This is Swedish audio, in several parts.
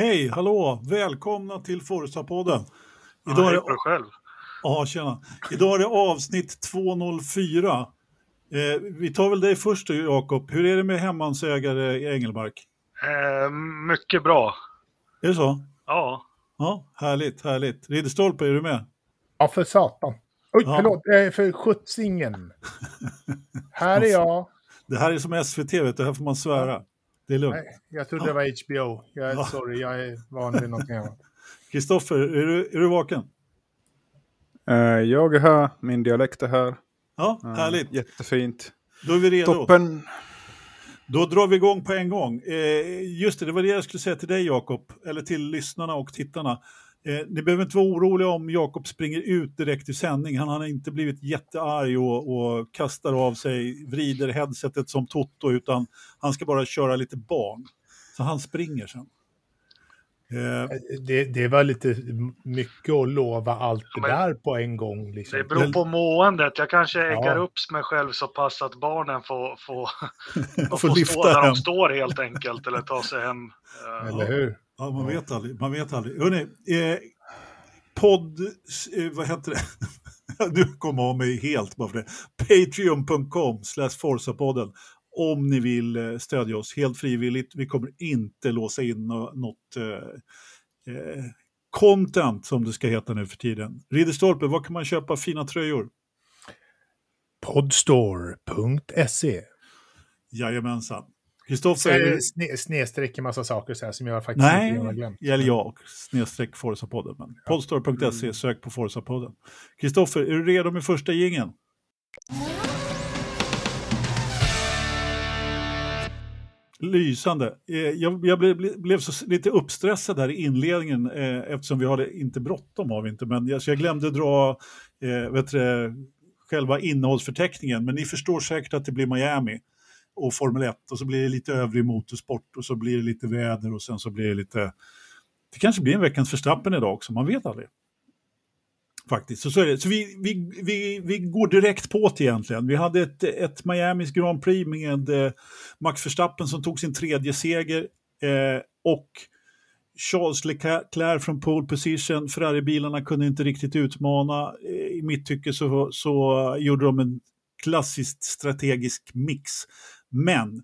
Hej, hallå, välkomna till Forza-podden. Idag ja, är det... själv. Ja, tjena. Idag är det avsnitt 204. Eh, vi tar väl dig först då, Jakob. Hur är det med hemmansägare i Engelmark? Eh, mycket bra. Är det så? Ja. Ja, härligt, härligt. Ridderstolpe, är du med? Ja, för satan. Oj, ja. förlåt, eh, för skjutsingen. här är jag. Det här är som SVT, vet du, här får man svära. Det är lugnt. Nej, jag trodde det var HBO. Jag är ja. sorry, jag är van vid någonting annat. Kristoffer, är du, är du vaken? Uh, jag är här, min dialekt är här. Ja, uh, härligt. Jättefint. Då är vi redo. Toppen. Då drar vi igång på en gång. Eh, just det, det var det jag skulle säga till dig Jakob, eller till lyssnarna och tittarna. Eh, ni behöver inte vara oroliga om Jakob springer ut direkt i sändning. Han har inte blivit jättearg och, och kastar av sig, vrider headsetet som Toto, utan han ska bara köra lite barn. Så han springer sen. Eh, det, det, var lite mycket att lova allt det där på en gång. Liksom. Det beror på måendet. Jag kanske äggar ja. upp mig själv så pass att barnen får, får, får, får stå där hem. de står helt enkelt eller ta sig hem. Eller hur? Ja, man vet aldrig. Man vet aldrig. Hörrni, eh, podd, eh, vad heter det? du kommer av mig helt bara för det. Patreon.com slash Forsapodden om ni vill eh, stödja oss helt frivilligt. Vi kommer inte låsa in något eh, eh, content som det ska heta nu för tiden. Ridderstolpe, var kan man köpa fina tröjor? Podstore.se Jajamensan. Kristoffer... Sne, snedstreck en massa saker så här som jag faktiskt Nej, inte har glömt. eller jag, snedstreck Forza-podden. Men ja. Podstore.se, mm. sök på Forza-podden. Kristoffer, är du redo med första gingen? Lysande. Eh, jag, jag blev, blev, så lite uppstressad här i inledningen eh, eftersom vi hade inte bråttom har vi inte, men jag, så jag glömde dra eh, vet du, själva innehållsförteckningen. Men ni förstår säkert att det blir Miami och Formel 1 och så blir det lite övrig motorsport och så blir det lite väder och sen så blir det lite... Det kanske blir en veckans förstappen idag också, man vet aldrig. Faktiskt, så, så är det. Så vi, vi, vi, vi går direkt på det egentligen. Vi hade ett, ett Miamis Grand Prix med eh, Max Verstappen som tog sin tredje seger eh, och Charles Leclerc från pole position. Ferrari-bilarna kunde inte riktigt utmana. Eh, I mitt tycke så, så gjorde de en klassiskt strategisk mix men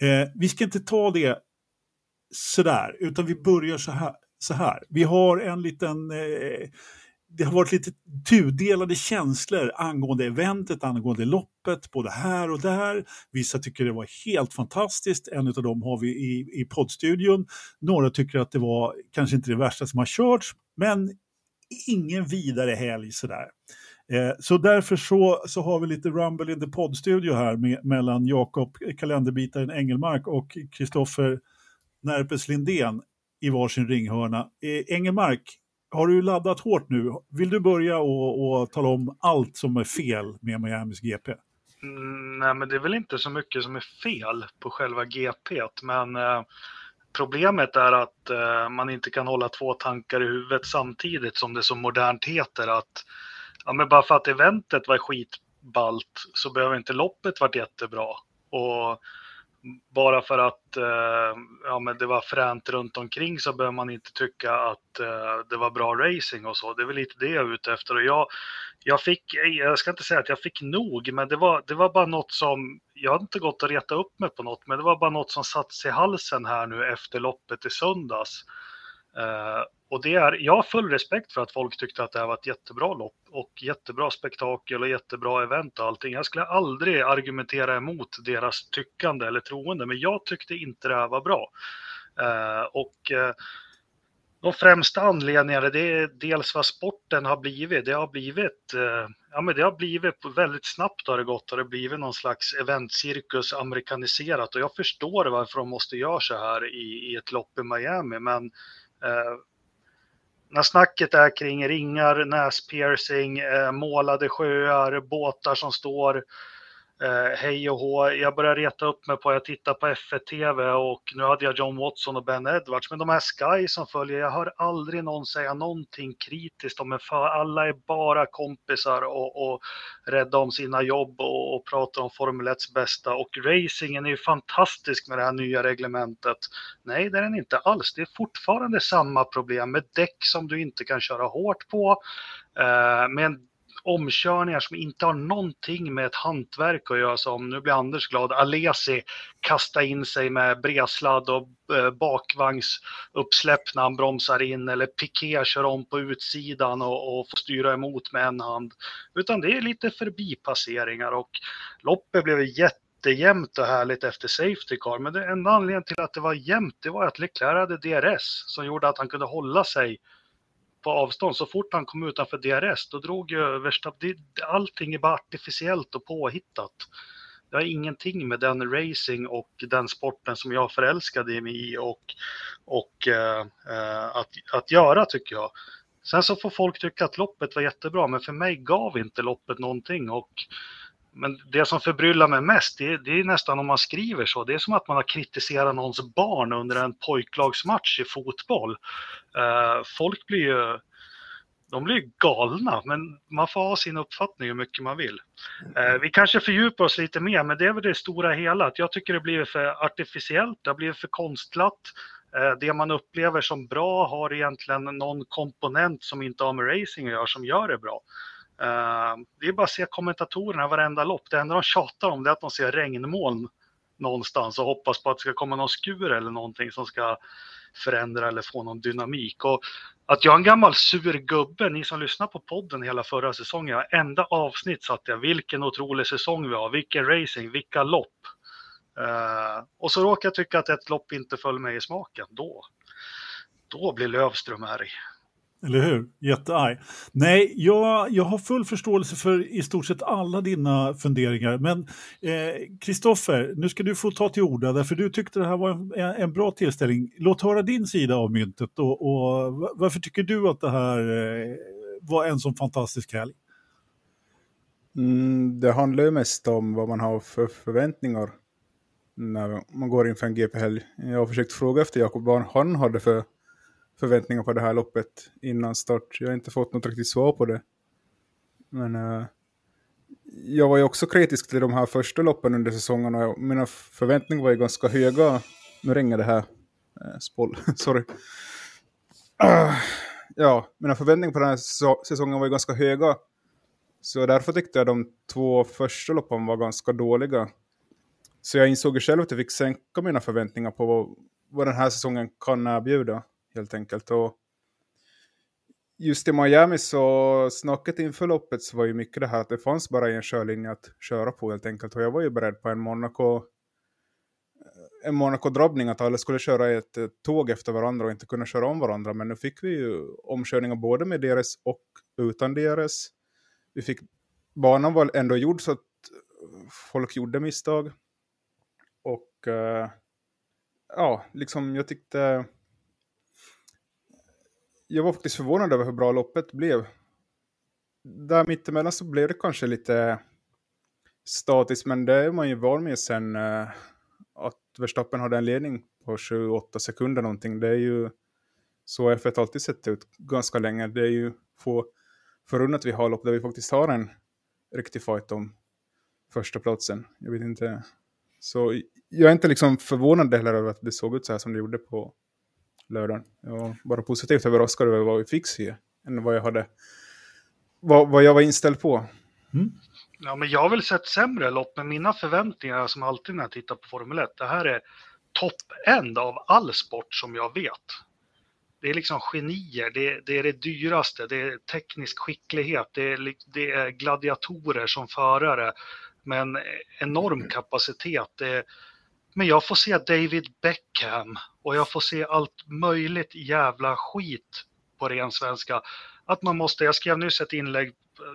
eh, vi ska inte ta det sådär, utan vi börjar så här. Så här. Vi har en liten... Eh, det har varit lite tudelade känslor angående eventet, angående loppet, både här och där. Vissa tycker det var helt fantastiskt, en av dem har vi i, i poddstudion. Några tycker att det var kanske inte det värsta som har körts, men ingen vidare helg sådär. Eh, så därför så, så har vi lite Rumble in the poddstudio här med, mellan Jakob eh, kalenderbitaren Engelmark och Kristoffer Närpes Lindén i varsin ringhörna. Eh, Engelmark, har du laddat hårt nu? Vill du börja och, och tala om allt som är fel med Miamis GP? Mm, nej, men det är väl inte så mycket som är fel på själva GP, men eh, problemet är att eh, man inte kan hålla två tankar i huvudet samtidigt som det så modernt heter att ja, men bara för att eventet var skitballt så behöver inte loppet varit jättebra. Och bara för att eh, ja, men det var fränt runt omkring så behöver man inte tycka att eh, det var bra racing och så. Det är väl lite det jag är ute efter. Och jag, jag fick, jag ska inte säga att jag fick nog, men det var, det var bara något som, jag har inte gått och reta upp mig på något, men det var bara något som satt sig i halsen här nu efter loppet i söndags. Eh, och det är, jag har full respekt för att folk tyckte att det här var ett jättebra lopp och jättebra spektakel och jättebra event och allting. Jag skulle aldrig argumentera emot deras tyckande eller troende, men jag tyckte inte det här var bra. Eh, och eh, de främsta anledningarna det är dels vad sporten har blivit. Det har blivit, ja men det har blivit väldigt snabbt har det gått och det har blivit någon slags eventcirkus amerikaniserat och jag förstår varför de måste göra så här i, i ett lopp i Miami, men Eh, när snacket är kring ringar, näspiercing, eh, målade sjöar, båtar som står, eh, hej och hå. Jag börjar reta upp mig på att jag tittar på F1-TV och nu hade jag John Watson och Ben Edwards. Men de här Sky som följer, jag hör aldrig någon säga någonting kritiskt om en för alla är bara kompisar och, och rädda om sina jobb och, och pratar om Formel 1 bästa. Och racingen är ju fantastisk med det här nya reglementet. Nej, det är den inte alls. Det är fortfarande samma problem med däck som du inte kan köra hårt på. Eh, med en omkörningar som inte har någonting med ett hantverk att göra som, nu blir Anders glad, Alesi kasta in sig med bredsladd och eh, bakvagnsuppsläpp när han bromsar in eller Piqué kör om på utsidan och, och får styra emot med en hand. Utan det är lite förbipasseringar och loppet blev jättejämnt och härligt efter Safety Car. Men det enda anledningen till att det var jämnt, det var att Leclerc hade DRS som gjorde att han kunde hålla sig på avstånd. Så fort han kom utanför DRS, då drog ju Verstappen, allting är bara artificiellt och påhittat. Det har ingenting med den racing och den sporten som jag förälskade mig i och, och eh, eh, att, att göra tycker jag. Sen så får folk tycka att loppet var jättebra, men för mig gav inte loppet någonting och men det som förbryllar mig mest, det är, det är, nästan om man skriver så, det är som att man har kritiserat någons barn under en pojklagsmatch i fotboll. Eh, folk blir ju, de blir galna, men man får ha sin uppfattning hur mycket man vill. Eh, vi kanske fördjupar oss lite mer, men det är väl det stora hela, att jag tycker det blir för artificiellt, det har blivit för konstlat. Eh, det man upplever som bra har egentligen någon komponent som inte har med racing att göra, som gör det bra. Uh, det är bara att se kommentatorerna varenda lopp. Det enda de tjatar om det är att de ser regnmoln någonstans och hoppas på att det ska komma någon skur eller någonting som ska förändra eller få någon dynamik. Och att jag är en gammal sur gubbe, ni som lyssnar på podden hela förra säsongen, enda avsnitt satt jag, vilken otrolig säsong vi har, vilken racing, vilka lopp. Uh, och så råkar jag tycka att ett lopp inte föll mig i smaken, då, då blir Lövström arg. Eller hur? Jättearg. Nej, jag, jag har full förståelse för i stort sett alla dina funderingar. Men eh, Kristoffer, eh, nu ska du få ta till orda, därför du tyckte det här var en, en bra tillställning. Låt höra din sida av myntet och, och varför tycker du att det här eh, var en sån fantastisk helg? Mm, det handlar ju mest om vad man har för förväntningar när man går inför en GP-helg. Jag har försökt fråga efter Jakob vad han hade för förväntningar på det här loppet innan start. Jag har inte fått något riktigt svar på det. Men uh, jag var ju också kritisk till de här första loppen under säsongen och mina förväntningar var ju ganska höga. Nu ringer det här. Eh, uh, Spoll, sorry. Uh, ja, mina förväntningar på den här säsongen var ju ganska höga. Så därför tyckte jag de två första loppen var ganska dåliga. Så jag insåg ju själv att jag fick sänka mina förväntningar på vad, vad den här säsongen kan erbjuda helt enkelt. Och just i Miami så snacket inför loppet så var ju mycket det här att det fanns bara en körlinje att köra på helt enkelt. Och jag var ju beredd på en Monaco eh, en Monaco-drabbning att alla skulle köra ett tåg efter varandra och inte kunna köra om varandra. Men nu fick vi ju omkörningar både med deras och utan deras. Vi fick, banan var ändå gjord så att folk gjorde misstag. Och uh, ja, liksom jag tyckte jag var faktiskt förvånad över hur bra loppet blev. Där mittemellan så blev det kanske lite statiskt, men det är man ju van med sen uh, att Verstappen hade en ledning på 28 sekunder någonting. Det är ju så F1 alltid sett ut ganska länge. Det är ju få förunnat vi har lopp där vi faktiskt har en riktig fight om första platsen. Jag vet inte. Så jag är inte liksom förvånad heller över att det såg ut så här som det gjorde på lördagen. Jag var bara positivt överraskad över vad vi fick se, än vad jag, hade, vad, vad jag var inställd på. Mm. Ja, men jag har väl sett sämre lopp, men mina förväntningar som alltid när jag tittar på Formel 1, det här är topp-end av all sport som jag vet. Det är liksom genier, det, det, är det dyraste, det är teknisk skicklighet, det är, det är gladiatorer som förare med en enorm kapacitet. Det är, men jag får se David Beckham och jag får se allt möjligt jävla skit på ren svenska. Att man måste, jag skrev nyss ett inlägg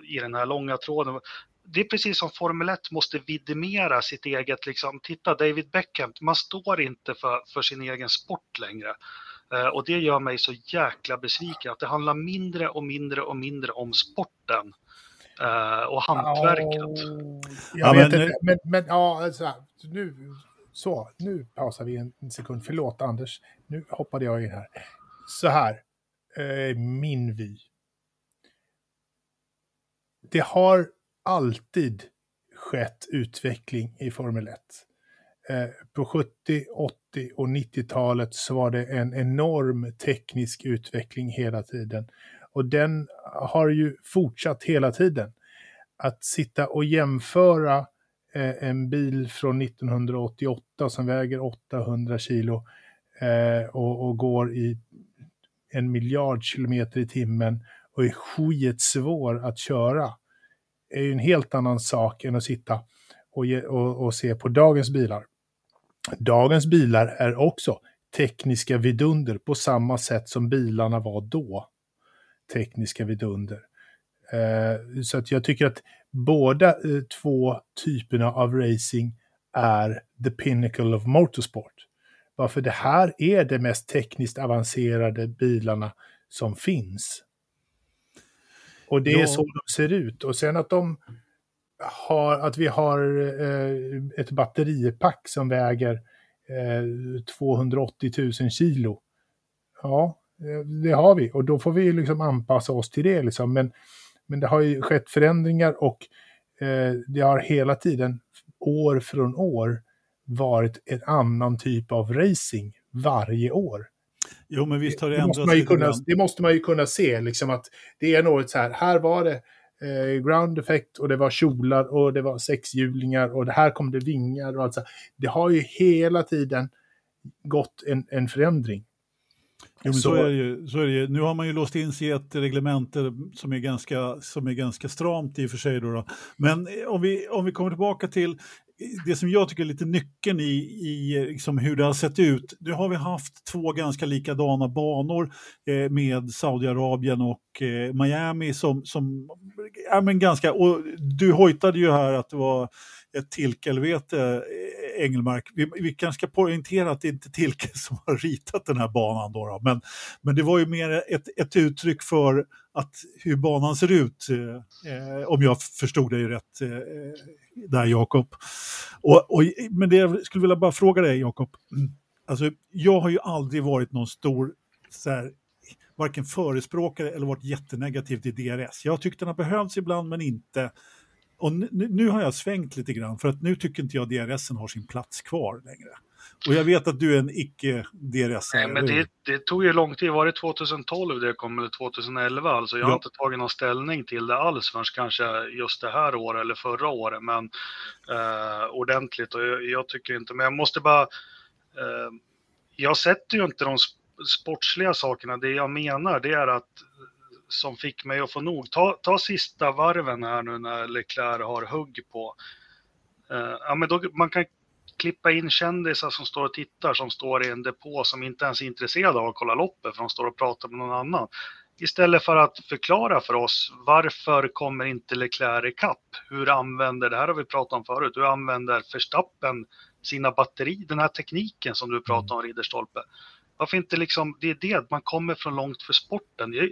i den här långa tråden. Det är precis som Formel 1 måste vidimera sitt eget, liksom, titta David Beckham, man står inte för, för sin egen sport längre. Uh, och det gör mig så jäkla besviken, att det handlar mindre och mindre och mindre om sporten. uh, och hantverket. Oh, jag ja, vet men, inte, men, men ja, alltså, nu, så, nu pausar vi en sekund. Förlåt Anders, nu hoppade jag in här. Så här, eh, min vy. Det har alltid skett utveckling i Formel 1. Eh, på 70, 80 och 90-talet så var det en enorm teknisk utveckling hela tiden. Och den har ju fortsatt hela tiden. Att sitta och jämföra eh, Eh, en bil från 1988 som väger 800 kilo eh, och, och, går i en miljard kilometer i timmen och är skitsvår att köra är ju en helt annan sak än att sitta och, ge, och, och se på dagens bilar. Dagens bilar är också tekniska vidunder på samma sätt som bilarna var då. Tekniska vidunder. Eh, så att jag tycker att båda eh, två typerna av racing är the pinnacle of motorsport. Varför det här är de mest tekniskt avancerade bilarna som finns. Och det är så de ser ut. Och sen att de har, att vi har eh, ett batteripack som väger eh, 280 000 kilo. Ja, eh, det har vi och då får vi liksom anpassa oss till det. Liksom. Men, men det har ju skett förändringar och eh, det har hela tiden, år från år, varit en annan typ av racing varje år. Jo, men visst har det, det måste man ju kunna, Det måste man ju kunna se, liksom att det är något så här, här var det eh, ground effect och det var kjolar och det var sexhjulingar och det här kom det vingar och allt så. Det har ju hela tiden gått en, en förändring. Jo, så, så, är ju, så är det ju. Nu har man ju låst in sig i ett reglemente som är ganska, som är ganska stramt i och för sig. Då, då. Men om vi, om vi kommer tillbaka till det som jag tycker är lite nyckeln i, i liksom hur det har sett ut. Nu har vi haft två ganska likadana banor eh, med Saudiarabien och eh, Miami som, som ja, men ganska, och du hojtade ju här att det var ett Tilkelvete, eh, Engelmark. Vi, vi kanske ska poängtera att det inte är Tilke som har ritat den här banan då, då. Men, men det var ju mer ett, ett uttryck för att hur banan ser ut, eh, eh om jag förstod dig rätt eh, där Jakob. Och, och, men det jag skulle vilja bara fråga dig Jakob, mm. alltså jag har ju aldrig varit någon stor så här, varken förespråkare eller varit jättenegativ till DRS. Jag har tyckt den har behövts ibland men inte. Och nu, nu, har jag svängt lite grann för att nu tycker inte jag DRS har sin plats kvar längre. Och jag vet att du är en icke-DRS. Nej, men det, det, tog ju lång tid. Var det 2012 det kom eller 2011? Alltså jag har inte tagit någon ställning till det alls förrän kanske just det här året eller förra året. Men eh, ordentligt och jag, jag, tycker inte, men jag måste bara. Eh, jag sätter ju inte de sportsliga sakerna. Det jag menar det är att som fick mig att få nog. Ta, ta sista varven här nu när Leclerc har hugg på. Uh, ja, men då, man kan klippa in kändisar som står och tittar, som står i en depå som inte ens är intresserade av att kolla loppet, för de står och pratar med någon annan. Istället för att förklara för oss varför kommer inte Leclerc i kapp? Hur använder, det här har vi pratat om förut, hur använder Verstappen sina batteri, den här tekniken som du pratar om Ridderstolpe. Varför inte liksom, det är det, man kommer från långt för sporten. Jag,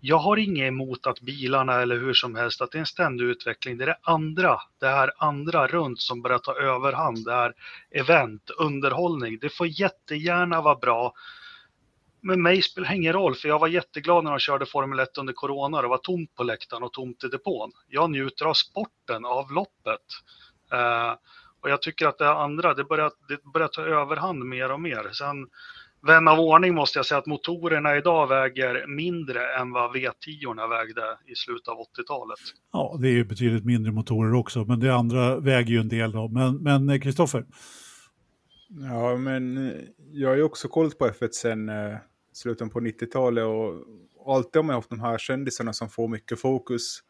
jag har inget emot att bilarna eller hur som helst, att det är en ständig utveckling. Det är det andra, det här andra runt som börjar ta överhand, det här event, underhållning. Det får jättegärna vara bra. Men mig spelar ingen roll, för jag var jätteglad när de körde Formel 1 under Corona. Det var tomt på läktaren och tomt i depån. Jag njuter av sporten, av loppet. Uh, och jag tycker att det andra, det börjar, det börjar ta överhand mer och mer. Sen vän av ordning måste jag säga att motorerna idag väger mindre än vad V10 vägde i slutet av 80-talet. Ja, det är ju betydligt mindre motorer också, men det andra väger ju en del då. Men eh, Kristoffer? Ja, men eh, jag har ju också kollat på F1 sen eh, slutet på 90-talet och alltid har man haft de här kändisarna som får mycket fokus.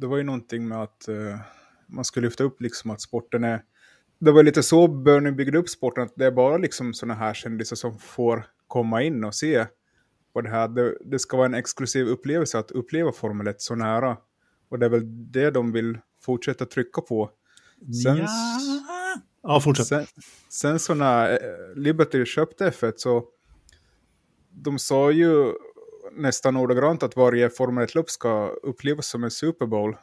Det var ju någonting med att eh, man ska lyfta upp liksom att sporten är det var lite så Bernie byggde upp sporten, att det är bara liksom sådana här kändisar som får komma in och se vad det här, det, det ska vara en exklusiv upplevelse att uppleva Formel 1 så nära. Och det är väl det de vill fortsätta trycka på. Sen, ja, ja fortsätt. Sen, sen så när eh, Liberty köpte F1 så de sa ju nästan ordagrant att varje Formel 1-lopp ska upplevas som en Super Bowl.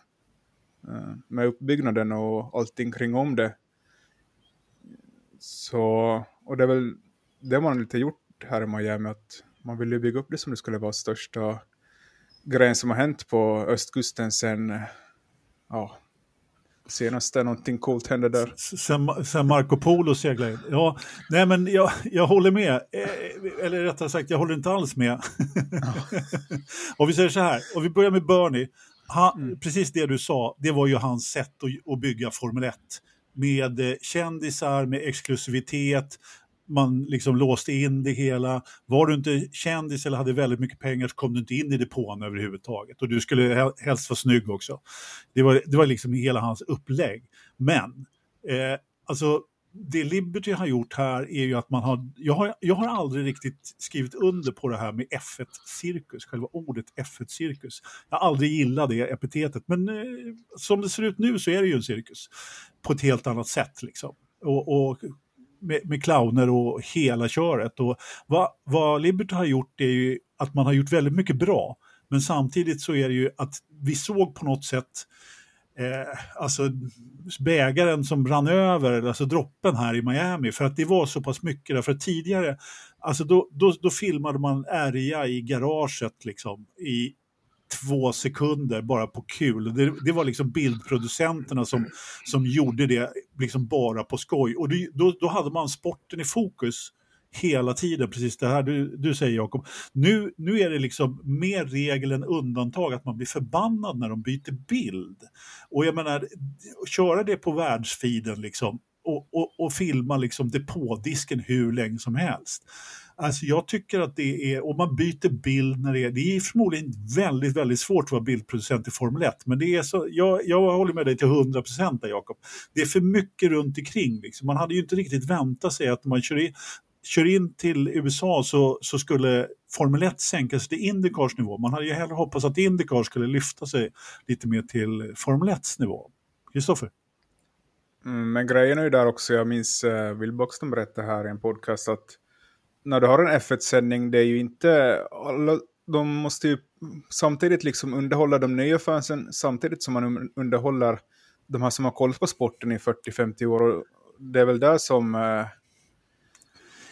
Eh, med uppbyggnaden och allting kring om det. Så, och det är väl det man lite gjort här i Miami, att man vill ju bygga upp det som det skulle vara största grejen som har hänt på östkusten sen, ja, senast någonting coolt hände där. Sen, sen Marco Polo seglade in. Ja, nej men jag, jag håller med. Eh, eller rättare sagt, jag håller inte alls med. och vi säger så här, och vi börjar med Bernie. Han, mm. Precis det du sa, det var ju hans sätt att, att bygga Formel 1. Med eh, kändisar, med exklusivitet, man liksom låste in det hela. Var du inte kändis eller hade väldigt mycket pengar så kom du inte in i depån överhuvudtaget. Och du skulle helst vara snygg också. Det var, det var liksom hela hans upplägg. Men, eh, alltså det Liberty har gjort här är ju att man har jag, har... jag har aldrig riktigt skrivit under på det här med F1-cirkus, själva ordet F1-cirkus. Jag har aldrig gillat det epitetet, men eh, som det ser ut nu så är det ju en cirkus. På ett helt annat sätt liksom. Och, och med, med clowner och hela köret. Och vad, vad Liberty har gjort är ju att man har gjort väldigt mycket bra. Men samtidigt så är det ju att vi såg på något sätt eh, alltså bägaren som rann över, alltså droppen här i Miami, för att det var så pass mycket där. För tidigare, alltså då, då, då filmade man ärja i garaget liksom i två sekunder bara på kul. Det, det var liksom bildproducenterna som, som gjorde det liksom bara på skoj. Och det, då, då hade man sporten i fokus hela tiden, precis det här du, du säger Jakob. Nu, nu är det liksom mer regel än undantag att man blir förbannad när de byter bild. Och jag menar, köra det på världsfiden liksom och, och, och filma liksom depådisken hur länge som helst. Alltså jag tycker att det är, om man byter bild när det är, det är förmodligen väldigt, väldigt svårt att vara bildproducent i Formel 1, men det är så, jag, jag håller med dig till 100 procent Jakob. Det är för mycket runt omkring. Liksom. Man hade ju inte riktigt väntat sig att man kör in, kör in till USA så, så skulle Formel 1 sänka sig till Indycars nivå. Man hade ju hellre hoppats att Indycar skulle lyfta sig lite mer till Formel 1 nivå. Kristoffer? Mm, men grejen är ju där också, jag minns uh, Will Boxton berättade här i en podcast att när du har en F1-sändning, det är ju inte alla, de måste ju samtidigt liksom underhålla de nya fansen samtidigt som man underhåller de här som har koll på sporten i 40-50 år. Och det är väl där som... Eh,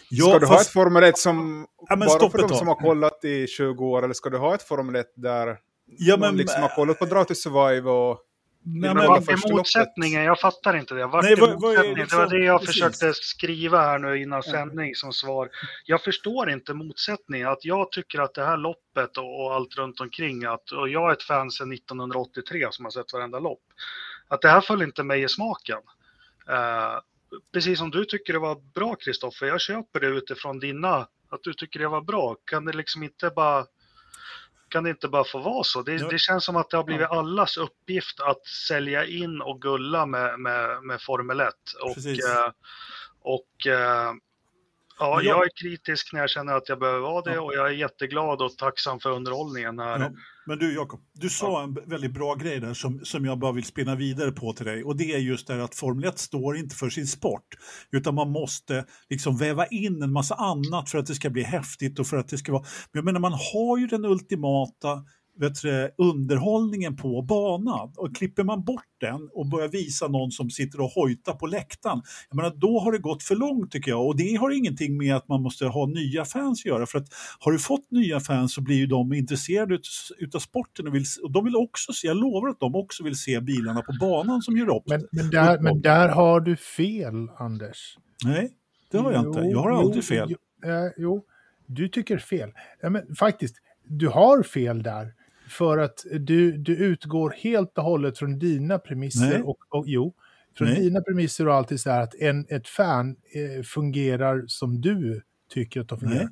ja, ska du fast... ha ett Formel 1 som ja, bara för de som har kollat i 20 år, eller ska du ha ett Formel 1 där ja, men, man liksom har kollat på Dra till Survive och Nej, men vart är motsättningen? Jag fattar inte det. Vart Nej, är det, det var det jag precis. försökte skriva här nu innan sändning som svar. Jag förstår inte motsättningen. Att jag tycker att det här loppet och, och allt runt omkring, att, och jag är ett fan sedan 1983 som har sett varenda lopp, att det här föll inte mig i smaken. Uh, precis som du tycker det var bra, Kristoffer, jag köper det utifrån dina, att du tycker det var bra. Kan det liksom inte bara kan det inte bara få vara så? Det, det känns som att det har blivit allas uppgift att sälja in och gulla med, med, med Formel 1. Och, eh, och eh, ja, jag är kritisk när jag känner att jag behöver vara det och jag är jätteglad och tacksam för underhållningen. Här. Ja. Men du Jakob, du sa en väldigt bra grej där som, som jag bara vill spinna vidare på till dig och det är just det att Formel 1 står inte för sin sport utan man måste liksom väva in en massa annat för att det ska bli häftigt och för att det ska vara... Men jag menar man har ju den ultimata vet du, underhållningen på banan. Och klipper man bort den och börjar visa någon som sitter och hojtar på läktaren, jag menar, då har det gått för långt tycker jag. Och det har ingenting med att man måste ha nya fans att göra. För att har du fått nya fans så blir ju de intresserade ut, utav sporten och, vill, och de vill också se, jag lovar att de också vill se bilarna på banan som gör upp. Men, men, där, men där har du fel, Anders. Nej, det har jag jo, inte. Jag har jo, aldrig fel. Jo, äh, jo, du tycker fel. Ja, men faktiskt, du har fel där. För att du, du utgår helt och hållet från dina premisser. Och, och, jo, från Nej. dina premisser och alltid så här att en, ett fan eh, fungerar som du tycker att de fungerar.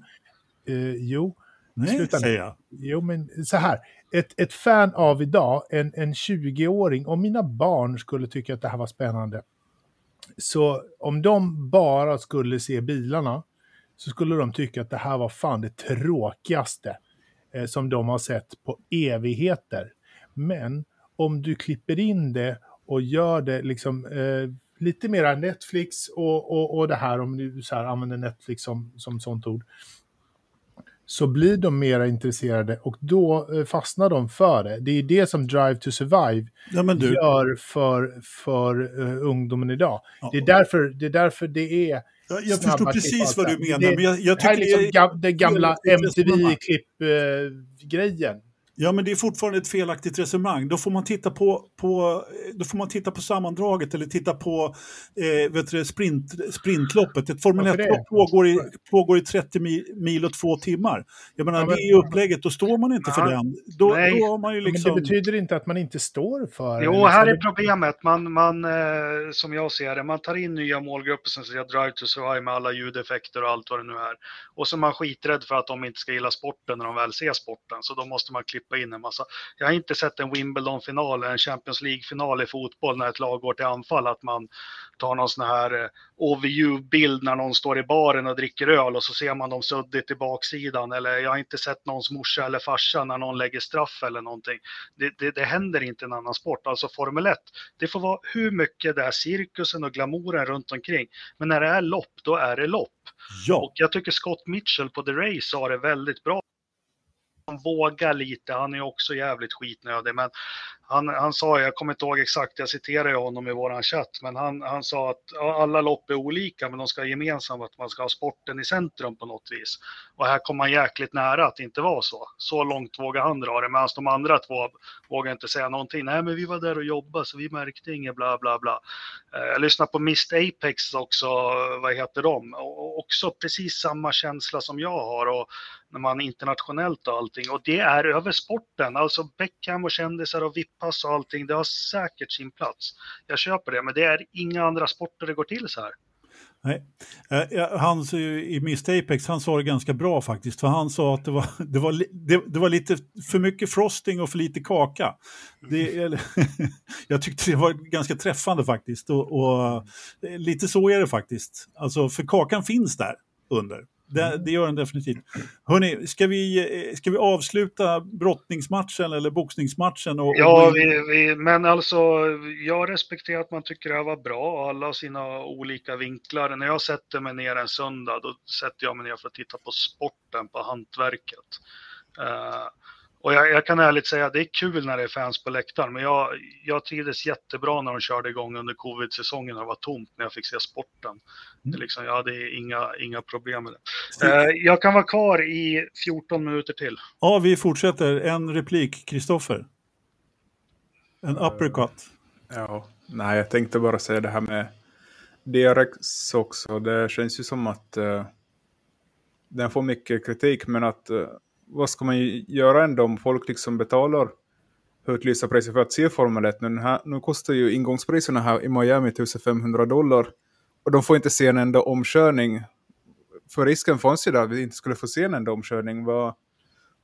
Eh, jo, Nej, sluta säger jag. Jo, men så här. Ett, ett fan av idag, en, en 20-åring, om mina barn skulle tycka att det här var spännande, så om de bara skulle se bilarna, så skulle de tycka att det här var fan det tråkigaste eh, som de har sett på evigheter. Men om du klipper in det och gör det liksom eh, lite mera Netflix och, och, och det här om du så här, använder Netflix som, som sånt ord. så blir de mera intresserade och då eh, fastnar de för det. Det är det som Drive to Survive Ja, du, gör för, för uh, ungdomen idag. Ja. Det, är därför, det är därför det är jag, jag förstår precis vad du det menar, Det- men jag, jag det här är tycker liksom gam, den gamla. MTV-klipp-grejen. Ja, men det är fortfarande ett felaktigt resonemang. Då får man titta på, på, då får man titta på sammandraget eller titta på eh, vet du, sprint, sprintloppet. Ett Formel Varför det? 1-lopp pågår i, pågår i 30 mil, och två timmar. Jag menar, Ja, men- det är upplägget, då står man inte för Ja, den. Då, nej. då har man ju liksom... Men det betyder inte att man inte står för Jo, liksom, här är problemet. Man, man, eh, som jag ser det, man tar in nya målgrupper som säger Drive to Survive med alla ljudeffekter och allt vad det nu är. Och så är man skiträdd för att de inte ska gilla sporten när de väl ser sporten. Så då måste man klippa in en massa. Jag har inte sett en Wimbledon-final eller en Champions League-final i fotboll när ett lag går till anfall. Att man tar någon sån här eh, overview-bild när någon står i baren och dricker öl och så ser man dem suddigt i baksidan. Eller jag har inte sett någons morsa eller farsa när någon lägger straff eller någonting. Det, det, det händer inte i en annan sport. Alltså Formel 1, det får vara hur mycket det är cirkusen och glamouren runt omkring. Men när det är lopp, då är det lopp. Ja, Och jag tycker Scott Mitchell på The Race sa det väldigt bra. Han vågar lite, han är också jävligt skitnödig. Men han, han sa, jag kommer inte ihåg exakt, jag citerar ju honom i våran chatt, men han, han sa att ja, alla lopp är olika, men de ska ha gemensamt att man ska ha sporten i centrum på något vis. Och här kom han jäkligt nära att det inte var så. Så långt vågar han dra det, medan de andra två vågar inte säga någonting. Nej, men vi var där och jobbade, så vi märkte inget, bla bla bla. Eh, jag lyssnade på Mist Apex också, vad heter de? Och också precis samma känsla som jag har och när man internationellt och allting. Och det är över sporten, alltså Beckham och kändisar och VIP, vippass och allting, det har säkert sin plats. Jag köper det, men det är inga andra sporter det går till så här. nej. Eh, Han i Mist Apex, han sa det ganska bra faktiskt. För han sa att det var, det var, det, det var lite för mycket frosting och för lite kaka. Det, eller, jag tyckte det var ganska träffande faktiskt. Och, och eh, lite så är det faktiskt. Alltså, för kakan finns där under. Det, det gör den definitivt. Hörni, ska vi, ska vi avsluta brottningsmatchen eller boxningsmatchen? Och, och Ja, vi, vi, men alltså jag respekterar att man tycker det här var bra alla sina olika vinklar. När jag sätter mig ner en söndag, då sätter jag mig ner för att titta på sporten, på hantverket. Eh, och jag, jag kan ärligt säga, det är kul när det är fans på läktaren, men jag, jag trivdes jättebra när de körde igång under covid-säsongen och det var tomt när jag fick se sporten. Det är liksom, jag hade inga, inga problem med det. Eh, jag kan vara kvar i 14 minuter till. Ja, vi fortsätter. En replik, Kristoffer. En uppercut. Ja, nej, jag tänkte bara säga det här med DRX också. Det känns ju som att eh, den får mycket kritik, men att eh, vad ska man göra ändå om folk liksom betalar höglysa priser för att se Formel 1? Nu, här, nu kostar ju ingångspriserna här i Miami 1500 dollar och de får inte se en enda omkörning. För risken fanns ju där att vi inte skulle få se en enda omkörning. Vad,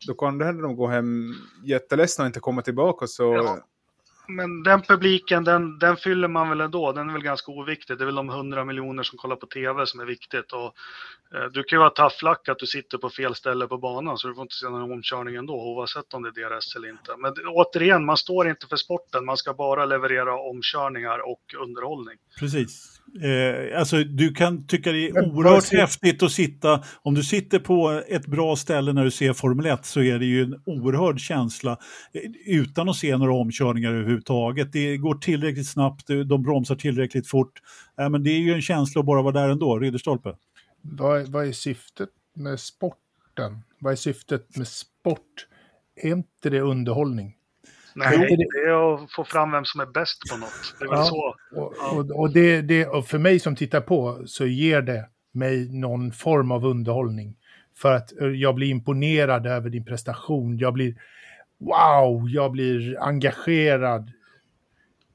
då kan det hända att de går hem jätteledsna och inte kommer tillbaka. Så, Ja. Men den publiken, den, den fyller man väl ändå. Den är väl ganska oviktig. Det är väl de 100 miljoner som kollar på tv som är viktigt. Och, eh, du kan ju vara tafflack att du sitter på fel ställe på banan så du får inte se någon omkörning ändå oavsett om det är DRS eller inte. Men återigen, man står inte för sporten. Man ska bara leverera omkörningar och underhållning. Precis. Eh, alltså, du kan tycka det är oerhört häftigt att sitta, om du sitter på ett bra ställe när du ser Formel 1 så är det ju en oerhörd känsla eh, utan att se några omkörningar överhuvudtaget. Det går tillräckligt snabbt, eh, de bromsar tillräckligt fort. Eh, men det är ju en känsla att bara vara där ändå, Ridderstolpe. Vad, vad är syftet med sporten? Vad är syftet med sport? Är inte det underhållning? Nej, det är att få fram vem som är bäst på något. Det är väl Ja. så. Och, och, och, det, det, och för mig som tittar på så ger det mig någon form av underhållning. För att eh, jag blir imponerad över din prestation. Jag blir wow, jag blir engagerad.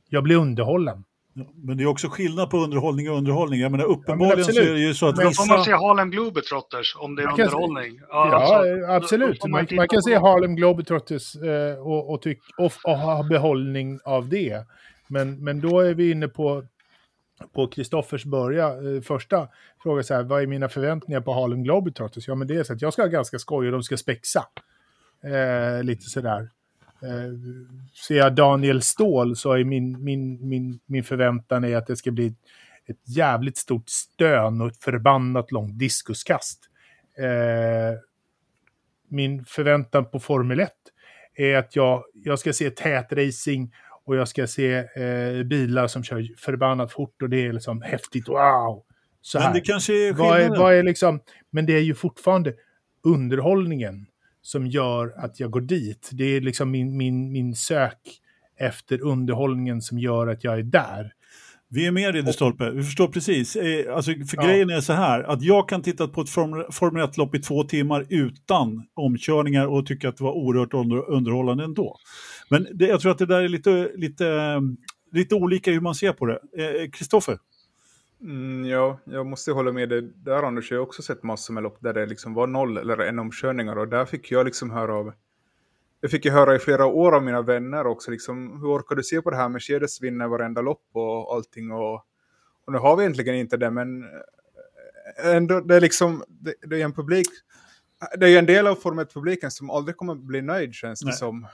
Jag blir underhållen. Ja, Men det är också skillnad på underhållning och underhållning. Jag menar uppenbarligen så absolut. är det ju så att Men Då får man se vissa... Harlem Globetrotters om det är Man underhållning. Ja, alltså, eh, absolut. Man, titta man kan se. Harlem Globetrotters eh, och, och, tyck, och, och ha behållning av det. Men, men då är vi inne på på Kristoffers börja, eh, första fråga så här, vad är mina förväntningar på Harlem Globetrotters? Ja, men det är så att jag ska ha ganska skoj och de ska spexa. Eh, lite sådär. Eh, ser jag Daniel Ståhl så är min, min, min, min förväntan är att det ska bli ett, jävligt stort stön och ett förbannat långt diskuskast. Eh, min förväntan på Formel 1 är att jag, jag ska se tät racing och jag ska se eh, bilar som kör förbannat fort och det är liksom häftigt, wow! Så Men det kanske är vad är, skillnaden. vad är liksom, men det är ju fortfarande underhållningen som gör att jag går dit. Det är liksom min, min, min sök efter underhållningen som gör att jag är där. Vi är med Ridderstolpe, vi förstår precis. Eh, alltså, för Ja. grejen är så här, att jag kan titta på ett Formel Formel 1-lopp i två timmar utan omkörningar och tycka att det var oerhört under, underhållande ändå. Men det, jag tror att det där är lite, lite, eh, lite olika hur man ser på det. Eh, Kristoffer? Mm, ja, jag måste hålla med dig där Anders. Jag har också sett massor med lopp där det liksom var noll eller en omkörningar och där fick jag liksom höra av jag fick ju höra i flera år av mina vänner också, liksom, hur orkar du se på det här? Mercedes vinner varenda lopp och allting. Och, och nu har vi egentligen inte det, men eh, ändå, det är liksom, det, det är en publik, det är ju en del av Formel 1-publiken som aldrig kommer bli nöjd känns det Nej. som.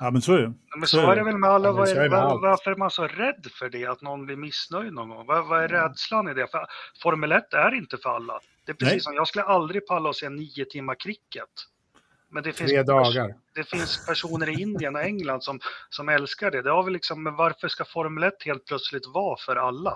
Ja, men så är det. Men Så så är det väl med alla. Ja, är, med var, varför är man så rädd för det? Att någon blir missnöjd någon gång? Vad, vad är rädslan i det? För Formel 1 är inte för alla. Det är precis Nej. som, jag skulle aldrig palla att se nio timmar cricket. Men det finns, Tre dagar. det finns personer i Indien och England som, som älskar det. det har vi liksom, men varför ska Formel 1 helt plötsligt vara för alla?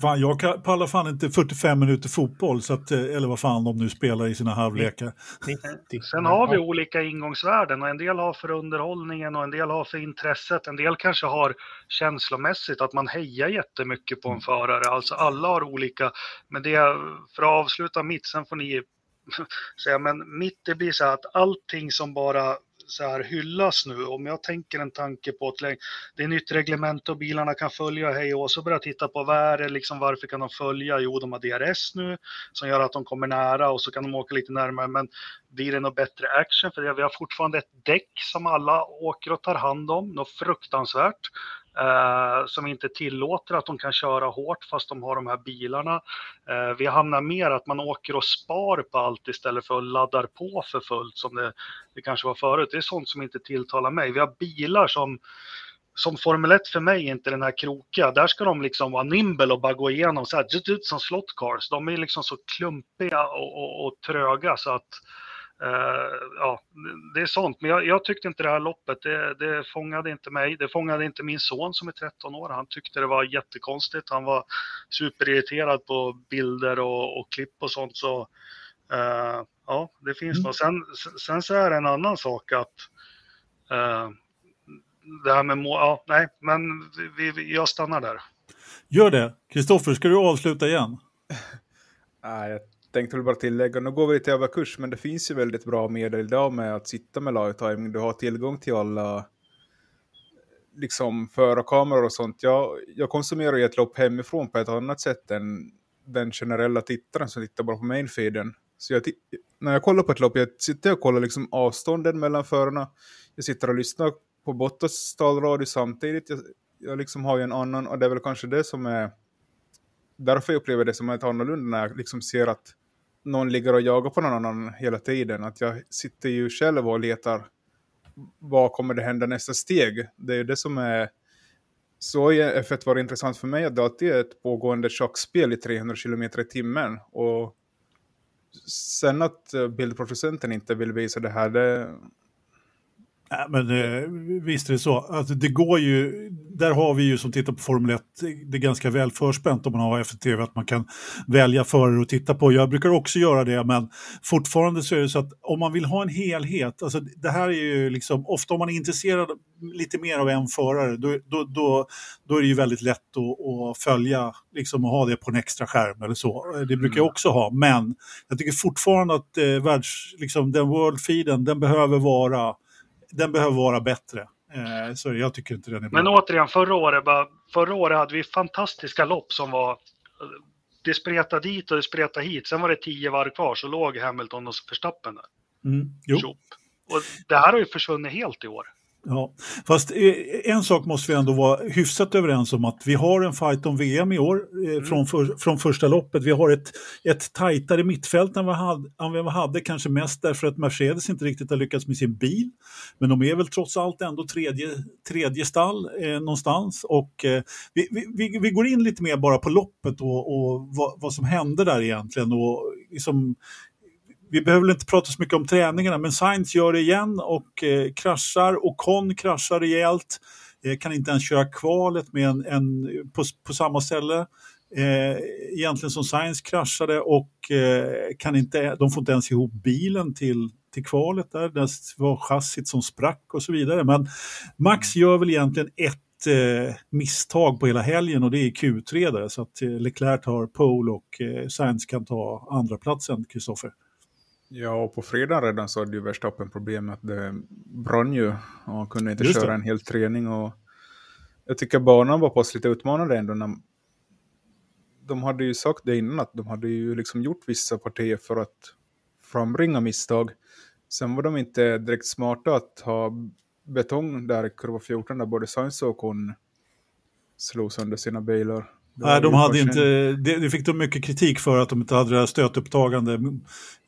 Fan, jag kan- pallar fan inte 45 minuter fotboll, så att, eh, eller vad fan de nu spelar i sina halvlekar. 90. Sen har vi olika ingångsvärden och en del har för underhållningen och en del har för intresset. En del kanske har känslomässigt att man hejar jättemycket på en förare. Alltså alla har olika. Men det, för att avsluta mitt, sen får ni säga, men mitt det blir så här att allting som bara så här hyllas nu, om jag tänker en tanke på att det är nytt reglement och bilarna kan följa hej och så börjar jag titta på vad är det liksom, varför kan de följa? Jo, de har DRS nu som gör att de kommer nära och så kan de åka lite närmare. Men blir det något bättre action? För det, vi har fortfarande ett däck som alla åker och tar hand om, något fruktansvärt. Eh, som inte tillåter att de kan köra hårt fast de har de här bilarna. Eh, vi hamnar mer att man åker och spar på allt istället för att laddar på för fullt som det, det kanske var förut. Det är sånt som inte tilltalar mig. Vi har bilar som som Formel 1 för mig är inte den här krokiga. Där ska de liksom vara nimble och bara gå igenom så här, just ut som slot cars. De är liksom så klumpiga och, och, och tröga så att eh, ja, det är sånt. Men jag, jag tyckte inte det här loppet, det, det fångade inte mig. Det fångade inte min son som är 13 år. Han tyckte det var jättekonstigt. Han var superirriterad på bilder och, och klipp och sånt. Så eh, ja, det finns Mm. nog. Sen, sen så är det en annan sak att eh, det här med mål, ja, nej, men vi, vi, jag stannar där. Gör det. Kristoffer, ska du avsluta igen? Nej, jag tänkte väl bara tillägga, nu går vi till överkurs, men det finns ju väldigt bra medel idag med att sitta med live timing. Du har tillgång till alla liksom förarkameror och sånt. Jag, jag konsumerar ju ett lopp hemifrån på ett annat sätt än den generella tittaren som tittar bara på mainfeeden. Så jag, när jag kollar på ett lopp, jag sitter och kollar liksom avstånden mellan förarna. Jag sitter och lyssnar på Bottas talradio samtidigt. Jag, jag liksom har ju en annan, och det är väl kanske det som är därför jag upplever det som ett annorlunda när jag liksom ser att någon ligger och jagar på någon annan hela tiden. Att jag sitter ju själv och letar vad kommer det hända nästa steg. Det är ju det som är så är F1 var intressant för mig att det alltid är ett pågående schackspel i 300 km i timmen. Och sen att eh, bildproducenten inte vill visa det här, det, Nej, men eh, visst är det så. Alltså, det går ju, där har vi ju som tittar på Formel 1, det är ganska väl förspänt om man har FTV, att man kan välja förare att titta på. Jag brukar också göra det, men fortfarande så är det så att om man vill ha en helhet, alltså det här är ju liksom, ofta om man är intresserad lite mer av en förare, då, då, då, då är det ju väldigt lätt att, att följa, liksom att ha det på en extra skärm eller så. Det brukar jag också ha, men jag tycker fortfarande att eh, världs, liksom, den world feeden, den behöver vara den behöver vara bättre. Eh, så jag tycker inte den är bra. Men återigen, förra året, förra året hade vi fantastiska lopp som var det spretade dit och det spretade hit. Sen var det tio varv kvar så låg Hamilton och Verstappen där. Mm, jo. Och det här har ju försvunnit helt i år. Ja, fast eh, en sak måste vi ändå vara hyfsat överens om att vi har en fight om VM i år eh, från, för, från första loppet. Vi har ett, ett tajtare mittfält än vi, hade, än vi hade, kanske mest därför att Mercedes inte riktigt har lyckats med sin bil. Men de är väl trots allt ändå tredje, tredje stall eh, någonstans. Och, eh, vi, vi- vi, vi går in lite mer bara på loppet och, och vad, vad som hände där egentligen. Och liksom, vi behöver väl inte prata så mycket om träningarna, men Sainz gör det igen och eh, kraschar. Och Con kraschar rejält. Eh, kan inte ens köra kvalet med en, en på, på samma ställe. Eh, egentligen som Sainz kraschade och eh, kan inte, de får inte ens ihop bilen till, till kvalet där. Det var chassit som sprack och så vidare. Men Max gör väl egentligen ett eh, misstag på hela helgen och det är Q3 där. Så att eh, Leclerc tar pole och eh, Sainz kan ta andra platsen, Kristoffer. Ja, och på fredag redan så hade ju Verstappen problem att det brann ju. Och han kunde inte Just det. köra en hel träning. Och jag tycker banan var pass lite utmanande ändå. När de hade ju sagt det innan att de hade ju liksom gjort vissa partier för att frambringa misstag. Sen var de inte direkt smarta att ha betong där i kurva 14 där både Sainz och Ocon slog sönder sina bilar. Det Nej, de hade inte, det, det fick de mycket kritik för att de inte hade det här stötupptagande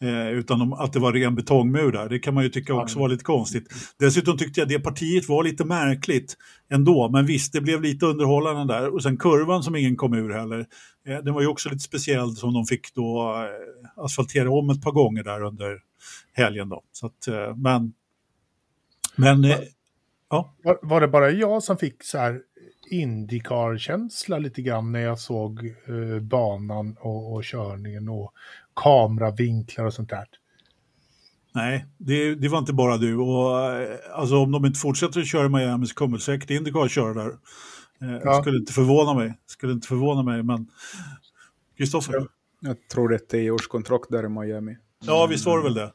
eh, utan de, att det var ren betongmur där. Det kan man ju tycka också var lite konstigt. Dessutom tyckte jag det partiet var lite märkligt ändå, men visst, det blev lite underhållande där. Och sen kurvan som ingen kom ur heller, eh, den var ju också lite speciell som de fick då eh, asfaltera om ett par gånger där under helgen då. Så att, eh, men, men eh, ja. Var, var det bara jag som fick så här Indycar-känsla lite grann när jag såg eh, banan och, och körningen och kameravinklar och sånt där? Nej, det, det var inte bara du. Och, eh, alltså, om de inte fortsätter att köra i Miami så kommer säkert Indycar köra där. Eh, Ja. Skulle inte förvåna mig. Skulle inte förvåna mig, men... Kristoffer? Jag tror det är ett tioårskontrakt där i Miami. Ja, visst var det väl det.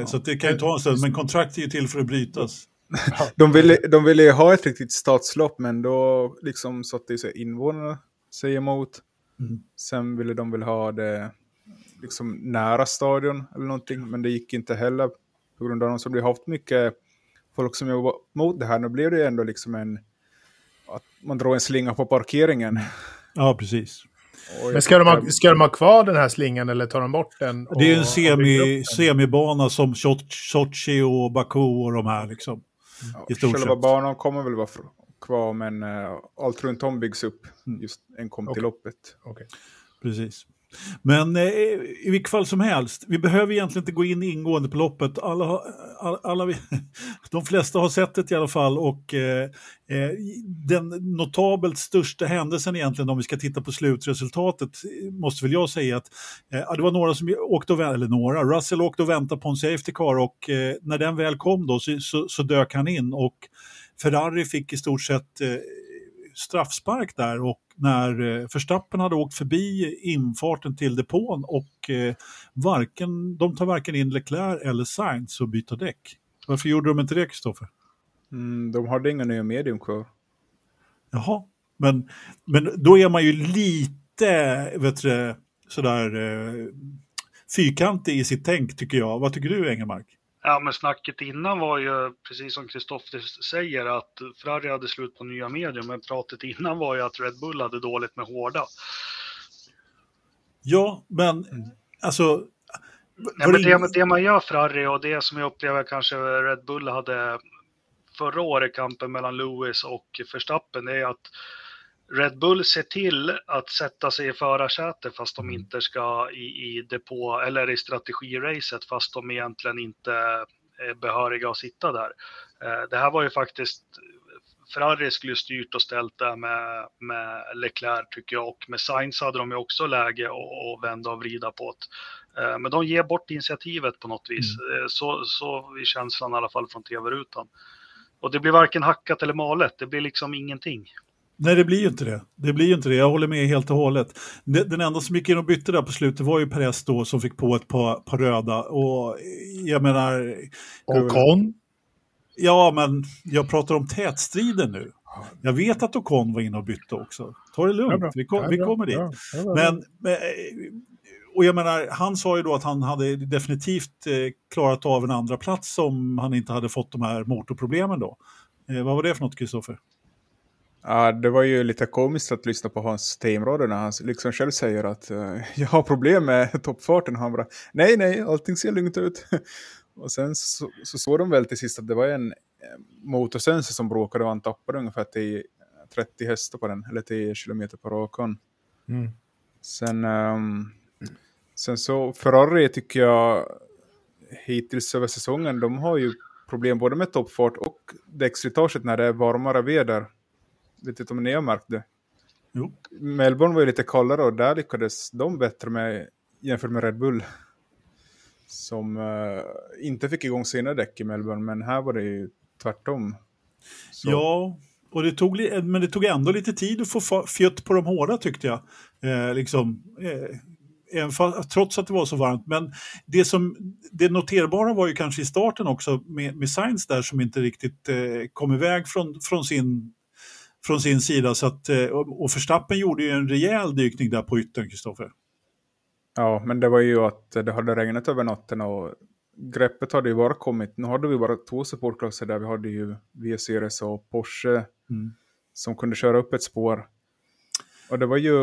Eh, Så att det kan ju ta en stund, men kontrakt är ju till för att brytas. De ville, de ville ju ha ett riktigt stadslopp, men då liksom satte sig invånarna sig emot. Mm. Sen ville de väl ha det liksom nära stadion eller någonting, men det gick inte heller på grund av de som vi har haft mycket folk som jobbar mot det här. Nu blev det ju ändå liksom en att man drar en slinga på parkeringen. Ja, precis. Men ska de, ha, ska de ha kvar den här slingan eller tar de bort den? Det är ju en semi, semibana som Soch- Sochi och Baku och de här liksom. Ja, Själva banan kommer väl vara kvar, men eh, allt runt om byggs upp just en kom Okej. till loppet. Okej. Precis. Men eh, i vilket fall som helst, vi behöver egentligen inte gå in ingående på loppet. Alla, alla, alla vi, de flesta har sett det i alla fall och eh, eh, den notabelt största händelsen egentligen om vi ska titta på slutresultatet måste väl jag säga att eh, det var några som åkte och väntade, eller några, Russell åkte och väntade på en safety car och eh, när den väl kom då så, så, så dök han in och Ferrari fick i stort sett eh, straffspark där och när eh, Verstappen hade åkt förbi infarten till depån och eh, varken, de tar varken in Leclerc eller Sainz och byter däck. Varför gjorde de inte det, Kristoffer? Mm, de hade inga nya medium kvar. Jaha, men, men då är man ju lite, vet du, sådär eh, fyrkantig i sitt tänk tycker jag. Vad tycker du, Engelmark? Ja, men snacket innan var ju, precis som Kristoffer säger, att Ferrari hade slut på nya medium. Men pratet innan var ju att Red Bull hade dåligt med hårda. Ja, men alltså... Ja, var men det- det man gör Ferrari och det som jag upplever kanske Red Bull hade förra året, kampen mellan Lewis och Verstappen, det är att Red Bull ser till att sätta sig i förarsätet fast de inte ska i, i depå eller i strategiracet fast de egentligen inte är behöriga att sitta där. Eh, Det här var ju faktiskt Ferrari skulle ju styrt och ställt där med, med Leclerc tycker jag och med Sainz hade de ju också läge att vända och vrida på det. Eh, Men de ger bort initiativet på något vis. Eh, Så, så är känslan i alla fall från tv-rutan. Och det blir varken hackat eller malet, det blir liksom ingenting. Nej, det blir ju inte det. Det blir ju inte det. Jag håller med helt och hållet. Den enda som gick in och bytte där på slutet var ju Perez då som fick på ett par, par röda. Och jag menar, Ocon? ja men jag pratar om tätstriden nu. Jag vet att Ocon var inne och bytte också. Ta det Ja, lugnt, vi, kom, Ja, vi kommer dit. ja. Men, men, och jag menar, han sa ju då att han hade definitivt eh, klarat av en andra plats om han inte hade fått de här motorproblemen då. Eh, vad var det för något, Kristoffer? Ja, det var ju lite komiskt att lyssna på hans teamradio när han liksom själv säger att eh, jag har problem med toppfarten. Han bara, nej, nej, allting ser lugnt ut. och sen så, så såg de väl till sist att det var en eh, motorsensor som bråkade och han tappade ungefär till 30 hästar på den, eller 10 kilometer på rakan. Mm. Sen, ehm, sen så, Ferrari tycker jag hittills över säsongen, de har ju problem både med toppfart och däckslitaget när det är varmare väder. Vet inte om ni har märkt det? Jo. Melbourne var ju lite kallare och där lyckades de bättre med jämfört med Red Bull. Som uh, inte fick igång sina däck i Melbourne, men här var det ju tvärtom. Så. Ja, och det tog, men det tog ändå lite tid att få fjött på de hårda tyckte jag. Eh, liksom, eh, trots att det var så varmt. Men det, som, det noterbara var ju kanske i starten också med, med Sainz där som inte riktigt eh, kom iväg från, från, sin, från sin sida. Så att, eh, och Verstappen gjorde ju en rejäl dykning där på yttern, Kristoffer. Ja, men det var ju att det hade regnat över natten och greppet hade ju bara kommit. Nu hade vi bara två supportklasser där vi hade ju V-Series och Porsche mm. som kunde köra upp ett spår. Och det var ju...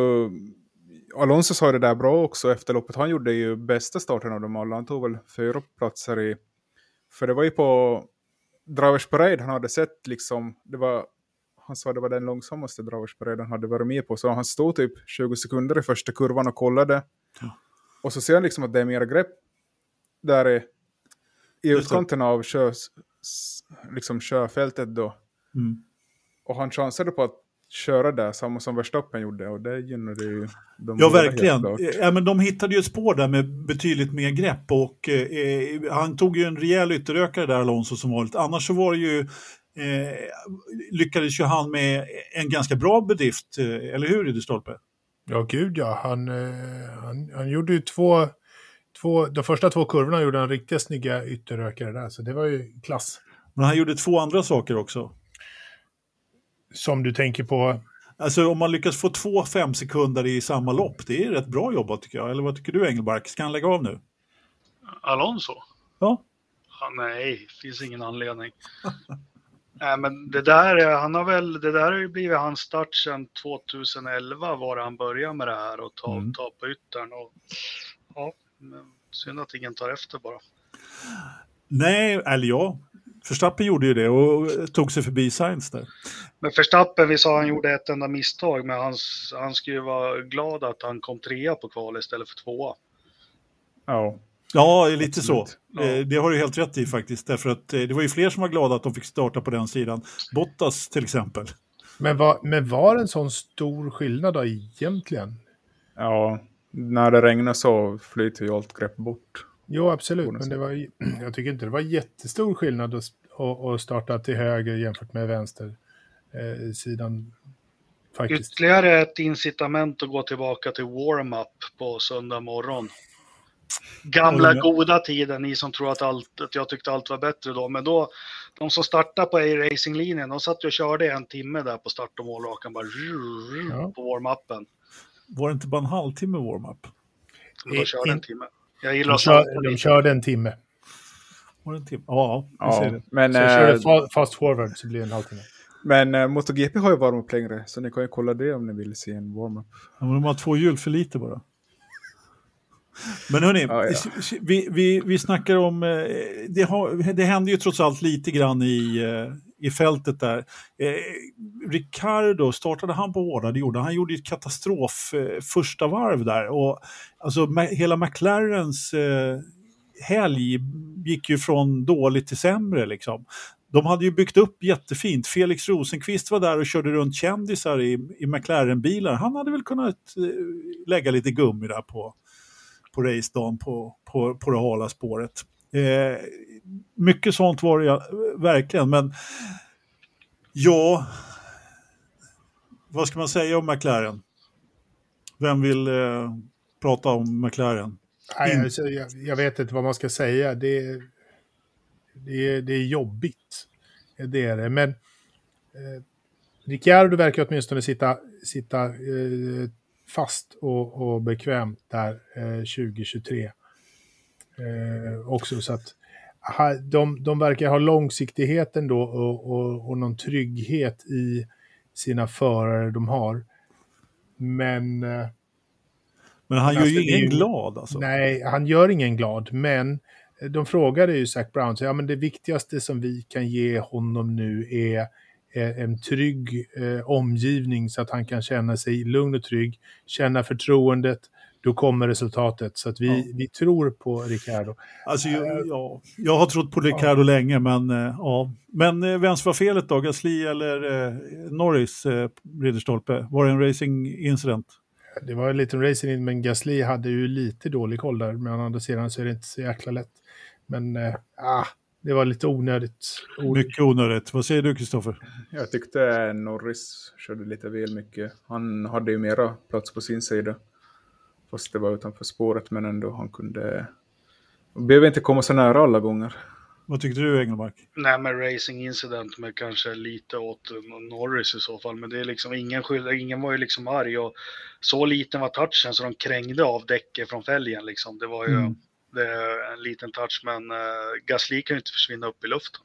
Alonso sa det där bra också efter loppet. Han gjorde ju bästa starten av dem alla. Han tog väl fyra platser i... För det var ju på Drivers Parade han hade sett liksom... Det var, han sa det var den långsammaste Parade han hade varit med på. Så han stod typ 20 sekunder i första kurvan och kollade. Ja. Och så ser han liksom att det är mera grepp där i i utkanten av kö, liksom körfältet då. Mm. Och han chansade på att köra där, samma som Verstappen gjorde, och det gynnade ju de Ja, verkligen. Ja, men de hittade ju spår där med betydligt mer grepp och eh, han tog ju en rejäl ytterökare där, Alonso, som vanligt. Annars så var det ju eh, lyckades ju han med en ganska bra bedrift, eh, eller hur, Ridderstolpe? Ja, gud ja. Han, eh, han, han gjorde ju två två, de första två kurvorna gjorde han riktigt snygga ytterrökare där, så det var ju klass. Men han gjorde två andra saker också. Som du tänker på? Alltså om man lyckas få två fem sekunder i samma lopp, det är rätt bra jobbat tycker jag. Eller vad tycker du Engelmark? Ska han lägga av nu? Alonso? Ja. ja nej, finns ingen anledning. nej, men det där, han har väl, det där har ju blivit hans start sedan 2011 var han började med det här och ta, mm. ta på yttern. Och, ja, men synd att ingen tar efter bara. Nej, eller ja. Förstappen gjorde ju det och tog sig förbi Sainz där. Men Förstappen, vi sa han gjorde ett enda misstag, men han, han skulle ju vara glad att han kom trea på kval istället för tvåa. Ja. Ja, lite Absolut. så. Ja. Eh, det har du helt rätt i faktiskt. Därför att eh, det var ju fler som var glada att de fick starta på den sidan. Bottas till exempel. Men var, men var det en sån stor skillnad då egentligen? Ja, när det regnar så flyter ju allt grepp bort. Jo, absolut. Men det var, jag tycker inte det var jättestor skillnad att, att starta till höger jämfört med vänster eh, sidan. Faktiskt. Ytterligare ett incitament att gå tillbaka till warm-up på söndag morgon. Gamla goda tiden, ni som tror att, allt, att jag tyckte allt var bättre då. Men då, de som startade på racinglinjen, de satt och körde en timme där på start och målrakan bara ja. på warm-upen. Var det inte bara en halvtimme warm-up? De körde en timme. Jag gillar de, kör, de körde en timme. Var det en timme? Ja, ja det. Men, så jag körde fast forward så blir det en halvtimme. Men äh, MotoGP har ju warm-up längre, så ni kan ju kolla det om ni vill se en warm-up. Ja, men de har två hjul för lite bara. Men hörni, ja, ja. Vi, vi, vi snackar om, eh, det, har, det händer ju trots allt lite grann i, eh, i fältet där. Eh, Ricardo, startade han på hårda? Det gjorde han. gjorde ett katastrof eh, första varv där. Och, alltså, hela McLarens eh, helg gick ju från dåligt till sämre. Liksom. De hade ju byggt upp jättefint. Felix Rosenqvist var där och körde runt kändisar i, i McLaren-bilar. Han hade väl kunnat eh, lägga lite gummi där på, på racedagen på, på, på det hala spåret. Eh, mycket sånt var det verkligen, men ja, vad ska man säga om McLaren? Vem vill eh, prata om McLaren? Nej, alltså, jag, jag, vet inte vad man ska säga. Det, det, det är jobbigt. Det är det. Men eh, Ricciardo verkar åtminstone sitta, sitta eh, fast och, och bekvämt där eh, 2023. Eh, också så att de, de verkar ha långsiktigheten då och, och, och någon trygghet i sina förare de har. Men... Eh, men han gör ju alltså, ingen glad alltså. Nej, han gör ingen glad, men de frågade ju Zac Brown, så ja men det viktigaste som vi kan ge honom nu är en trygg eh, omgivning så att han kan känna sig lugn och trygg, känna förtroendet då kommer resultatet. Så att vi, Ja. vi tror på Ricardo. Alltså, jag, ja, jag har trott på Ricardo länge, men eh, ja. Men eh, vems var felet då? Gasly eller eh, Norris, eh, Ridderstolpe? Var det en racing incident? Det var en liten racing, men Gasly hade ju lite dålig koll där. Men å andra sidan så är det inte så jäkla lätt. Men eh, ah, det var lite onödigt. Mycket onödigt. Vad säger du, Kristoffer? Jag tyckte Norris körde lite väl mycket. Han hade ju mera plats på sin sida. Fast det var utanför spåret, men ändå han kunde... Han behöver inte komma så nära alla gånger. Vad tyckte du, Engelmark? Nej, men racing incident med kanske lite åt Norris i så fall. Men det är liksom ingen skyld, ingen var ju liksom arg och så liten var touchen så de krängde av däcket från fälgen liksom. Det var ju Mm. Det är en liten touch, men uh, Gasly kan ju inte försvinna upp i luften.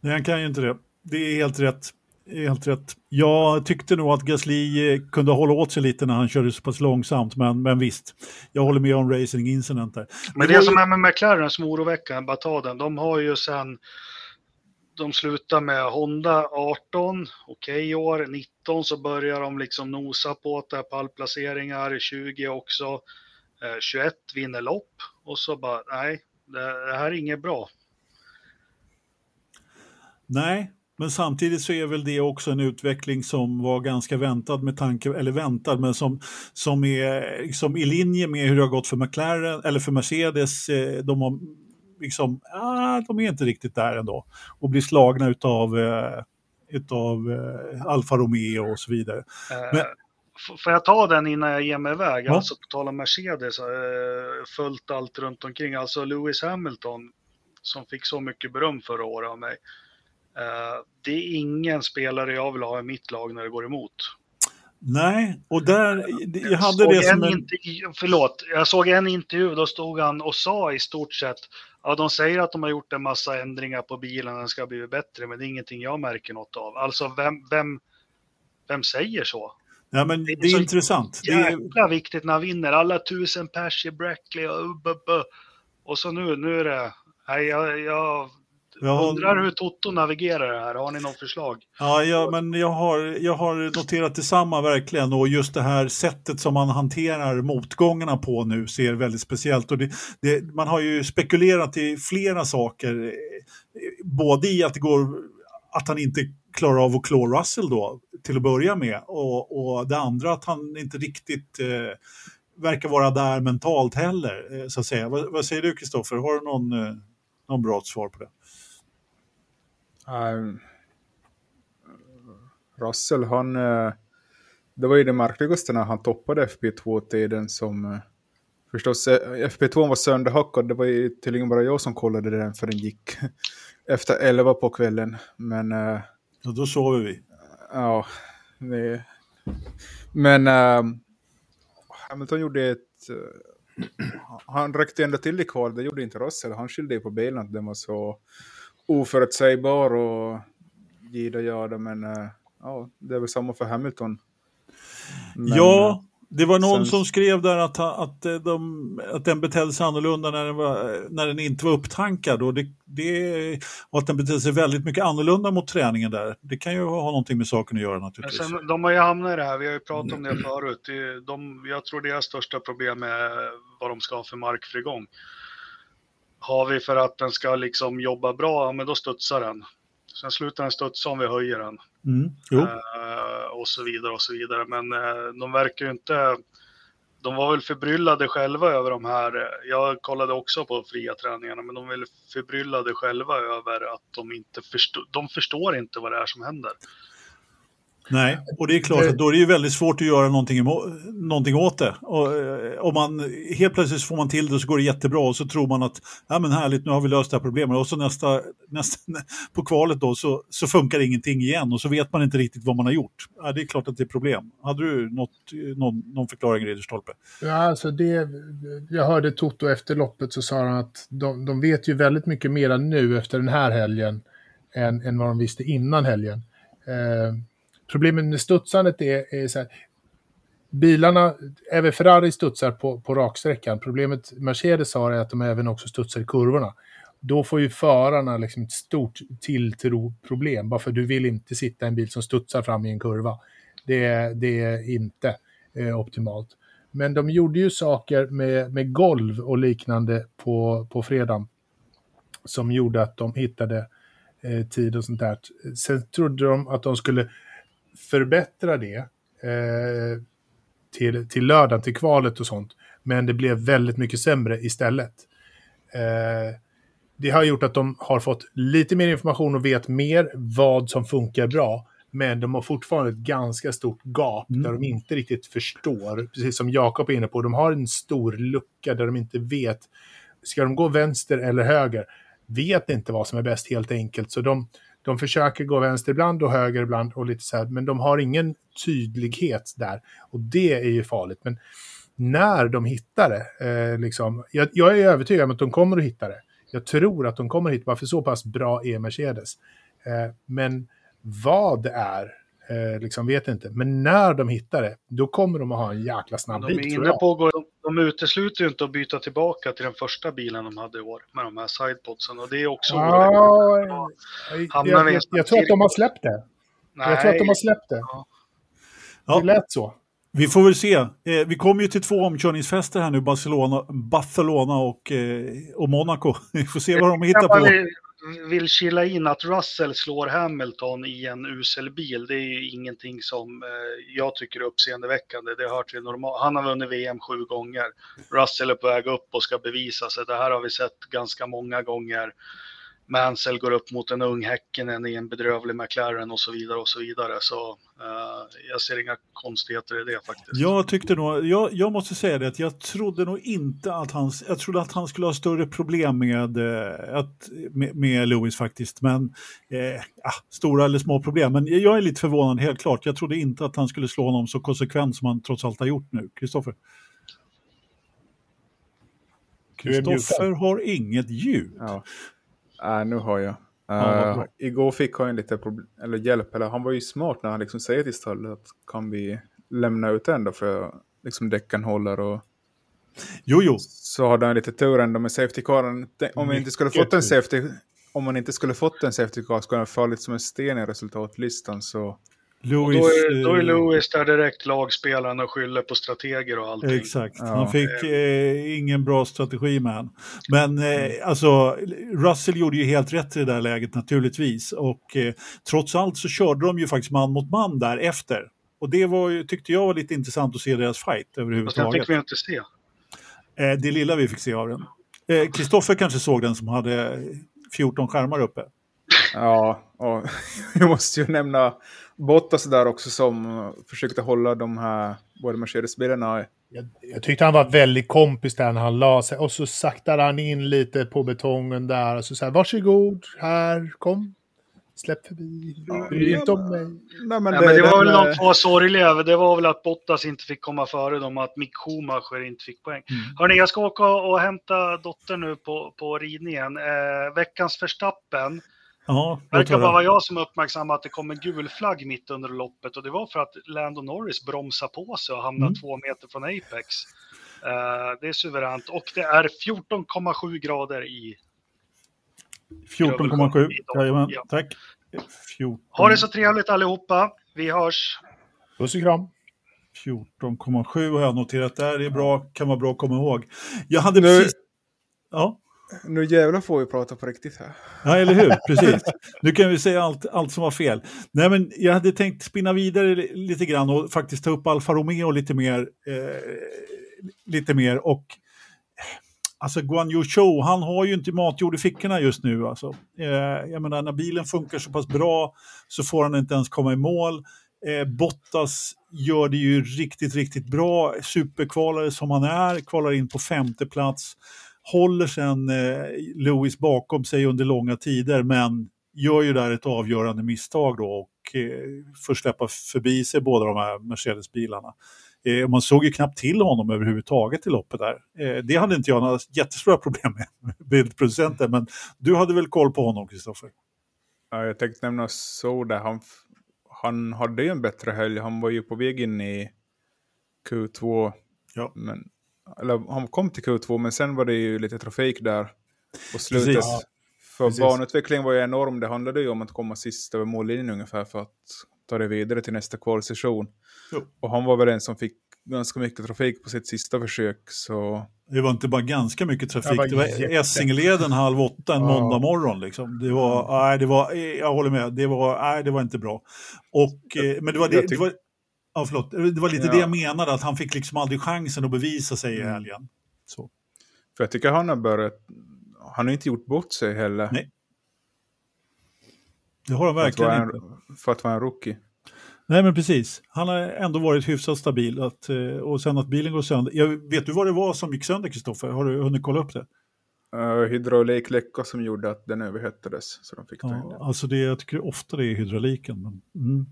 Nej, han kan ju inte det. Det är helt rätt. Helt rätt. Jag tyckte nog att Gasly eh, kunde hålla åt sig lite när han körde så pass långsamt, men, men visst. Jag håller med om racing incident där. Men Det det, som ju- är med McLaren som oroväckande, bara ta den, de har ju sen de slutar med Honda 18, okej i år, 19 så börjar de liksom nosa på det, pallplaceringar, 20 också, eh, 21 vinner lopp och så bara nej, det, här är inget bra. Nej, men samtidigt så är väl det också en utveckling som var ganska väntad med tanke, eller väntad, men som, som är liksom i linje med hur det har gått för McLaren, eller för Mercedes. Eh, De har liksom, ah, de är inte riktigt där ändå. Och blir slagna utav, eh, utav eh, Alfa Romeo och så vidare. Eh, Men- Får jag ta den innan jag ger mig iväg? Ja. Alltså på tal om Mercedes, eh, följt allt runt omkring. Alltså Lewis Hamilton som fick så mycket beröm förra året av mig. Eh, det är ingen spelare jag vill ha i mitt lag när det går emot. Nej, och där, jag hade såg det som en... intervju, förlåt, jag såg en intervju, då stod han och sa i stort sett, ja de säger att de har gjort en massa ändringar på bilen, den ska bli bättre, men det är ingenting jag märker något av. Alltså vem, vem, vem säger så? Ja, men det är det är intressant. Det är, Jäkla viktigt när han vinner, alla tusen pers i Brackley och uh, bu. Och så nu, nu är det, nej jag, jag jag undrar hur Toto navigerar det här, har ni något förslag? Ja, ja men jag har, jag har noterat detsamma verkligen och just det här sättet som man hanterar motgångarna på nu ser väldigt speciellt. Och det, det, man har ju spekulerat i flera saker, både i att det går att han inte klarar av att klå Russell då till att börja med och, och det andra att han inte riktigt eh, verkar vara där mentalt heller, eh, så att säga. Vad, vad säger du Kristoffer, har du någon, eh, någon bra svar på det? Um, Russell, han... eh, det var ju det märkligaste när han toppade FP2-tiden som... eh, förstås, eh, FP2 var sönderhackad. Det var ju tydligen bara jag som kollade den för den gick efter 11 på kvällen. Men eh, Ja, då sover vi. ja, det... Men ehm, Hamilton gjorde ett... eh, han räckte ända till i kval, det gjorde inte Russell. Han skyllde på bilen att den var så oförutsägbar och gida jada, men eh, ja, det är väl samma för Hamilton. Men, ja, det var någon sen- som skrev där att, att, eh, de, att den betedde sig annorlunda när den, var, när den inte var upptankad och, det, det, och att den betedde sig väldigt mycket annorlunda mot träningen där. Det kan ju ha någonting med saken att göra naturligtvis. sen, de har ju hamnat i det här, vi har ju pratat om det förut. De, jag tror deras största problem är vad de ska ha för markfrigång. Har vi för att den ska liksom jobba bra, ja, men då studsar den. Sen slutar den studsa om vi höjer den. Mm. Eh, och så vidare och så vidare. Men eh, de verkar ju inte... De var väl förbryllade själva över de här. eh, Jag kollade också på fria träningarna, men de var väl förbryllade själva över att de inte förstår. De förstår inte vad det är som händer. Nej, och det är klart Det- att då är det ju väldigt svårt att göra någonting, någonting åt det. Och, eh, om man, helt plötsligt får man till det så går det jättebra och så tror man att ja, men härligt, nu har vi löst det här problemet. Och så nästa, nästa, på kvalet då så, så funkar ingenting igen och så vet man inte riktigt vad man har gjort. Ja, det är klart att det är problem. Hade du något, någon, någon förklaring, Ridderstolpe? Ja, alltså det, jag hörde Toto efter loppet så sa han att de, de vet ju väldigt mycket mera nu efter den här helgen än, än vad de visste innan helgen. Eh, problemet med studsandet är, är så här, bilarna, även Ferrari studsar på, på raksträckan. Problemet Mercedes har är att de även också studsar i kurvorna. Då får ju förarna liksom ett stort tilltro problem. bara för du vill inte sitta i en bil som studsar fram i en kurva. Det, det är inte eh, optimalt. Men de gjorde ju saker med, med golv och liknande på, på fredagen. Som gjorde att de hittade eh, tid och sånt där. Sen trodde de att de skulle förbättra det eh, till, till lördagen, till kvalet och sånt. Men det blev väldigt mycket sämre istället. Eh, det har gjort att de har fått lite mer information och vet mer vad som funkar bra. Men de har fortfarande ett ganska stort gap mm. där de inte riktigt förstår. Precis som Jakob är inne på, de har en stor lucka där de inte vet. Ska de gå vänster eller höger? Vet inte vad som är bäst helt enkelt. Så de, de försöker gå vänster ibland och höger ibland och lite så här, men de har ingen tydlighet där. Och det är ju farligt. Men när de hittar det, eh, liksom, jag, jag, är övertygad om att de kommer att hitta det. Jag tror att de kommer att hitta det. för så pass bra är Mercedes. Eh, men vad det är, eh, liksom vet inte. Men när de hittar det, då kommer de att ha en jäkla snabb de inne på, de, de utesluter ju inte att byta tillbaka till den första bilen de hade i år med de här sidepodsen. Och det är också... Ja, jag, jag, jag, jag tror att de har släppt det. Nej. Jag tror att de har släppt det. Ja. Det lät så. Vi får väl se. Eh, vi kommer ju till två omkörningsfester här nu, Barcelona, Barcelona och, eh, och Monaco. Vi får se vad de hittar på vill kila in att Russell slår Hamilton i en usel bil. Det är ju ingenting som eh, jag tycker är uppseendeväckande. Det hör till normal. Han har vunnit VM sju gånger. Russell är på väg upp och ska bevisa sig. Det här har vi sett ganska många gånger. Mansell går upp mot en ung Häckenen i en bedrövlig McLaren och så vidare och så vidare. Så uh, jag ser inga konstigheter i det faktiskt. Jag tyckte nog, jag, jag måste säga det att jag trodde nog inte att han, jag trodde att han skulle ha större problem med, eh, att, med, med Lewis faktiskt. Men eh, stora eller små problem. Men jag är lite förvånad helt klart. Jag trodde inte att han skulle slå honom så konsekvent som han trots allt har gjort nu. Kristoffer? Kristoffer har inget ljud. Ja. Äh, nu har jag. Uh, igår fick han lite eller hjälp, eller han var ju smart när han liksom säger till stallet att kan vi lämna ut den då för liksom däcken håller och Jo, jo. Så hade han lite tur ändå med safety caren. Om man inte skulle fått en safety, om man inte skulle fått en safety car skulle han fallit som en sten i resultatlistan så Lewis, då, är, då är eh, Lewis där direkt lagspelaren och skyller på strateger och allting. Exakt, ja. han fick eh, ingen bra strategi med han. Men eh, alltså, Russell gjorde ju helt rätt i det där läget naturligtvis. Och eh, trots allt så körde de ju faktiskt man mot man där efter. Och det var ju, tyckte jag var lite intressant att se deras fight överhuvudtaget. Fast den fick vi inte se. Eh, det lilla vi fick se av den. Eh, Kristoffer kanske såg den som hade 14 skärmar uppe. Ja, och jag måste ju nämna Bottas där också som försökte hålla de här både Mercedes-bilarna. Jag, jag tyckte han var väldigt kompis där när han la sig och så saktade han in lite på betongen där och så sa varsågod, här, kom, släpp förbi, bry ja, inte om mig. Nej, men, ja, det, men det var väl de två sorgliga, det var väl att Bottas inte fick komma före dem och att Mick Schumacher inte fick poäng. Mm. Hörni, jag ska åka och hämta dottern nu på, på ridningen. Eh, veckans förstappen Ja, det verkar bara vara jag som uppmärksammar att det kom en gul flagg mitt under loppet och det var för att Lando Norris bromsade på sig och hamnade mm. två meter från Apex. Uh, det är suveränt och det är 14,7 grader i 14,7, jajamän, ja. tack. 14. Ha det så trevligt allihopa, vi hörs. Puss och kram. 14,7 har jag noterat där, det är bra, kan vara bra att komma ihåg. Jag hade precis... Ja. Nu jävlar får vi prata på riktigt här. Ja, eller hur? Precis. Nu kan vi säga allt, allt som var fel. Nej, men jag hade tänkt spinna vidare lite grann och faktiskt ta upp Alfa Romeo lite mer. Eh, lite mer och Alltså Guan Yu Zhou, han har ju inte matjord i fickorna just nu. Alltså. Eh, jag menar, när bilen funkar så pass bra så får han inte ens komma i mål. Eh, Bottas gör det ju riktigt, riktigt bra. Superkvalare som han är, kvalar in på femte plats håller sen eh, Lewis bakom sig under långa tider men gör ju där ett avgörande misstag då och eh, får släppa förbi sig båda de här Mercedes-bilarna. Eh, man såg ju knappt till honom överhuvudtaget i loppet där. Eh, det hade inte jag några jättestora problem med, bildproducenten, men du hade väl koll på honom, Kristoffer? Ja, jag tänkte nämna Soda. Han, han hade ju en bättre helg. Han var ju på väg in i Q2. Ja. Men eller han kom till Q2 men sen var det ju lite trafik där på slutet. Precis. För Precis. banutvecklingen var ju enorm. Det handlade ju om att komma sist över mållinjen ungefär för att ta det vidare till nästa kvalsession. Och han var väl den som fick ganska mycket trafik på sitt sista försök. Så Det var inte bara ganska mycket trafik. Det var Det var Essingeleden halv åtta en Ja. Mm. måndag morgon. Liksom. Det var, nej, det var, jag håller med, det var, nej, det var inte bra. Och, eh, men det var, det, Jag det var, ja, förlåt, det var lite Ja. det jag menade, att han fick liksom aldrig chansen att bevisa sig i Mm. helgen. Så. för jag tycker han har börjat, han har inte gjort bort sig heller. Nej, Det har han för, verkligen vara inte. för att vara en rookie. Nej, men precis. Han har ändå varit hyfsat stabil. Att, eh, och sen att bilen går sönder. Jag, vet du vad det var som gick sönder, Kristoffer? Har du hunnit kolla upp det? Uh, hydraulikläcka som gjorde att den överhettades. Så de fick ta in Ja, den. alltså det, jag tycker ofta det är hydrauliken. Men, mm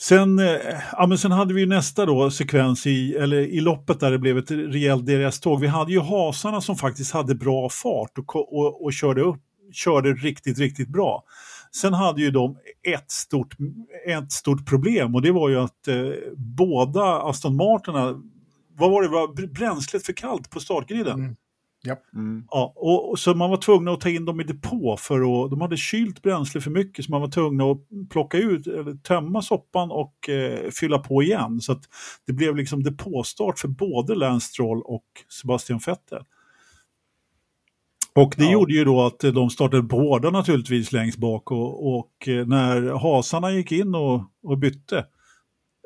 sen, eh, ja, men sen hade vi ju nästa då, sekvens i, eller i loppet där det blev ett rejält DRS-tåg. Vi hade ju hasarna som faktiskt hade bra fart och, och, och körde, upp, körde riktigt, riktigt bra. Sen hade ju de ett stort, ett stort problem och det var ju att eh, båda Aston Martinerna, vad var det, var bränslet för kallt på startgriden? Mm. Mm. Ja, och, och så man var tvungen att ta in dem i depå för att de hade kylt bränsle för mycket så man var tvungen att plocka ut, eller tömma soppan och eh, fylla på igen. Så att det blev liksom depåstart för både Lance Stroll och Sebastian Vettel. Och det Ja. gjorde ju då att de startade hårda naturligtvis längst bak och, och eh, när hasarna gick in och, och bytte,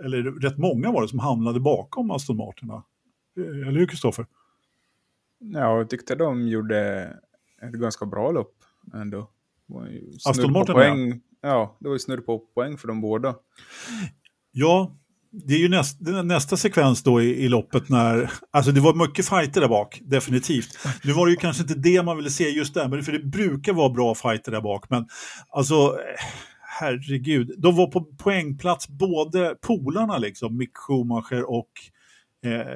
eller rätt många var det som hamnade bakom Aston Martinerna. Eh, Eller hur Kristoffer? Ja, jag tyckte de gjorde ett ganska bra lopp ändå. Aston på Martin, poäng. Ja, det var ju snudd på poäng för de båda. Ja, det är ju näst, nästa sekvens då i, i loppet när, alltså det var mycket fighter där bak, definitivt. Nu var det ju kanske inte det man ville se just där, men för det brukar vara bra fighter där bak. Men alltså, herregud, de var på poängplats både polarna liksom, Mick Schumacher och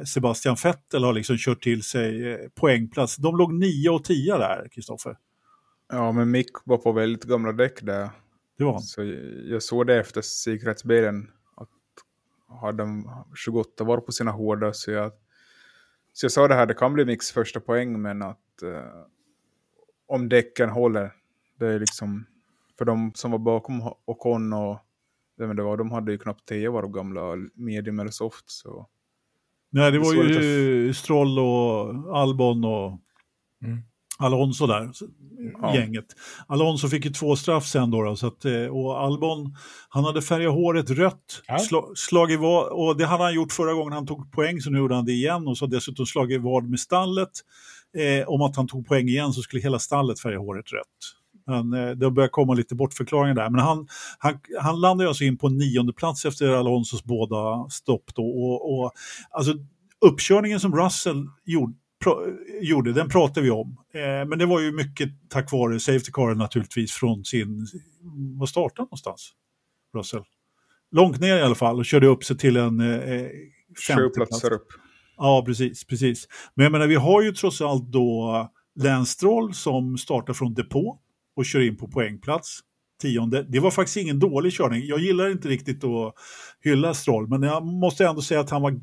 Sebastian Vettel har liksom kört till sig eh, poängplats. De låg 9 och 10 där, Kristoffer. Ja, men Mick var på väldigt gamla däck där. Det var han. Så jag såg det efter säkerhetsbilen. Att hade de 28 var på sina hårda. Så jag, så jag sa det här, det kan bli Micks första poäng. Men att eh, om däcken håller. Det är liksom, för de som var bakom Ocon och vem det var, de hade ju knappt 10 var gamla medium eller soft. Så Nej, det var ju Stroll och Albon och Mm. Alonso där, Ja. gänget. Alonso fick ju två straff sen då, då så att, eh, och Albon, han hade färgat håret rött, Ja. sla, slagit vad, och det hade han gjort förra gången han tog poäng, så nu gjorde han det igen och så dessutom slagit vad med stallet. Eh, om att han tog poäng igen så skulle hela stallet färga håret rött. Men eh, det börjar komma lite bortförklaringar där. Men han, han, han landade alltså in på nionde plats efter Alonsos båda stopp då. Och, och, alltså, uppkörningen som Russell gjorde, pro, gjorde, den pratade vi om. Eh, men det var ju mycket tack vare Safety Car naturligtvis från sin... Var startade någonstans? Russell? Långt ner i alla fall och körde upp sig till en eh, femte plats. upp. Ja, precis, precis. Men jag menar, vi har ju trots allt då Lance Stroll som startar från depå och kör in på poängplats. Tionde. Det var faktiskt ingen dålig körning. Jag gillar inte riktigt att hylla Stroll, men jag måste ändå säga att han var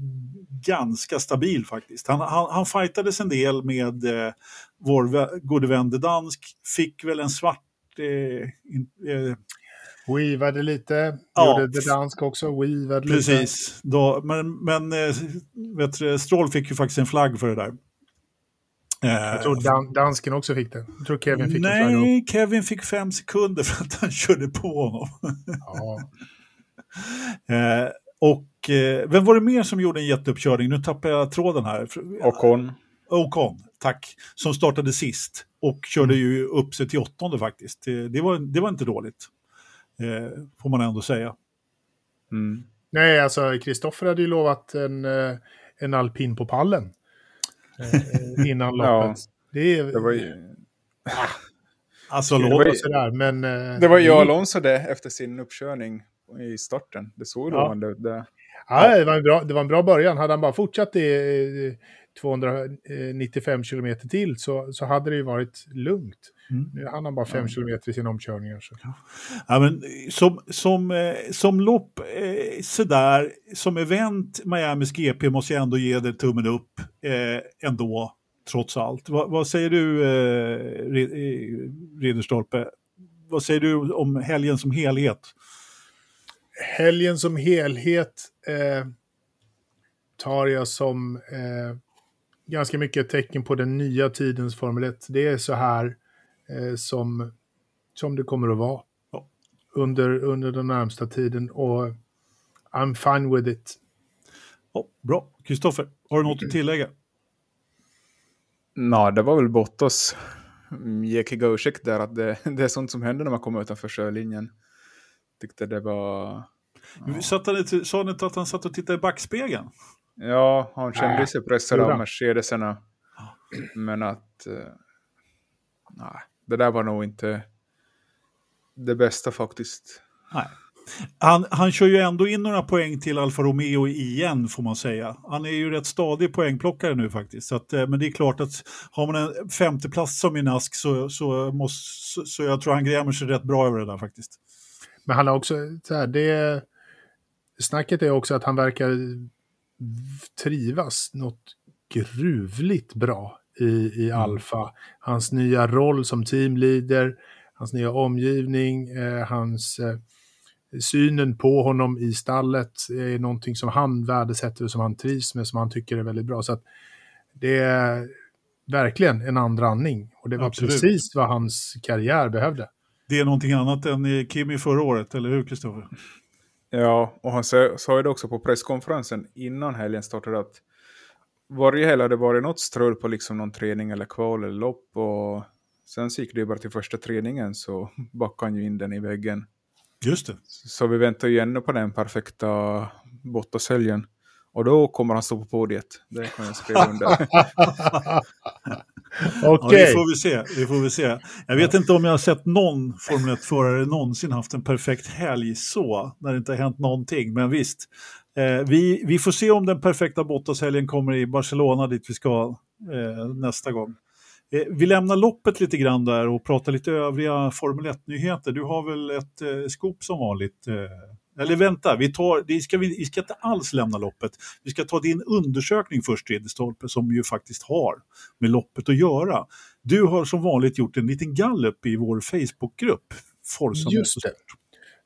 ganska stabil faktiskt. Han, han, han fightades en del med eh, vår gode vän Dansk, fick väl en svart... Eh, in, eh, Weavade lite. Ja. Gjorde det dansk också. Weavade lite. Precis, men, men eh, vet du, Stroll fick ju faktiskt en flagg för det där. Eh, Jag tror dan dansken också fick det. Jag tror Kevin fick en flagga också. Nej, Kevin fick fem sekunder för att han körde på honom. Ja. Eh, och eh, vem var det mer som gjorde en jätteuppkörning? Nu tappar jag tråden här. Ocon. Ocon, tack. Som startade sist och körde ju upp sig till åttonde faktiskt. Det, var, det var inte dåligt. Eh, får man ändå säga. Mm. Nej, alltså Kristoffer hade ju lovat en, eh, en alpin på pallen. Eh, innan Ja. loppet. Det, är, Det var ju, Alltså, Det låt, ju- sådär, men... eh, det var ju Alonso det efter sin uppkörning i starten. Det såg Ja. lovande ut. Det. Ja, det, var en bra, det var en bra början. Hade han bara fortsatt i 295 kilometer till så, så hade det ju varit lugnt. Mm. Nu hann han bara 5 kilometer i sina omkörningar. Så. Ja, men som, som, eh, som lopp, eh, sådär, som event, Miamis GP måste jag ändå ge det tummen upp eh, ändå, trots allt. Va, vad säger du, eh, eh, Ridderstolpe? Vad säger du om helgen som helhet? Helgen som helhet eh, tar jag som eh, ganska mycket tecken på den nya tidens Formel 1. Det är så här eh, som, som det kommer att vara Ja. under, under den närmsta tiden. Och I'm fine with it. Ja, bra. Kristoffer, har du något att tillägga? Nej, det var väl Bottas Jeki Gauchek där, att det, det är sånt som händer när man kommer utanför sjölinjen. Tyckte det var... Ja. Satt han, sa ni inte att han satt och tittade i backspegeln? Ja, han kände Nej, sig pressad av han? Mercedesarna. Men att... eh, nej, det där var nog inte det bästa faktiskt. Nej. Han, han kör ju ändå in några poäng till Alfa Romeo igen får man säga. Han är ju rätt stadig poängplockare nu faktiskt. Så att, eh, men det är klart att har man en femteplats som i Nask så, så, måste, så, så jag tror han grämer sig rätt bra över det där faktiskt. Men han har också, så här, det, snacket är också att han verkar trivas något gruvligt bra i, i Alfa. Hans nya roll som teamleader, hans nya omgivning, eh, hans eh, synen på honom i stallet är någonting som han värdesätter och som han trivs med, som han tycker är väldigt bra. Så att det är verkligen en andra andning. Och det var Absolut. precis vad hans karriär behövde. Det är någonting annat än Kimi förra året, eller hur Kristoffer? Ja, och han sa ju det också på presskonferensen innan helgen startade att varje helg hade varit något strul på liksom någon träning eller kval eller lopp och sen så gick det ju bara till första träningen så backade han ju in den i väggen. Just det. Så vi väntar ju ännu på den perfekta Bottas-helgen. Och då kommer han stå på podiet. Det kan jag skriva under. Ja, Okej. det får vi se. Det får vi se. Jag vet inte om jag har sett någon Formel 1-förare någonsin haft en perfekt helg så, när det inte har hänt någonting. Men visst, eh, vi, vi får se om den perfekta Bottas-helgen kommer i Barcelona dit vi ska eh, nästa gång. Eh, vi lämnar loppet lite grann där och pratar lite övriga Formel 1-nyheter. Du har väl ett eh, skop som vanligt? Eh, eller vänta, vi, tar, det ska vi, vi ska inte alls lämna loppet. Vi ska ta din undersökning först, Ridderstolpe, som ju faktiskt har med loppet att göra. Du har som vanligt gjort en liten gallup i vår Facebookgrupp, Forza Just det.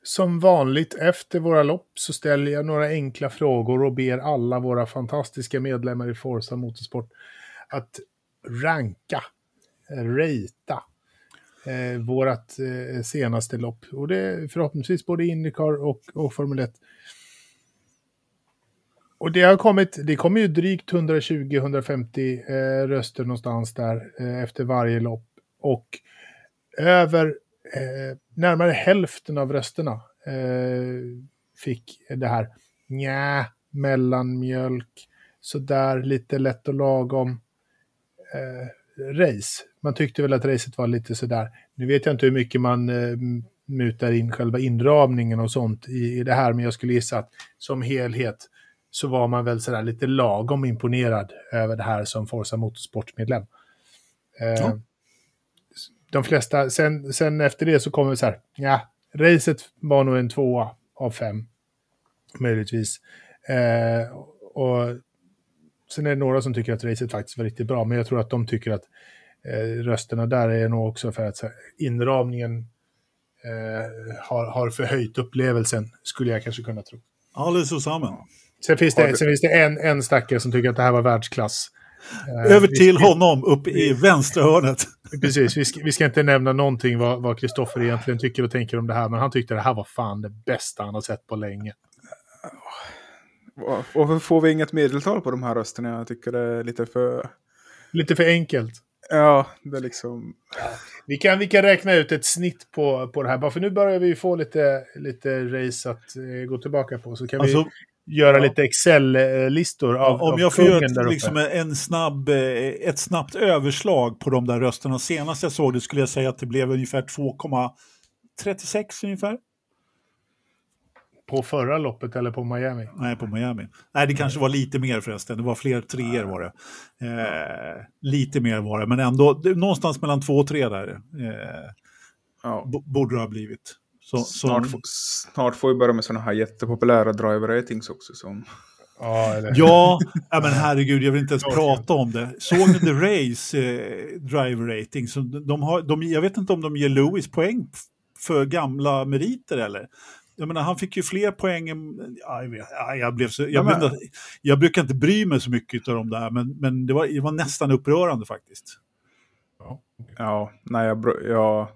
Som vanligt efter våra lopp så ställer jag några enkla frågor och ber alla våra fantastiska medlemmar i Forza Motorsport att ranka, eh, ratea eh, vårat eh, senaste lopp. Och det är förhoppningsvis både Indycar och, och Formel 1. Och det har kommit, det kommer ju drygt 120-150 eh, röster någonstans där eh, efter varje lopp. Och över eh, närmare hälften av rösterna eh, fick det här nja, mellanmjölk, sådär lite lätt och lagom eh, race. Man tyckte väl att racet var lite sådär. Nu vet jag inte hur mycket man eh, mutar in själva inramningen och sånt i, i det här, men jag skulle gissa att som helhet så var man väl sådär lite lagom imponerad över det här som Forza Motorsport-medlem. Eh, Ja. De flesta, sen, sen efter det så kommer det så här, ja, racet var nog en tvåa av fem, möjligtvis. Eh, och sen är det några som tycker att racet faktiskt var riktigt bra, men jag tror att de tycker att eh, rösterna där är nog också för att här, inramningen eh, har, har förhöjt upplevelsen, skulle jag kanske kunna tro. Alldeles och samman. Sen finns det, sen finns det en, en stackare som tycker att det här var världsklass. Eh, Över vi- till honom, upp i vänstra hörnet. Precis, vi ska, vi ska inte nämna någonting vad vad Kristoffer egentligen tycker och tänker om det här, men han tyckte det här var fan det bästa han har sett på länge. Och- Varför får vi inget medeltal på de här rösterna? Jag tycker det är lite för... Lite för enkelt. Ja, det är liksom... Vi kan, vi kan räkna ut ett snitt på, på det här, bara för nu börjar vi få lite, lite race att eh, gå tillbaka på. Så kan Alltså, vi göra ja. lite Excel-listor av, om av jag får göra ett, liksom en snabb, eh, ett snabbt överslag på de där rösterna. Senast jag såg det skulle jag säga att det blev ungefär 2,36 ungefär. På förra loppet eller på Miami? Nej, på Miami. Nej, det kanske var lite mer förresten. Det var fler treor var det. Eh, lite mer var det, men ändå det, någonstans mellan två och tre där eh, Ja. bo- borde det ha blivit. Så, Snart, får- snart får vi börja med sådana här jättepopulära driver ratings också. Som... Ja, eller? ja, men herregud, jag vill inte ens Ja, prata om det. Såg ni The Race eh, driver rating? Så de har, de, jag vet inte om de ger Lewis poäng för gamla meriter eller? Jag menar, han fick ju fler poäng än... Ja, jag, vet, ja, jag, blev så, jag, men- blev, jag brukar inte bry mig så mycket av de där, men, men det, var, det var nästan upprörande faktiskt. Ja, nej, jag, jag,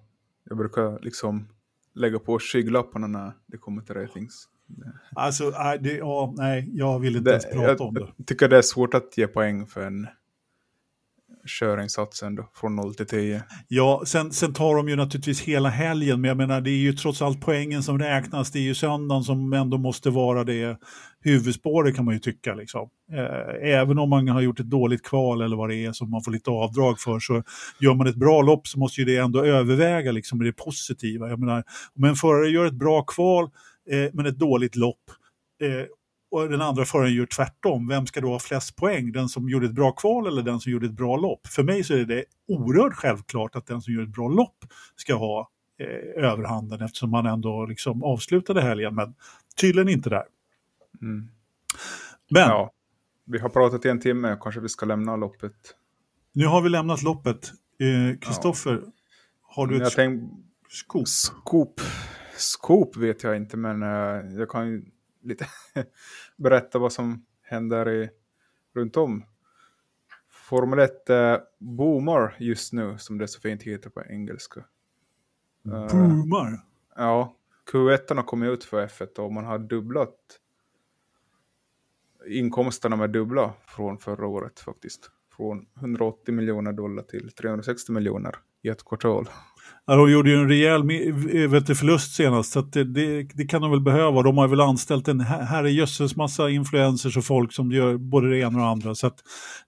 jag brukar liksom lägga på skygglapparna när det kommer till ratings. Alltså, det, ja, nej, jag vill inte Det, ens prata om det. jag tycker det är svårt att ge poäng för en körinsatsen då från 0 till 10. Ja, sen, sen tar de ju naturligtvis hela helgen, men jag menar det är ju trots allt poängen som räknas. Det är ju söndagen som ändå måste vara det huvudspåret kan man ju tycka. Liksom. Eh, även om man har gjort ett dåligt kval eller vad det är som man får lite avdrag för så gör man ett bra lopp så måste ju det ändå överväga liksom, det positiva. Jag menar, om en förare gör ett bra kval eh, men ett dåligt lopp eh, och den andra föraren gör tvärtom, vem ska då ha flest poäng? Den som gjorde ett bra kval eller den som gjorde ett bra lopp? För mig så är det oerhört självklart att den som gör ett bra lopp ska ha eh, överhanden eftersom man ändå liksom avslutade helgen, men tydligen inte där. Mm. Men Ja, vi har pratat i en timme, kanske vi ska lämna loppet. nu har vi lämnat loppet. Eh, Kristoffer, har du Jag ett tänkte, skop? Scoop vet jag inte, men eh, jag kan ju lite berätta vad som händer i, runt om. Formel 1 eh, boomar just nu, som det så fint heter på engelska. Eh, Boomar. ja, Q1 har kommit ut för F1 och man har dubblat inkomsterna med dubbla från förra året faktiskt. Från 180 miljoner dollar till 360 miljoner i ett kvartal. Hon de gjorde ju en rejäl eh, vet du, förlust senast, så att det, det, det kan de väl behöva. De har väl anställt en herrejösses massa influencers och folk som gör både det ena och det andra. Så att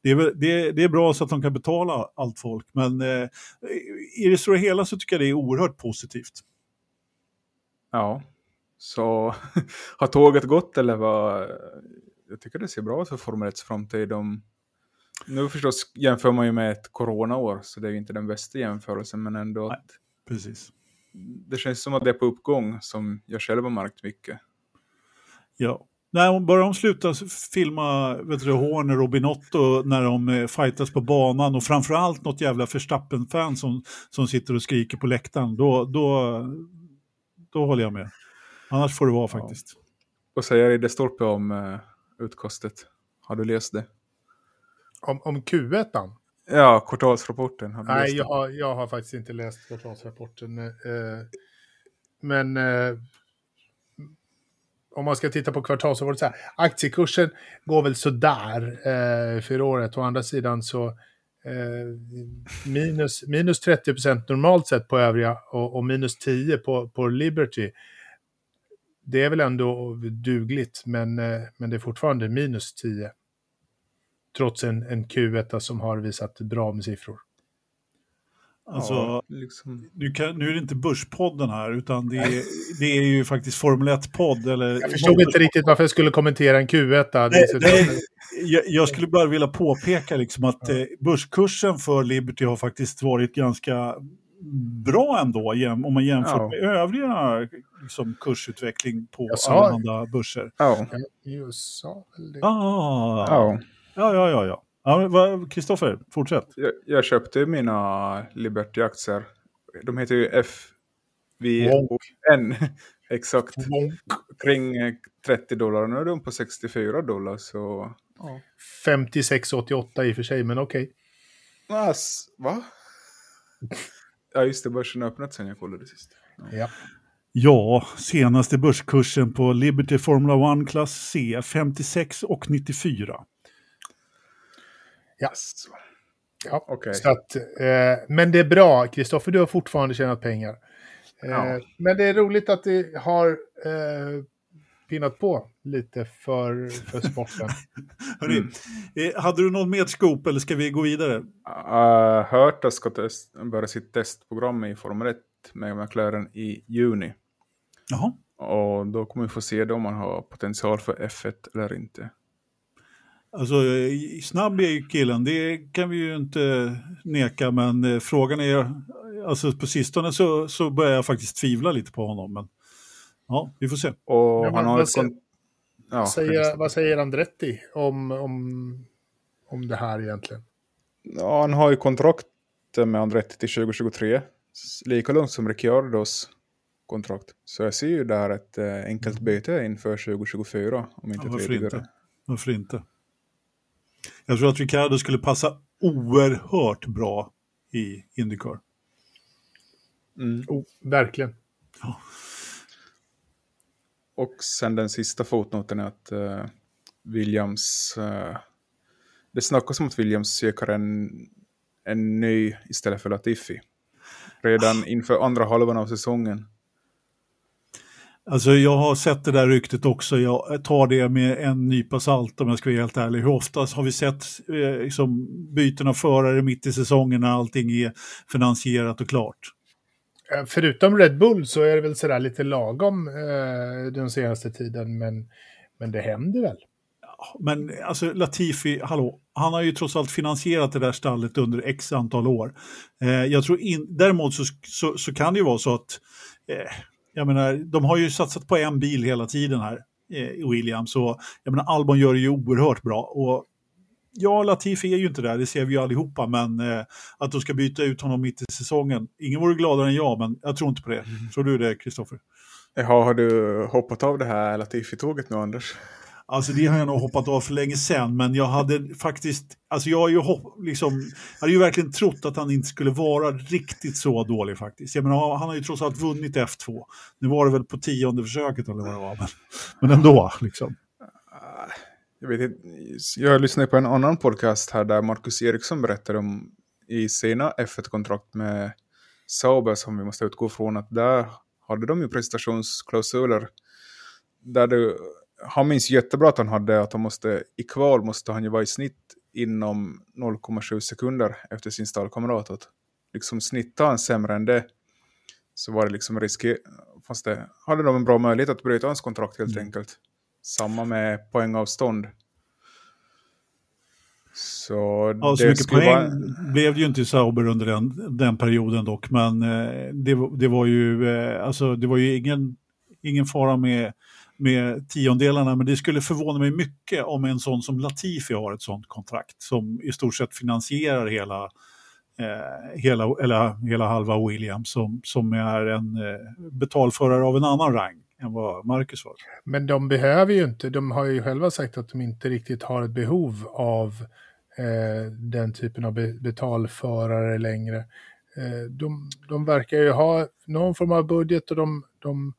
det, är väl, det, det är bra så att de kan betala allt folk. Men eh, i det stora hela så tycker jag det är oerhört positivt. Ja, så har tåget gått eller vad? Eh, jag tycker det ser bra ut för Formel 1 framtid. De, nu förstås jämför man ju med ett coronaår, så det är ju inte den bästa jämförelsen, men ändå Nej. att Precis. det känns som att det är på uppgång, som jag själv har märkt mycket. Ja. Nej, bara de slutar filma vet du, Horner och Binotto när de eh, fightas på banan och framförallt något jävla Verstappen-fan som, som sitter och skriker på läktaren, då, då, då håller jag med. Annars får det vara faktiskt. Vad säger det stolpe om uh, utkastet? Har du läst det? Om, om Q1. -an. Ja, kvartalsrapporten. Nej, jag har, jag har faktiskt inte läst kvartalsrapporten. Eh, men eh, om man ska titta på kvartalsrapporten så här. Aktiekursen går väl sådär eh, för året. Å andra sidan så eh, minus, minus 30 procent normalt sett på övriga och, och minus 10 på, på Liberty. Det är väl ändå dugligt, men, eh, men det är fortfarande minus 10. Trots en, en Q1 som har visat bra med siffror. Alltså, ja, liksom. nu, kan, nu är det inte Börspodden här, utan det är, det är ju faktiskt Formel 1-podd. Eller, Jag förstod inte riktigt varför jag skulle kommentera en Q1. Det är Nej, så- nej, jag, jag skulle bara vilja påpeka liksom att eh, börskursen för Liberty har faktiskt varit ganska bra ändå om man jämför Ja. med övriga liksom, kursutveckling på allehanda börser. Ja, Jag sa väl det. Ah, ja. ja, ja, ja. ja. ja Kristoffer, fortsätt. Jag, jag köpte mina Liberty-aktier. De heter ju FVN. Exakt. Bonk. Kring eh, 30 dollar. Nu är de på 64 dollar. Så... Ja. 56,88 i och för sig, men okej. Ass, va? Ja, just det. Börsen har öppnat sen jag kollade sist. Ja. Ja, senaste börskursen på Liberty Formula 1 klass C 56 och 94. Ja. Så. ja. Okej. Så att, eh, men det är bra, Kristoffer, du har fortfarande tjänat pengar. Eh, Ja. Men det är roligt att det har eh, pinnat på lite för, för sporten. Hörrni, Mm. eh, hade du någon mer scoop eller ska vi gå vidare? Uh, Hörta ska test, börja sitt testprogram i Formel 1 med McLaren i juni. Jaha. Och då kommer vi få se om man har potential för F1 eller inte. Alltså, snabb är ju killen, det kan vi ju inte neka, men eh, frågan är, alltså på sistone så, så börjar jag faktiskt tvivla lite på honom, men ja, vi får se. Och han har vad ett ja, vad, säger, vad säger Andretti om, om, om det här egentligen? ja, han har ju kontrakt med Andretti till 2023. S- Lika långt som Ricciardos. kontrakt. Så jag ser ju där ett eh, enkelt byte inför 2024, om inte Ja, varför tidigare. inte? Varför inte? Jag tror att Ricardo skulle passa oerhört bra i Indycar. Mm. Oh, verkligen. Och sen den sista fotnoten är att eh, Williams... eh, det snackas om att Williams söker en, en ny istället för Latifi. Redan inför andra halvan av säsongen. Alltså jag har sett det där ryktet också, jag tar det med en nypa salt om jag ska vara helt ärlig. Hur oftast har vi sett eh, liksom, byten av förare mitt i säsongen när allting är finansierat och klart? Eh, Förutom Red Bull så är det väl sådär lite lagom eh, den senaste tiden, men, men det händer väl. Men alltså Latifi, hallå, han har ju trots allt finansierat det där stallet under x antal år. Eh, jag tror in, däremot så, så, så kan det ju vara så att, eh, jag menar, de har ju satsat på en bil hela tiden här, eh, Williams, och jag menar, Albon gör det ju oerhört bra. Och ja, Latifi är ju inte där, det ser vi ju allihopa, men eh, att de ska byta ut honom mitt i säsongen, ingen vore gladare än jag, men jag tror inte på det. Tror du det, Kristoffer? Jaha, har du hoppat av det här Latifi-tåget nu, Anders? Alltså det har jag nog hoppat av för länge sedan, men jag hade faktiskt, alltså jag har ju hopp, liksom, hade ju verkligen trott att han inte skulle vara riktigt så dålig faktiskt. Jag menar, han har ju trots allt vunnit F2. Nu var det väl på tionde försöket eller vad det var, men, men ändå liksom. Jag, vet inte, jag lyssnade på en annan podcast här där Marcus Eriksson berättade om i sina F1-kontrakt med Sauber som vi måste utgå från att där hade de ju prestationsklausuler. Där det, han minns jättebra att han hade att han måste, i kval måste han ju vara i snitt inom 0,7 sekunder efter sin stallkamrat. Att liksom snitta han sämre än det så var det liksom riskigt. Fast det hade de en bra möjlighet att bryta hans kontrakt helt Mm. enkelt. Samma med poängavstånd. Så, Ja, så det mycket poäng vara... blev det ju inte i Sauber under den, den perioden dock, men eh, det, det var ju, eh, alltså, det var ju ingen, ingen fara med, med tiondelarna, men det skulle förvåna mig mycket om en sån som Latifi har ett sånt kontrakt som i stort sett finansierar hela, eh, hela, eller, hela halva Williams som, som är en eh, betalförare av en annan rang än vad Marcus var. Men de behöver ju inte, de har ju själva sagt att de inte riktigt har ett behov av eh, den typen av be betalförare längre. Eh, de, de verkar ju ha någon form av budget och de, de eh,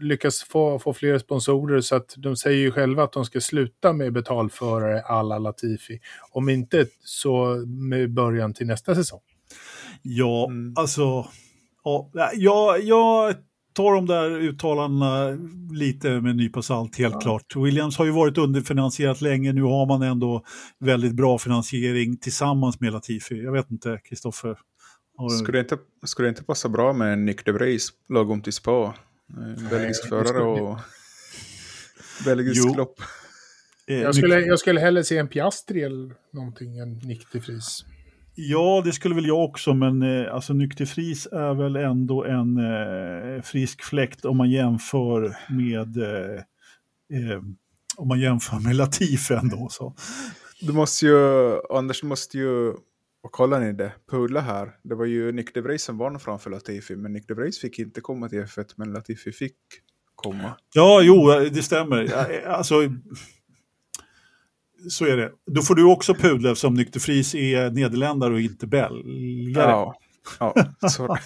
lyckas få, få fler sponsorer så att de säger ju själva att de ska sluta med betalförare alla Latifi. Om inte så med början till nästa säsong. Ja, Mm. alltså, ja, jag, jag tar de där uttalandena lite med en nypa salt, helt klart. Williams har ju varit underfinansierat länge, nu har man ändå väldigt bra finansiering tillsammans med Latifi. Jag vet inte, Kristoffer? du- Skulle det, inte, skulle det inte passa bra med en Nick de Vries lagom till spa? En belgisk det förare och belgisk Jo. lopp. eh, Jag skulle, jag skulle hellre se en Piastri eller någonting än Nick de Vries. Ja, det skulle väl jag också, men eh, alltså nykterfris är väl ändå en eh, frisk fläkt om man jämför med eh, eh, om man jämför med Latifi ändå. Så. Du måste ju, Anders måste ju, vad kallar ni det, pudla här. Det var ju Nick de Vries som vann framför Latifi, men Nick de Vries fick inte komma till F1, men Latifi fick komma. Ja, jo, det stämmer. Alltså, så är det. Då får du också pudla eftersom nykterfris är nederländare och inte belgare. Ja, ja.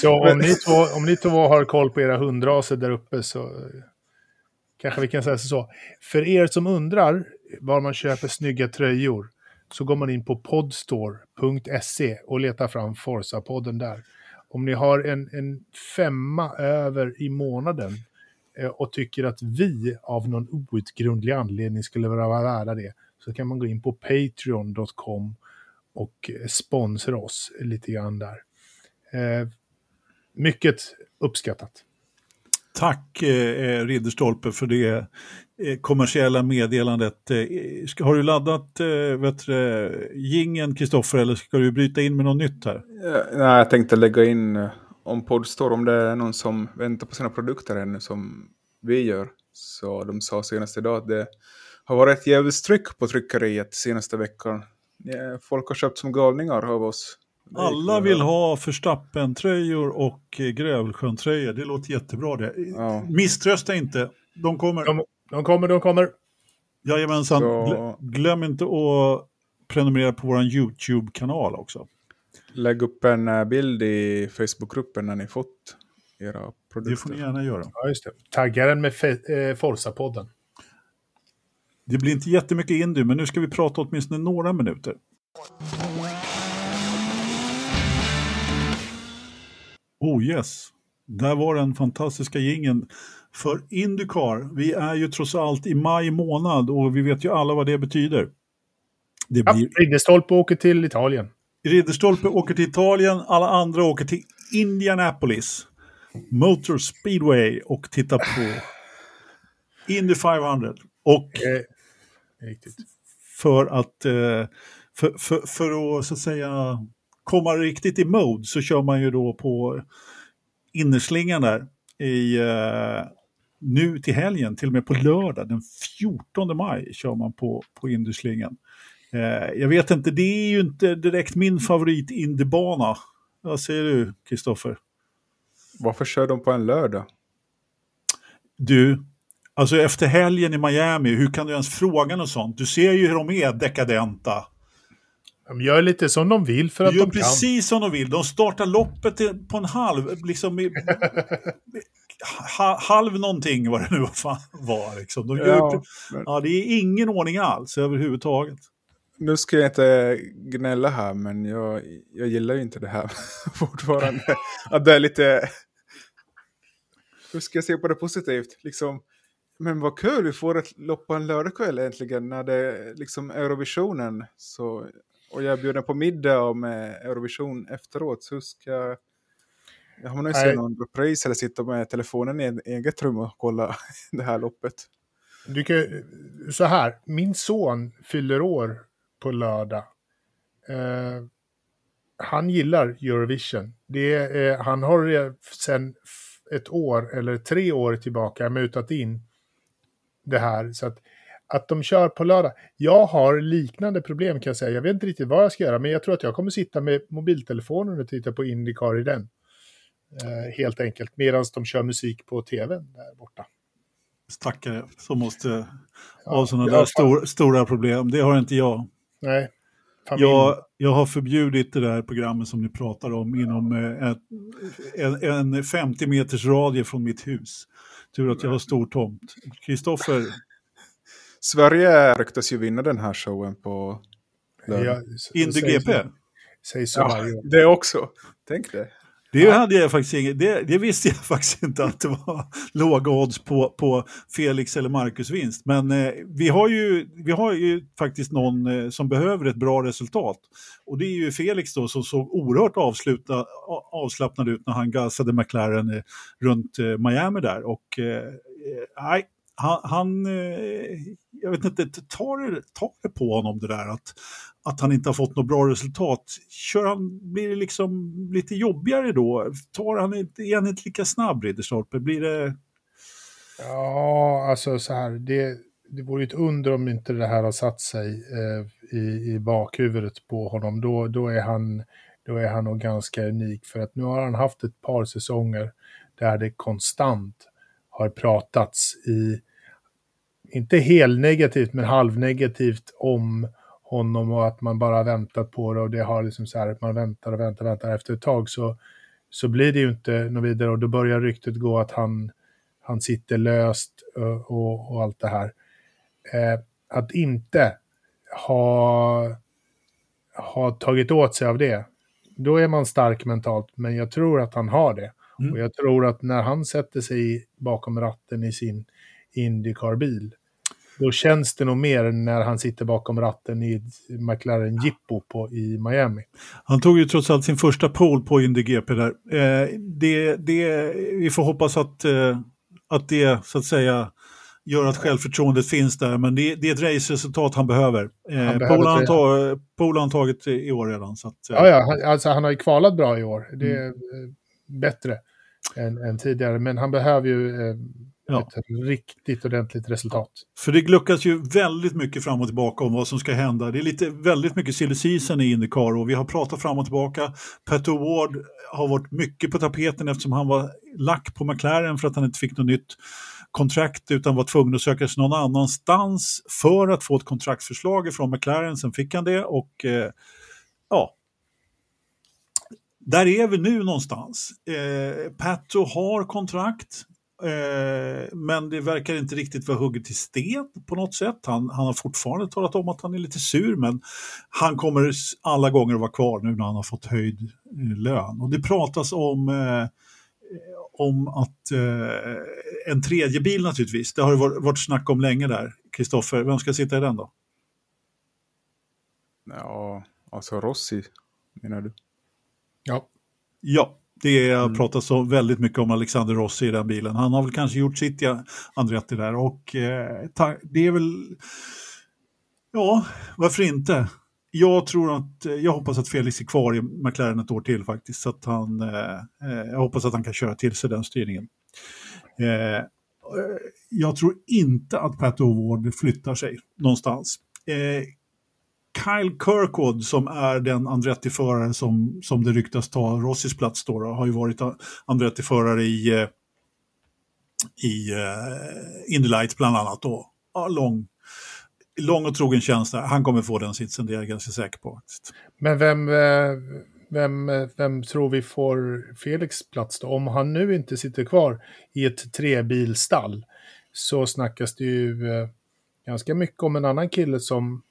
Så om ni, två, om ni två har koll på era hundraser där uppe så kanske vi kan säga så. För er som undrar var man köper snygga tröjor så går man in på podstore.se och letar fram Forza-podden där. Om ni har en, en femma över i månaden eh, och tycker att vi av någon outgrundlig anledning skulle vara värda det så kan man gå in på patreon.com och sponsra oss lite grann där. Eh, mycket uppskattat. Tack eh, eh, Ridderstolpe för det eh, kommersiella meddelandet. Eh, ska, har du laddat eh, gingen Kristoffer eller ska du bryta in med något nytt här? Ja, nej, jag tänkte lägga in eh, om Podstore, om det är någon som väntar på sina produkter ännu som vi gör. Så de sa senast idag att det har varit ett jävligt tryck på tryckeriet senaste veckan. Folk har köpt som galningar av oss. Alla vill ha Verstappen-tröjor och eh, Grövelsjön-tröjor. Det låter jättebra det. Ja. Misströsta inte. De kommer. De, de kommer, de kommer. Jajamensan. Så- Glö- Glöm inte att prenumerera på vår YouTube-kanal också. Lägg upp en eh, bild i Facebookgruppen när ni fått era Det får produkter. ni gärna göra. Ja, just det. Tagga den med eh, Forza-podden. Det blir inte jättemycket Indy, men nu ska vi prata åtminstone några minuter. Oh yes, där var den fantastiska gingen för Indycar. Vi är ju trots allt i maj månad och vi vet ju alla vad det betyder. Det Ja, blir Ridderstolpe åker till Italien. Ridderstolpe åker till Italien, alla andra åker till Indianapolis. Motor Speedway och tittar på Indy 500. Och för att, eh, för, för, för att så att säga komma riktigt i mode så kör man ju då på innerslingan där i, eh, nu till helgen, till och med på lördag den 14 maj kör man på, på innerslingan. Eh, jag vet inte, det är ju inte direkt min favorit indiebana. Vad säger du, Kristoffer? Varför kör de på en lördag? Du, alltså efter helgen i Miami, hur kan du ens fråga något sånt? Du ser ju hur de är dekadenta. De gör lite som de vill för att De gör de kan. precis som de vill. De startar loppet på en halv, liksom i, ha, halv någonting vad det nu var. Liksom. De gör, Ja, ja, men- ja, det är ingen ordning alls överhuvudtaget. Nu ska jag inte gnälla här, men jag, jag gillar ju inte det här fortfarande. Att det är lite... Hur ska jag se på det positivt? Liksom, men vad kul, vi får ett lopp på en lördagkväll äntligen när det är liksom Eurovisionen. Så, och jag bjuder på middag med Eurovision efteråt. Så ska jag... Jag har nog Nej. se någon repris eller sitta med telefonen i ett eget rum och kolla det här loppet. Du kan, så här, min son fyller år på lördag. Eh, han gillar Eurovision. Det är, eh, han har sedan ett år eller tre år tillbaka mutat in det här. Så att, att de kör på lördag. Jag har liknande problem kan jag säga. Jag vet inte riktigt vad jag ska göra, men jag tror att jag kommer sitta med mobiltelefonen och titta på Indycar i den. Eh, helt enkelt, medan de kör musik på tvn där borta. Stackare som måste ha Ja, sådana ja, där stor, stora problem. Det har inte jag. Nej. familj. Jag, jag har förbjudit det där programmet som ni pratar om inom eh, en, en 50 meters radie från mitt hus. Tur att jag har stor tomt. Kristoffer, Sverige ryktas ju vinna den här showen på. Ja, s- Indy säg GP. så- Säg så Ja, det också. Tänk det. Det, hade jag faktiskt inget, det, det visste jag faktiskt inte att det var låga odds på, på Felix eller Marcus vinst. Men eh, vi, har ju, vi har ju faktiskt någon eh, som behöver ett bra resultat. Och det är ju Felix då som såg oerhört avsluta, avslappnad ut när han gasade McLaren eh, runt eh, Miami där. Och eh, eh, nej, han, han eh, jag vet inte, tar det, tar det på honom det där att, att han inte har fått något bra resultat. Kör han, blir det liksom lite jobbigare då? Tar han är han inte lika snabb, Ridderstolpe? Blir det... Ja, alltså så här. Det, det vore ju ett under om inte det här har satt sig eh, i, i bakhuvudet på honom. Då, då, är han, då är han nog ganska unik. För att nu har han haft ett par säsonger där det konstant har pratats i, inte helt negativt, men halvnegativt om honom och att man bara väntat på det och det har liksom så här att man väntar och väntar och väntar efter ett tag så, så blir det ju inte något vidare och då börjar ryktet gå att han, han sitter löst och, och, och allt det här. Eh, att inte ha, ha tagit åt sig av det, då är man stark mentalt, men jag tror att han har det. Mm. Och jag tror att när han sätter sig bakom ratten i sin Indycar-bil, då känns det nog mer när han sitter bakom ratten i McLaren Jippo på, i Miami. Han tog ju trots allt sin första pole på Indy GP där. Eh, det, det, vi får hoppas att, eh, att det så att säga gör att självförtroendet finns där, men det, det är ett raceresultat han behöver. Eh, Han behöver pole har han det. ta- pole har tagit i år redan. Så att, eh, Ja, ja, han, alltså han har ju kvalat bra i år. Det är Mm. eh, bättre än, än tidigare, men han behöver ju eh, Ja. ett riktigt ordentligt resultat. För det gluckas ju väldigt mycket fram och tillbaka om vad som ska hända. Det är lite, väldigt mycket silly season i Indycar och vi har pratat fram och tillbaka. Pat Ward har varit mycket på tapeten eftersom han var lack på McLaren för att han inte fick något nytt kontrakt utan var tvungen att söka sig någon annanstans för att få ett kontraktförslag från McLaren. Sen fick han det och eh, ja, där är vi nu någonstans. Eh, Pato har kontrakt. Eh, men det verkar inte riktigt vara hugget i sten på något sätt. Han, han har fortfarande talat om att han är lite sur, men han kommer alla gånger att vara kvar nu när han har fått höjd eh, lön. Och det pratas om, eh, om att eh, en tredje bil naturligtvis, det har det varit, varit snack om länge där. Kristoffer, vem ska sitta i den då? Ja, alltså Rossi menar du? Ja. Ja, det Mm. pratats så väldigt mycket om Alexander Rossi i den bilen. Han har väl kanske gjort sitt, ja, Andretti där och eh, ta, det är väl, ja, varför inte? Jag tror att, eh, jag hoppas att Felix är kvar i McLaren ett år till faktiskt, så att han, eh, eh, jag hoppas att han kan köra till sig den styrningen. Eh, eh, jag tror inte att Pat O'Ward flyttar sig någonstans. Eh, Kyle Kirkwood som är den Andretti-förare som, som det ryktas ta Rossis plats då, då har ju varit Andretti-förare i, eh, i uh, Indy Light bland annat. Då. Ja, lång, lång och trogen tjänst där. Han kommer få den sitsen, det är jag ganska säker på. Faktiskt. Men vem, eh, vem, vem tror vi får Felix plats då? Om han nu inte sitter kvar i ett trebilstall så snackas det ju ganska mycket om en annan kille som,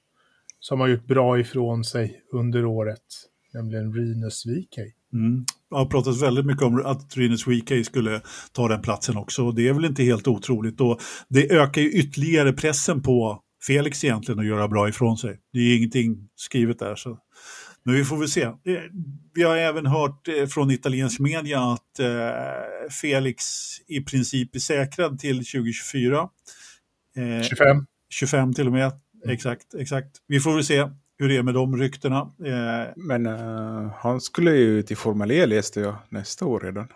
som har gjort bra ifrån sig under året, nämligen Rinus VK. Mm. Det har pratats väldigt mycket om att Rinus VK skulle ta den platsen också och det är väl inte helt otroligt. Och det ökar ju ytterligare pressen på Felix egentligen att göra bra ifrån sig. Det är ingenting skrivet där. Så. Men vi får väl se. Vi har även hört från italiensk media att eh, Felix i princip är säkrad till 2024. Eh, 25. 25 till och med. Exakt, exakt. Vi får väl se hur det är med de ryktena. Eh, Men uh, han skulle ju till Formel E läste jag nästa år redan.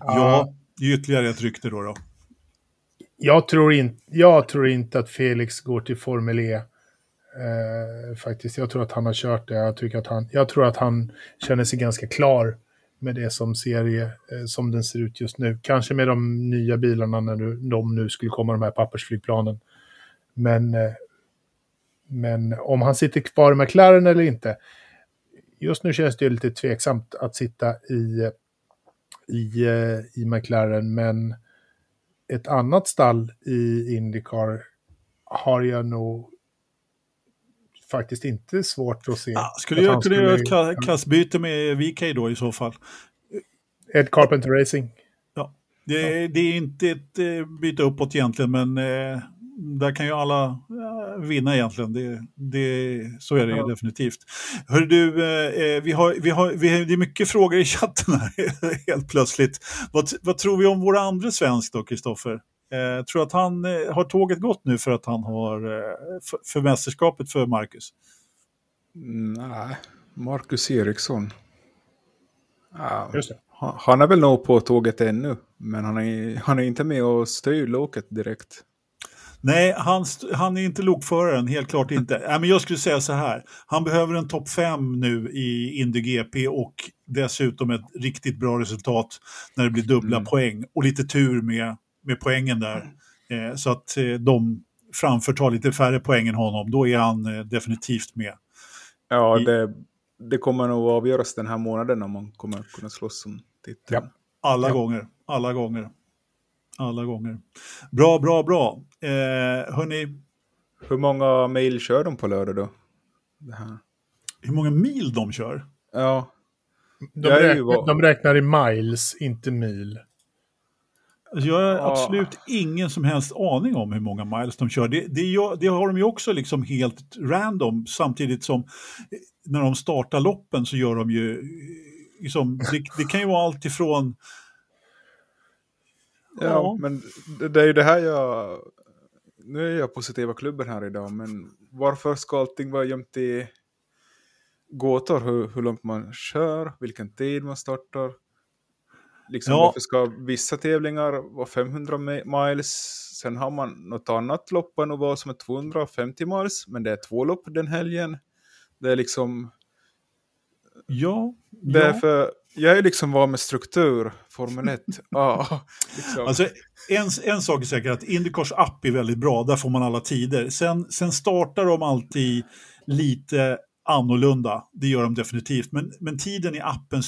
Ja, det är ytterligare ett rykte då. då. Jag, tror in, jag tror inte att Felix går till Formel E. Eh, faktiskt, jag tror att han har kört det. Jag, tycker att han, jag tror att han känner sig ganska klar med det som serie eh, som den ser ut just nu. Kanske med de nya bilarna när du, de nu skulle komma, de här pappersflygplanen. Men, eh, men om han sitter kvar i McLaren eller inte. Just nu känns det lite tveksamt att sitta i, i, i McLaren, men ett annat stall i Indycar har jag nog faktiskt inte svårt att se. Ja, skulle jag kunna göra ett ka kastbyte med VK då i så fall? Ed Carpenter Racing. Ja, det, ja. det är inte ett eh, byte uppåt egentligen, men eh, där kan ju alla eh, vinna egentligen. Det, det, så är det ja. definitivt. Hör du, eh, vi har, vi har, vi har, det är mycket frågor i chatten här helt plötsligt. Vad, vad tror vi om våra andra svensk då, Kristoffer? Eh, tror att han eh, har tåget gått nu för att han har eh, för, för mästerskapet för Marcus? Nej, Marcus Eriksson. Ja, han, han är väl nog på tåget ännu, men han är, han är inte med och styr loket direkt. Nej, han, han är inte lokföraren, helt klart inte. äh, men jag skulle säga så här, han behöver en topp 5 nu i Indy GP och dessutom ett riktigt bra resultat när det blir dubbla mm. poäng och lite tur med, med poängen där. Eh, så att eh, de framför tar lite färre poäng än honom, då är han eh, definitivt med. Ja, det, det kommer nog avgöras den här månaden om man kommer kunna slåss om titeln. Ja. Alla ja. gånger, alla gånger. Alla gånger. Bra, bra, bra. Eh, hörni. Hur många mil kör de på lördag då? Hur många mil de kör? Ja. De, räknar, de räknar i miles, inte mil. Alltså jag har ja. absolut ingen som helst aning om hur många miles de kör. Det, det, det, har de ju också liksom helt random, samtidigt som när de startar loppen så gör de ju... Liksom, det, det kan ju vara allt ifrån Ja, ja, men det, det är ju det här jag... Nu är jag positiva klubben här idag, men varför ska allting vara gömt i gåtor? Hur, hur långt man kör, vilken tid man startar. Liksom, Ja. Varför ska vissa tävlingar vara 500 mi- miles? Sen har man något annat lopp på en oval som är 250 miles, men det är två lopp den helgen. Det är liksom, Ja, det är ja. för, jag är liksom van med struktur, Formel 1. ja, liksom. Alltså, en, en sak är säker, att Indycars app är väldigt bra, där får man alla tider. Sen, sen startar de alltid lite annorlunda, det gör de definitivt. Men, men tiden i appen,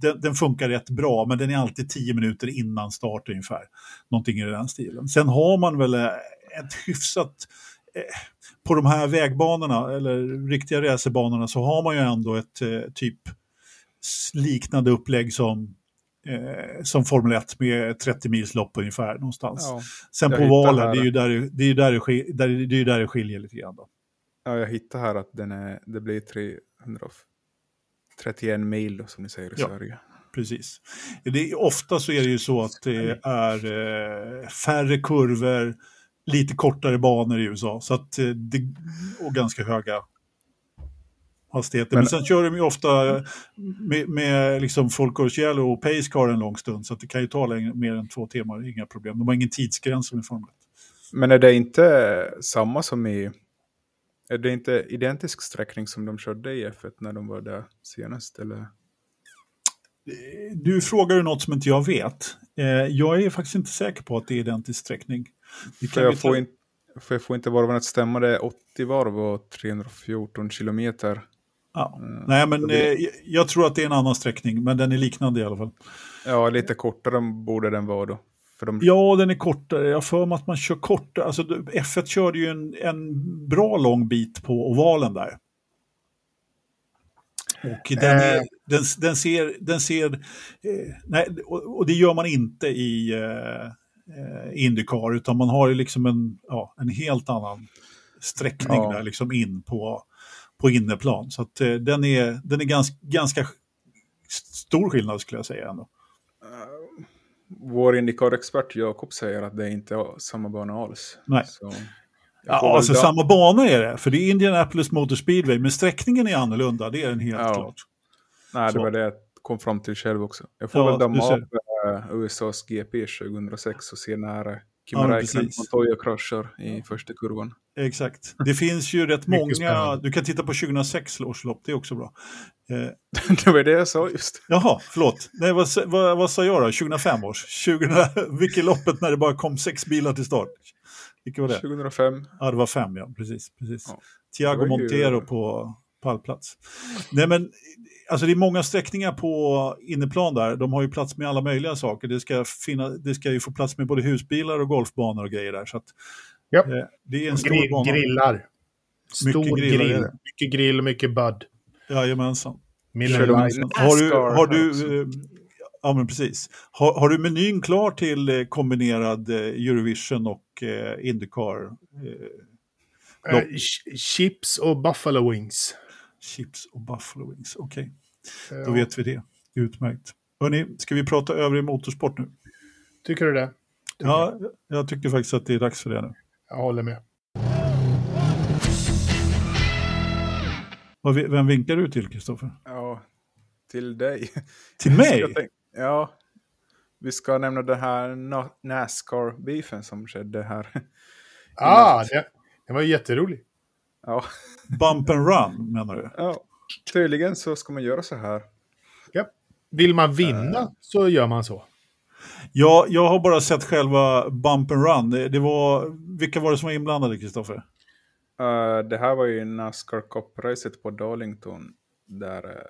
den, den funkar rätt bra, men den är alltid 10 minuter innan start ungefär. Någonting i den stilen. Sen har man väl eh, ett hyfsat... Eh, på de här vägbanorna, eller riktiga racerbanorna, så har man ju ändå ett eh, typ liknande upplägg som eh, som Formel 1 med 30 mils lopp ungefär någonstans. ja. Sen på valen, det är ju där det, det, är ju där det, skil, där, det är ju där det skiljer lite grann. Då. ja, jag hittar här att den är, det blir 331 mil som ni säger i Ja. Sverige. Precis. Det är, ofta så är det ju så att det är eh, färre kurvor, lite kortare banor i USA. Så att, eh, det, och ganska höga hastigheter. Men, Men- sen kör de ju ofta med, med liksom Yellow och Pacecar en lång stund. Så att det kan ju ta längre, mer än två timmar, inga problem. De har ingen tidsgräns som i Formel 1. Men är det inte samma som i... Är det inte identisk sträckning som de körde i F1 när de var där senast? Eller? Du frågar ju något som inte jag vet. Eh, jag är faktiskt inte säker på att det är identisk sträckning. För jag, får in, för jag får inte varven att stämma, det är 80 varv och 314 kilometer. Ja. Mm. Nej, men eh, jag tror att det är en annan sträckning, men den är liknande i alla fall. Ja, lite kortare borde den vara då. För de, Ja, den är kortare. Jag för mig att man kör kortare. Alltså, F1 körde ju en, en bra lång bit på ovalen där. Och den, är, Eh. den, den ser... Den ser eh, nej, och, och det gör man inte i eh, eh, Indycar, utan man har ju liksom en, ja, en helt annan sträckning Ja. där liksom in på, på inneplan. Så att, eh, den är, den är ganska, ganska stor skillnad skulle jag säga ändå. Vår Indycar-expert Jakob säger att det inte är samma bana alls. Nej. Så, Ja, alltså samma bana är det, för det är Indianapolis Motor Speedway, men sträckningen är annorlunda, det är den helt Ja. klart. Nej, det var det jag kom fram till själv också. Jag får Ja, väl damma av USAs GP 2006 och se när äh, Kim Ja, Räikkönen. Montoya kraschar i första kurvan. Exakt. Det finns ju rätt många, du kan titta på 2006 års lopp, det är också bra. Eh, det var det jag sa just. jaha, förlåt. Nej, vad, vad, vad sa jag då? 2005 års? 20, vilket loppet när det bara kom sex bilar till start? Vilket var det? 2005. Ja, det var fem, ja. Precis. precis. Ja. Det var ju- Montero på pallplats. Nej, men alltså det är många sträckningar på inneplan där. De har ju plats med alla möjliga saker. Det ska, finna, det ska ju få plats med både husbilar och golfbanor och grejer där. Så att, Ja. eh, det är en stor Grill, bana. grillar. Stor Mycket grill. det. Mycket grill och mycket bud. Jajamensan. In- Har du, har du, eh, ja men precis. Har, har du menyn klar till eh, kombinerad eh, Eurovision och eh, Indycar? Ch- chips och buffalo wings. Chips och Buffalo Wings. Okej, Ja. då vet vi det. Utmärkt. Hörrni, ska vi prata övrig motorsport nu? Tycker du det? Ja, jag tycker faktiskt att det är dags för det nu. Jag håller med. Vem vinkar du till, Kristoffer? Ja, till dig. Till mig? Ja, vi ska nämna den här Na- Nascar-beefen som skedde här. Ah, det, det var jätteroligt. Ja. Bump and run, menar du? ja, tydligen så ska man göra så här. Ja. Vill man vinna så gör man så. Ja, jag har bara sett själva Bump and run. Det, det var, vilka var det som var inblandade, Kristoffer? Uh, det här var ju Nascar Cup-racet på Darlington där uh,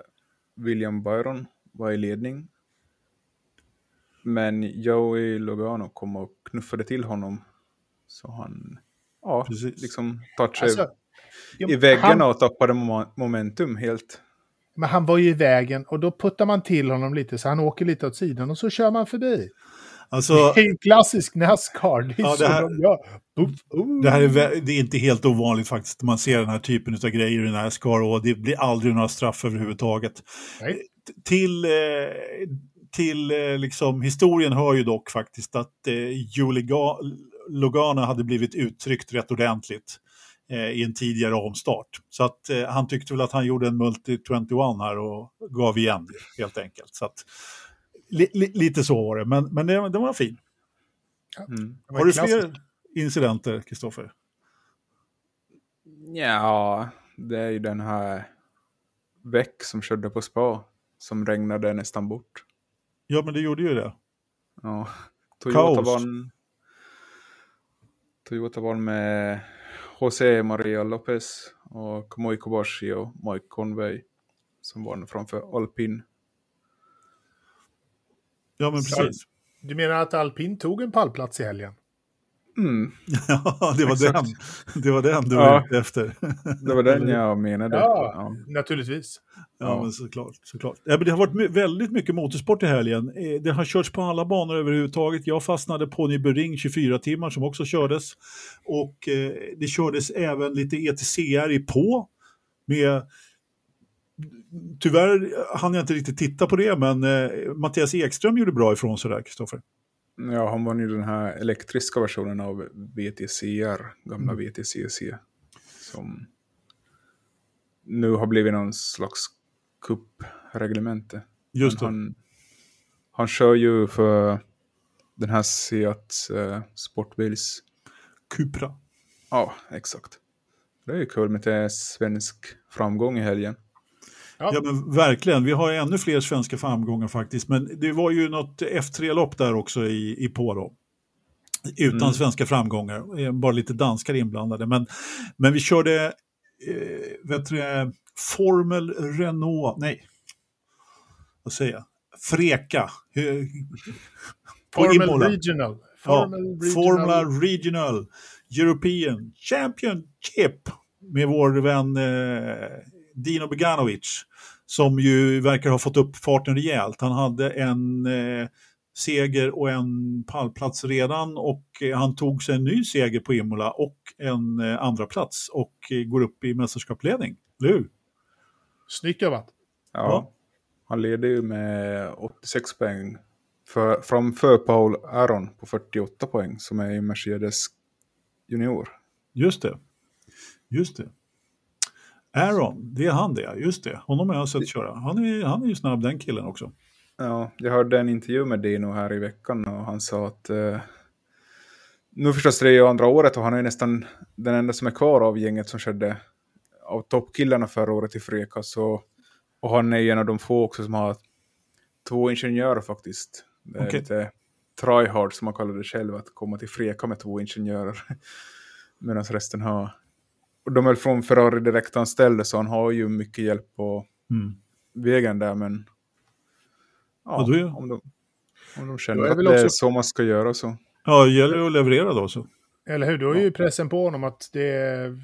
William Byron var i ledning. Men Joey Logano kom och knuffade till honom. Så han ja, Precis. liksom touchade Alltså, i han, och tappade mo- momentum helt. men han var ju i vägen och då puttar man till honom lite så han åker lite åt sidan och så kör man förbi. Alltså, Det är ju klassisk Nascar. Det är Ja, så det här- de gör. Det här är, det är inte helt ovanligt faktiskt. Man ser den här typen av grejer i Nascar och det blir aldrig några straff överhuvudtaget. Nej. Till, eh, till eh, liksom, historien hör ju dock faktiskt att eh, Julie Ga- Logano hade blivit uttryckt rätt ordentligt i en tidigare omstart. Så att eh, han tyckte väl att han gjorde en multi 21 här och gav igen helt enkelt. Så att, li, li, lite så var det, men, men det, det var fin. Mm. Det var Har du klassiskt. fler incidenter, Kristoffer? Ja, det är ju den här Väck som körde på spa som regnade nästan bort. Ja, men det gjorde ju det. Ja, Toyota Kaos. vann. Toyota vann med José Maria Lopez och Kamui Kobashi och Mike Conway som vann framför Alpin. Ja, men precis. Du menar att alpin tog en pallplats i helgen? Mm, Ja, det var Exakt. den. Det var den du Ja. var ute efter. det var den jag menade. Ja, Ja. naturligtvis. Ja, Ja. men såklart. såklart. Ja, men det har varit väldigt mycket motorsport i helgen. Eh, Det har körts på alla banor överhuvudtaget. Jag fastnade på Nybering 24 timmar som också kördes. Och eh, det kördes även lite ETCR i på. Med, tyvärr hann jag inte riktigt titta på det, men eh, Mattias Ekström gjorde bra ifrån sig där, Kristoffer. Ja, han vann ju den här elektriska versionen av VTCR, gamla VTCC. Som nu har blivit någon slags cup-reglemente. Just det. Han, han kör ju för den här Seat uh, Sportbils. Cupra. Ja, exakt. Det är ju kul med det svensk framgång i helgen. Ja. Ja, men verkligen. Vi har ännu fler svenska framgångar faktiskt. Men det var ju något F3-lopp där också i, i på då. Utan Mm. svenska framgångar. Bara lite danskar inblandade. Men, men vi körde, eh, vet du, Formel Renault, nej. Vad säger jag? Freka. Formel Imola. Regional. Ja, Formel Regional. Formula Regional European Championship med vår vän eh, Dino Beganovic som ju verkar ha fått upp farten rejält. Han hade en eh, seger och en pallplats redan och eh, han tog sig en ny seger på Imola och en eh, andra plats och eh, går upp i mästerskapsledning. Eller hur? Snyggt jobbat. Ja, Ja. Han leder ju med 86 poäng för, framför Paul Aron på 48 poäng som är i Mercedes junior. Just det. Just det. Aaron, det är han det, just det. Honom har jag sett köra. Han är, han är ju snabb den killen också. Ja, jag hörde en intervju med Dino här i veckan och han sa att eh, nu förstås det är ju andra året och han är nästan den enda som är kvar av gänget som körde av toppkillarna förra året i Freka. Så, och han är en av de få också som har två ingenjörer faktiskt. Det är Okej. lite tryhard som man kallar det själv, att komma till Freka med två ingenjörer. Medan resten har... Och de är från Ferrari direktanställda så han har ju mycket hjälp på Mm. vägen där men... Ja, Ja, då är- om, de, om de Då känner är att det är också- så man ska göra så. Ja, det gäller att leverera då så. Eller hur? Då är ju pressen på honom att det...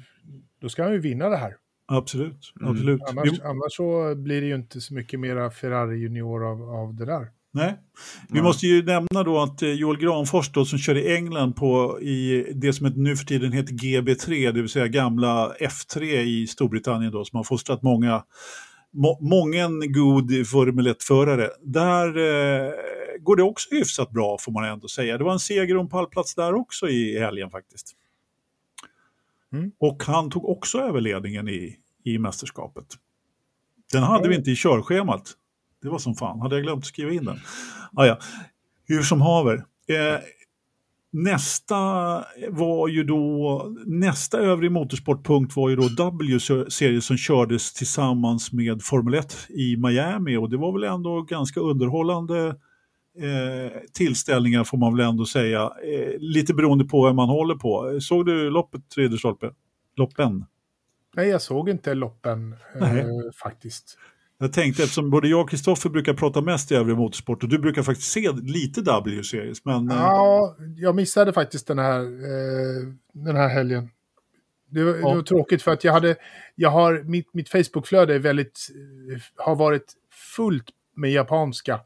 Då ska han ju vinna det här. Absolut. Mm. absolut. Annars, annars så blir det ju inte så mycket mera Ferrari Junior av, av det där. Nej. Vi Ja. måste ju nämna då att eh, Joel Granfors då, som kör i England på i det som nu för tiden heter GB3, det vill säga gamla F3 i Storbritannien då, som har fostrat många må, mången god Formel 1-förare. Där eh, går det också hyfsat bra får man ändå säga. Det var en seger och en pallplats där också i helgen faktiskt. Mm. Och han tog också över ledningen i, i mästerskapet. Den hade vi inte i körschemat. Det var som fan, hade jag glömt att skriva in den. Ah, ja. Hur som haver. Eh, nästa var ju då, nästa övrig motorsportpunkt var ju då W-serie som kördes tillsammans med Formel 1 i Miami och det var väl ändå ganska underhållande eh, tillställningar får man väl ändå säga. Eh, lite beroende på vem man håller på. Såg du loppet, tredje stolpe? Loppen? Nej, jag såg inte loppen eh, faktiskt. Jag tänkte eftersom både jag och Kristoffer brukar prata mest i övrig motorsport och du brukar faktiskt se lite W-series. Men eh, Ja, jag missade faktiskt den här, eh, den här helgen. Det var, Ja. det var tråkigt för att jag hade, jag har, mitt, mitt Facebook-flöde är väldigt, eh, har varit fullt med japanska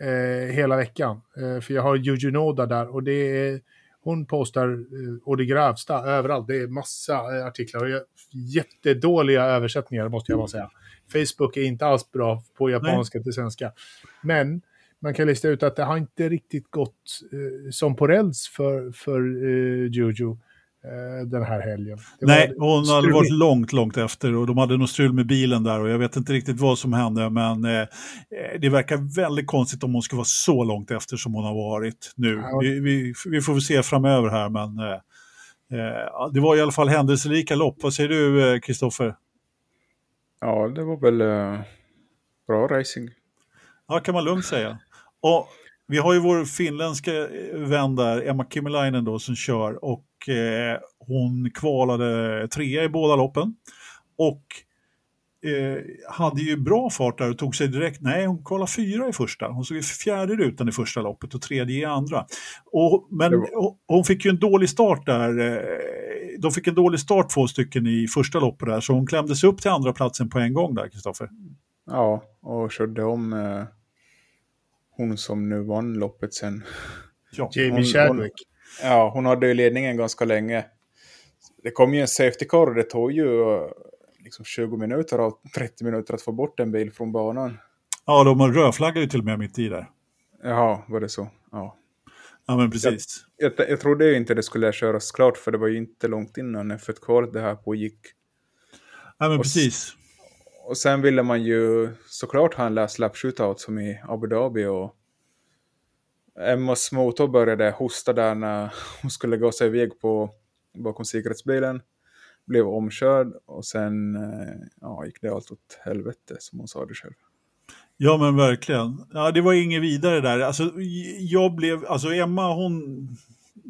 eh, hela veckan. Eh, för jag har Yuji Noda där och det är, hon postar eh, och det grövsta överallt. Det är massa eh, artiklar och jag, jättedåliga översättningar måste jag bara säga. Facebook är inte alls bra på japanska till svenska. Men man kan lista ut att det har inte riktigt gått eh, som på räls för, för eh, Jojo. Eh, den här helgen. Det Nej, var hon hade varit långt, långt efter och de hade nog strul med bilen där och jag vet inte riktigt vad som hände men eh, det verkar väldigt konstigt om hon skulle vara så långt efter som hon har varit nu. Ja. Vi, vi, vi får väl se framöver här men eh, eh, det var i alla fall händelserika lopp. Vad säger du eh, Kristoffer? Ja, det var väl eh, bra racing. Ja, kan man lugnt säga. Och vi har ju vår finländska eh, vän där, Emma Kimmelainen då, som kör och eh, hon kvalade trea i båda loppen. Och eh, hade ju bra fart där och tog sig direkt, nej hon kvalade fyra i första, hon såg fjärde rutan i första loppet och tredje i andra. Och, men och- hon fick ju en dålig start där, eh, de fick en dålig start två stycken i första loppet där, så hon klämde sig upp till andra platsen på en gång där, Kristoffer. Ja, och körde om eh, hon som nu vann loppet sen. Ja. Jamie Hon- Chadwick. Ja, hon hade ju ledningen ganska länge. Det kom ju en safety car och det tog ju eh, liksom 20 minuter av 30 minuter att få bort en bil från banan. Ja, de rödflaggade ju till och med mitt i där. Jaha, var det så? Ja. Ja, men precis. Jag, jag trodde ju inte det skulle köras klart för det var ju inte långt innan F1-kvalet det här pågick. Ja, men Och precis. Och sen ville man ju såklart ha en last lap shootout som i Abu Dhabi och Emmas motor började hosta där när hon skulle gå sig iväg på, bakom säkerhetsbilen. Blev omkörd och sen eh, ja, gick det allt åt helvete som hon sa det själv. Ja, men verkligen. Ja, det var inget vidare där. Alltså, jag blev, alltså Emma, hon,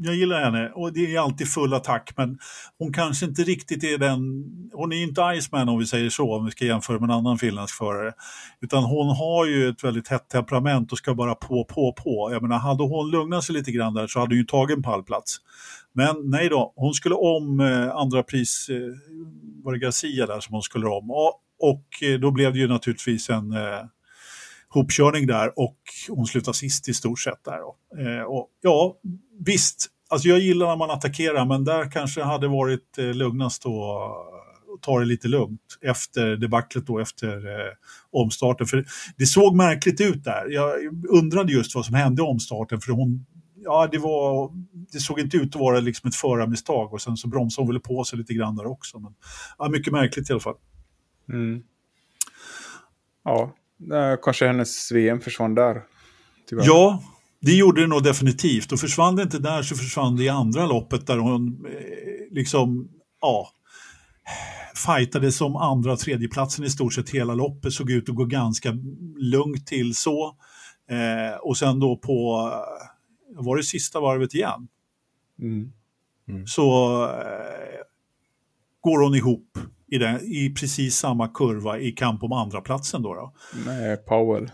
jag gillar henne och det är alltid full attack, men hon kanske inte riktigt är den, hon är ju inte Iceman om vi säger så, om vi ska jämföra med en annan finländsk förare. Utan hon har ju ett väldigt hett temperament och ska bara på, på, på. Jag menar, hade hon lugnat sig lite grann där så hade hon ju tagit en pallplats. Men nej då, hon skulle om eh, andra pris, eh, var det Garcia där som hon skulle om. Och, och då blev det ju naturligtvis en eh, hopkörning där och hon slutar sist i stort sett där. Eh, och, ja, visst, alltså jag gillar när man attackerar men där kanske hade varit eh, lugnast då eh, att ta det lite lugnt efter debaclet då, efter eh, omstarten. För det såg märkligt ut där. Jag undrade just vad som hände i omstarten för hon Ja, det, var, det såg inte ut att vara liksom ett förarmisstag och sen så bromsade hon väl på sig lite grann där också. Men, ja, mycket märkligt i alla fall. Mm. Ja, kanske hennes VM försvann där. Tyvärr. Ja, det gjorde det nog definitivt. Och försvann det inte där så försvann det i andra loppet där hon eh, liksom, ja, fightade som andra och tredjeplatsen i stort sett hela loppet. Såg ut att gå ganska lugnt till så. Eh, och sen då på, eh, var det sista varvet igen? Mm. så eh, går hon ihop i, den, i precis samma kurva i kamp om andra platsen då. då. Med Powell.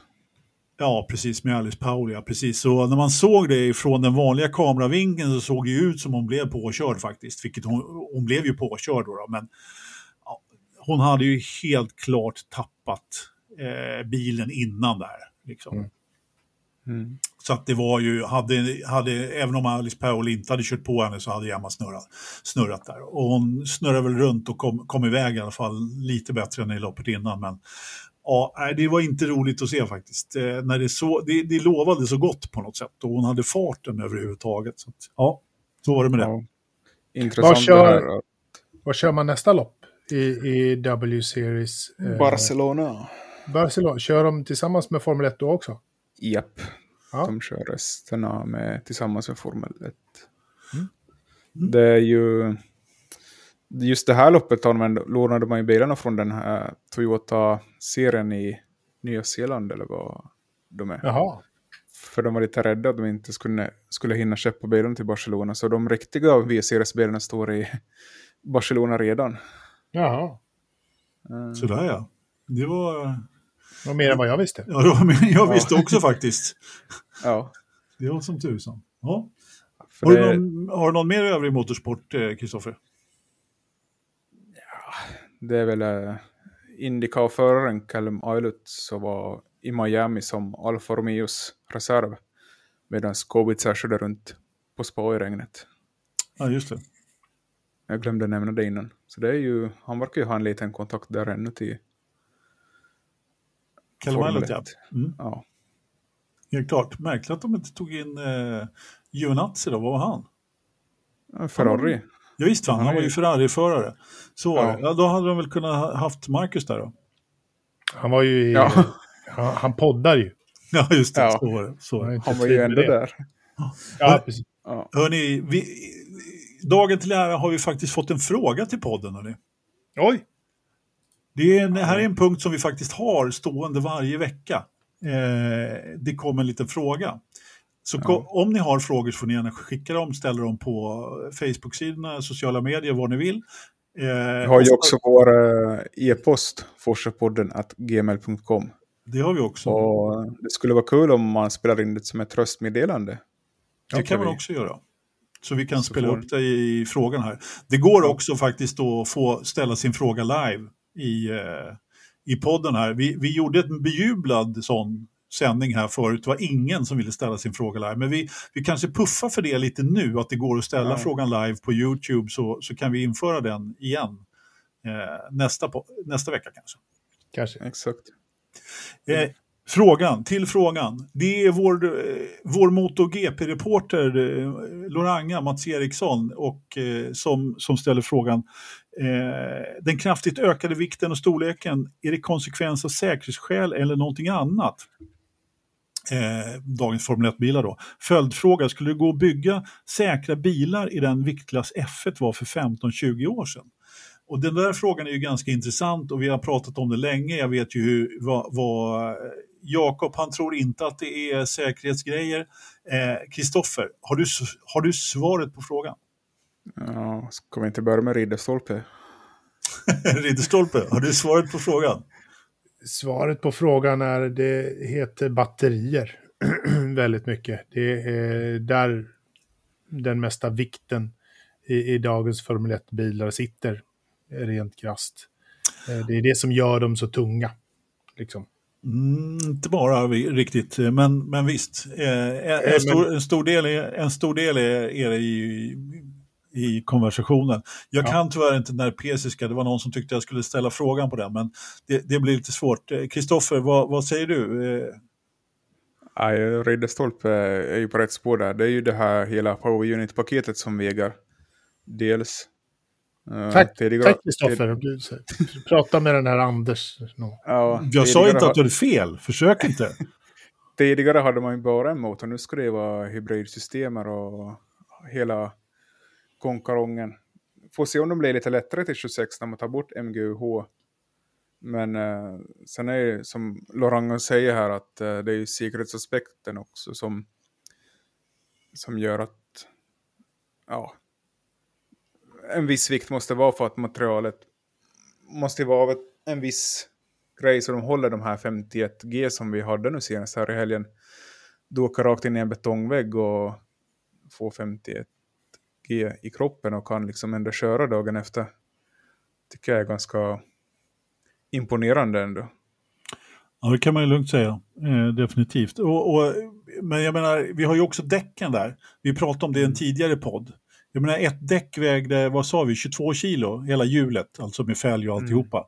Ja, precis med Alice Paul, ja, precis. Så när man såg det från den vanliga kameravinkeln så såg det ut som hon blev påkörd faktiskt. Vilket hon, hon blev ju påkörd då, då men ja, hon hade ju helt klart tappat eh, bilen innan där. Liksom. Mm. Mm. Så att det var ju, hade, hade, även om Alice Paul inte hade kört på henne så hade Emma snurrat, snurrat där. Och hon snurrade väl runt och kom, kom iväg i alla fall lite bättre än i loppet innan. Men ja, det var inte roligt att se faktiskt. Eh, när det, så, det, det lovade så gott på något sätt och hon hade farten överhuvudtaget. Så att, ja, så var det med det. Ja. Intressant kör- det här. Vad kör man nästa lopp i, i W-series? eh, Barcelona. Barcelona. Kör de tillsammans med Formel 1 då också? Japp. Ja. De kör resterna med, tillsammans med Formel 1. Mm. Det är ju... Just det här loppet lånade man ju bilarna från den här Toyota-serien i Nya Zeeland eller vad de är. Jaha. För de var lite rädda att de inte skulle, skulle hinna köpa bilarna till Barcelona. Så de riktiga V-series-bilarna står i Barcelona redan. Jaha. Eh, Sådär ja. Det var, Det var mer än vad jag visste. ja, det var mer än jag visste också faktiskt. Ja. Det var som tusan. Ja. Har, det, du någon, har du någon mer övrig motorsport, eh, Kristoffer? det är väl uh, Indycar-föraren Callum Eilert som var i Miami som Alfa Romeos reserv. Medan Kubica körde runt på spa i regnet. Ja, just det. Jag glömde nämna det innan. Så det är ju, han verkar ju ha en liten kontakt där ännu till Eilert, ja. 1. Mm. Ja. Helt klart. Märkligt att de inte tog in eh, Giovinazzi då. Vad var han? Ja, Ferrari. Ja, visst fan, han var ju Ferrari-förare. Så Ja. ja. då hade de väl kunnat ha haft Marcus där då. Han var ju i, Ja. han, han poddar ju. Ja, just det. Ja. Så var det. Så var det. Han var ju ändå det. där. Ja, precis. Ja. Hörni, vi, dagen till ära har vi faktiskt fått en fråga till podden. Hörni. Oj! Det är en, här är en punkt som vi faktiskt har stående varje vecka. Eh, det kommer en liten fråga. Så ko- om ni har frågor så får ni gärna skicka dem, ställa dem på Facebook-sidorna, sociala medier, vad ni vill. Eh, Vi har ju också vår eh, e-post, forsapodden gmail.com. Det har vi också. Och det skulle vara kul om man spelar in det som ett röstmeddelande. Det kan man vi. också göra. Så vi kan Så spela får- upp det i frågan här. Det går också faktiskt att få ställa sin fråga live i, eh, i podden här. Vi, vi gjorde en bejublad sån sändning här förut. Det var ingen som ville ställa sin fråga live. Men vi, vi kanske puffar för det lite nu, att det går att ställa Ja. frågan live på YouTube så, så kan vi införa den igen eh, nästa, på, nästa vecka kanske. Kanske. Exakt. Eh, frågan, till frågan. Det är vår, eh, vår MotoGP-reporter eh, Loranga, Mats Eriksson, och, eh, som, som ställer frågan. Eh, den kraftigt ökade vikten och storleken, är det konsekvens av säkerhetsskäl eller någonting annat? Eh, dagens Formel 1-bilar då. Följdfråga, skulle det gå att bygga säkra bilar i den viktklass F1 var för 15-20 år sedan? Och den där frågan är ju ganska intressant och vi har pratat om det länge. Jag vet ju hur, vad, vad Jakob, han tror inte att det är säkerhetsgrejer. Eh, Kristoffer, har, du, har du svaret på frågan? Ja, ska vi inte börja med Ridderstolpe? Ridderstolpe, har du svaret på frågan? Svaret på frågan är det heter batterier. Väldigt mycket. Det är där den mesta vikten i, i dagens Formel 1-bilar sitter, rent krasst. Eh, Det är det som gör dem så tunga. Liksom. Mm, inte bara riktigt, men, men visst. Eh, en, en, stor, en stor del är, en stor del är, är det i, i konversationen. Jag Ja. kan tyvärr inte den där pesiska, det var någon som tyckte jag skulle ställa frågan på den, men det, det blir lite svårt. Eh, Kristoffer, vad, vad säger du? Eh, Nej, Ridderstolpe är ju på rätt spår där. Det är ju det här hela Power Unit-paketet som väger. Dels. eh, Tack, Kristoffer. Prata med den här Anders. nå. Ja, jag sa inte att du hade fel, försök inte. Tidigare hade man ju bara en motor, nu ska det vara hybridsystemer och hela konkarongen. Får se om de blir lite lättare till 26 när man tar bort MGUH. Men eh, sen är det som Loranga säger här att eh, det är ju säkerhetsaspekten också som, som gör att ja, en viss vikt måste vara för att materialet måste vara av ett, en viss grej så de håller de här 51G som vi hade nu senast här i helgen. Du åker rakt in i en betongvägg och får 51G i kroppen och kan liksom ändå köra dagen efter. Tycker jag är ganska imponerande ändå. Ja, det kan man ju lugnt säga. Eh, definitivt. Och, och, men jag menar, vi har ju också däcken där. Vi pratade om det i en tidigare podd. Jag menar, ett däck vägde, vad sa vi, 22 kilo, hela hjulet, alltså med fälg och alltihopa.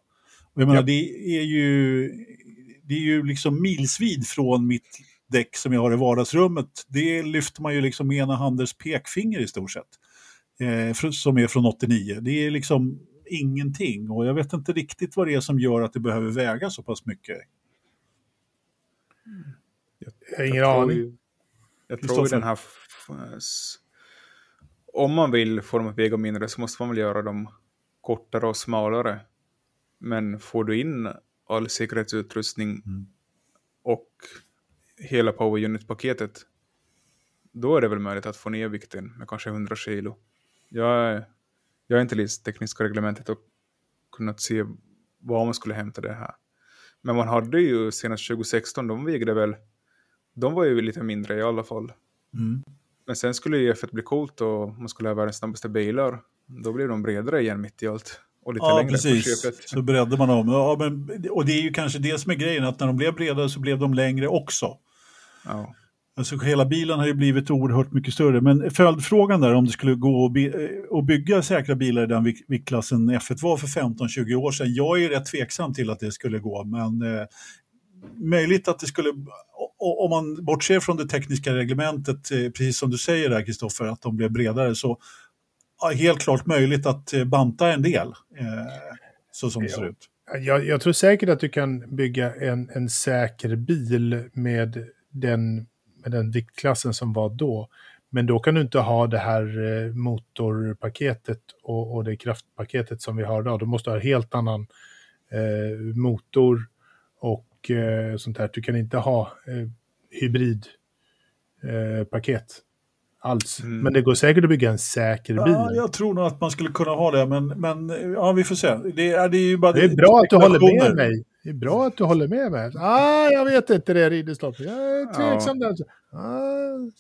Och jag menar, Ja. det är ju, det är ju liksom milsvid från mitt däck som jag har i vardagsrummet. Det lyfter man ju liksom med ena handens pekfinger i stort sett. Eh, som är från 89. Det är liksom ingenting. Och jag vet inte riktigt vad det är som gör att det behöver väga så pass mycket. Jag har ingen tror aning. ju- Jag tror den här... Om man vill få dem att väga mindre så måste man väl göra dem kortare och smalare. Men får du in all säkerhetsutrustning Mm. och hela Power Unit-paketet då är det väl möjligt att få ner vikten med kanske 100 kilo. Jag jag är inte läst tekniska reglementet och kunnat se var man skulle hämta det här. Men man hade ju senast 2016, de vägde väl, de var ju lite mindre i alla fall. Mm. Men sen skulle ju F1 bli coolt och man skulle ha världens snabbaste bilar. Då blev de bredare igen mitt i allt. Och lite Ja, längre precis. på köpet. Så breddade man dem. Ja, men, och det är ju kanske det som är grejen, att när de blev bredare så blev de längre också. Ja. Alltså hela bilen har ju blivit oerhört mycket större. Men följdfrågan där om det skulle gå att, by- att bygga säkra bilar i den vik- viktklassen F1 var för 15-20 år sedan. Jag är rätt tveksam till att det skulle gå, men eh, möjligt att det skulle, om man bortser från det tekniska reglementet, eh, precis som du säger där Kristoffer, att de blev bredare, så ja, helt klart möjligt att eh, banta en del, eh, så som det ser ut. Jag, jag tror säkert att du kan bygga en, en säker bil med den, med den viktklassen som var då. Men då kan du inte ha det här eh, motorpaketet och, och det kraftpaketet som vi har idag. Du måste ha en helt annan eh, motor och eh, sånt här. Du kan inte ha eh, hybridpaket eh, alls. Mm. Men det går säkert att bygga en säker bil. Ja, jag tror nog att man skulle kunna ha det, men, men ja, vi får se. Det är, det är ju bara Det är bra att du håller med mig. Det är bra att du håller med mig. Ah, jag vet inte det, Ridderstolpe. Jag är tveksam där. Ah,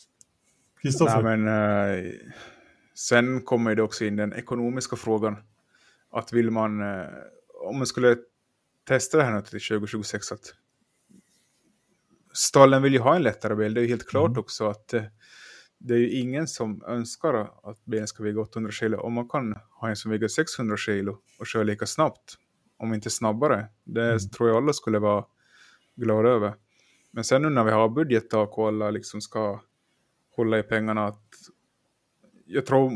Kristoffer? Nej, men, eh, sen kommer det också in den ekonomiska frågan. Att vill man, eh, om man skulle testa det här nu till 2026, att stallen vill ju ha en lättare bil. Det är ju helt klart Mm. också att eh, det är ju ingen som önskar att bilen ska väga 800 kilo. Om man kan ha en som väger 600 kilo och köra lika snabbt, om inte snabbare, det Mm. tror jag alla skulle vara glada över. Men sen nu när vi har budgettak och alla liksom ska hålla i pengarna, att jag tror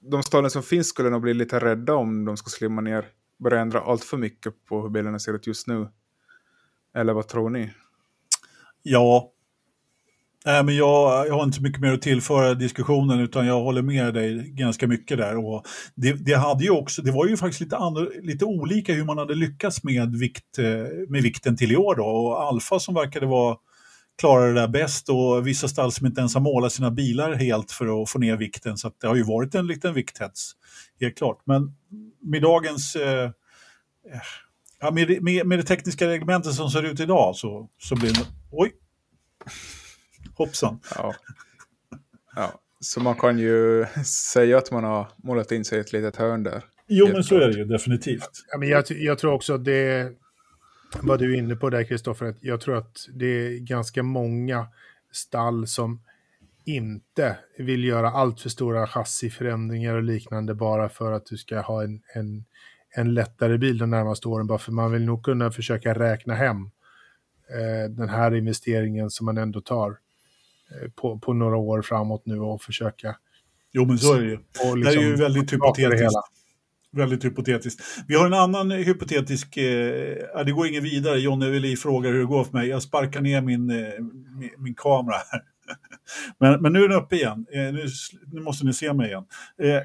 de stallen som finns skulle nog bli lite rädda om de ska slimma ner, börja ändra allt för mycket på hur bilarna ser ut just nu. Eller vad tror ni? Ja. Nej, men jag, jag har inte så mycket mer att tillföra diskussionen utan jag håller med dig ganska mycket där. Och det, det, hade ju också, det var ju faktiskt lite, anor, lite olika hur man hade lyckats med, vikt, eh, med vikten till i år. Då. Och Alfa som verkade vara klara det där bäst och vissa stall som inte ens har målat sina bilar helt för att få ner vikten. Så att det har ju varit en liten vikthets, helt klart. Men med dagens... Eh, eh, ja, med, med, med det tekniska reglementet som ser ut idag så, så blir det... Oj! Hoppsan. Ja. ja. Så man kan ju säga att man har målat in sig i ett litet hörn där. Jo, men så är det ju definitivt. Ja, men jag, jag tror också att det, vad du är inne på där Kristoffer, att jag tror att det är ganska många stall som inte vill göra allt för stora chassiförändringar och liknande bara för att du ska ha en, en, en lättare bil de närmaste åren. Bara för man vill nog kunna försöka räkna hem eh, den här investeringen som man ändå tar eh, på, på några år framåt nu och försöka Jo, men så är det ju. och Det liksom är ju väldigt hypotetiskt. Väldigt hypotetiskt. Vi har en annan hypotetisk, eh, det går ingen vidare. Jonny Evelin frågar hur det går för mig. Jag sparkar ner min, eh, min, min kamera här. men, men nu är den uppe igen. Eh, nu, nu måste ni se mig igen. Eh,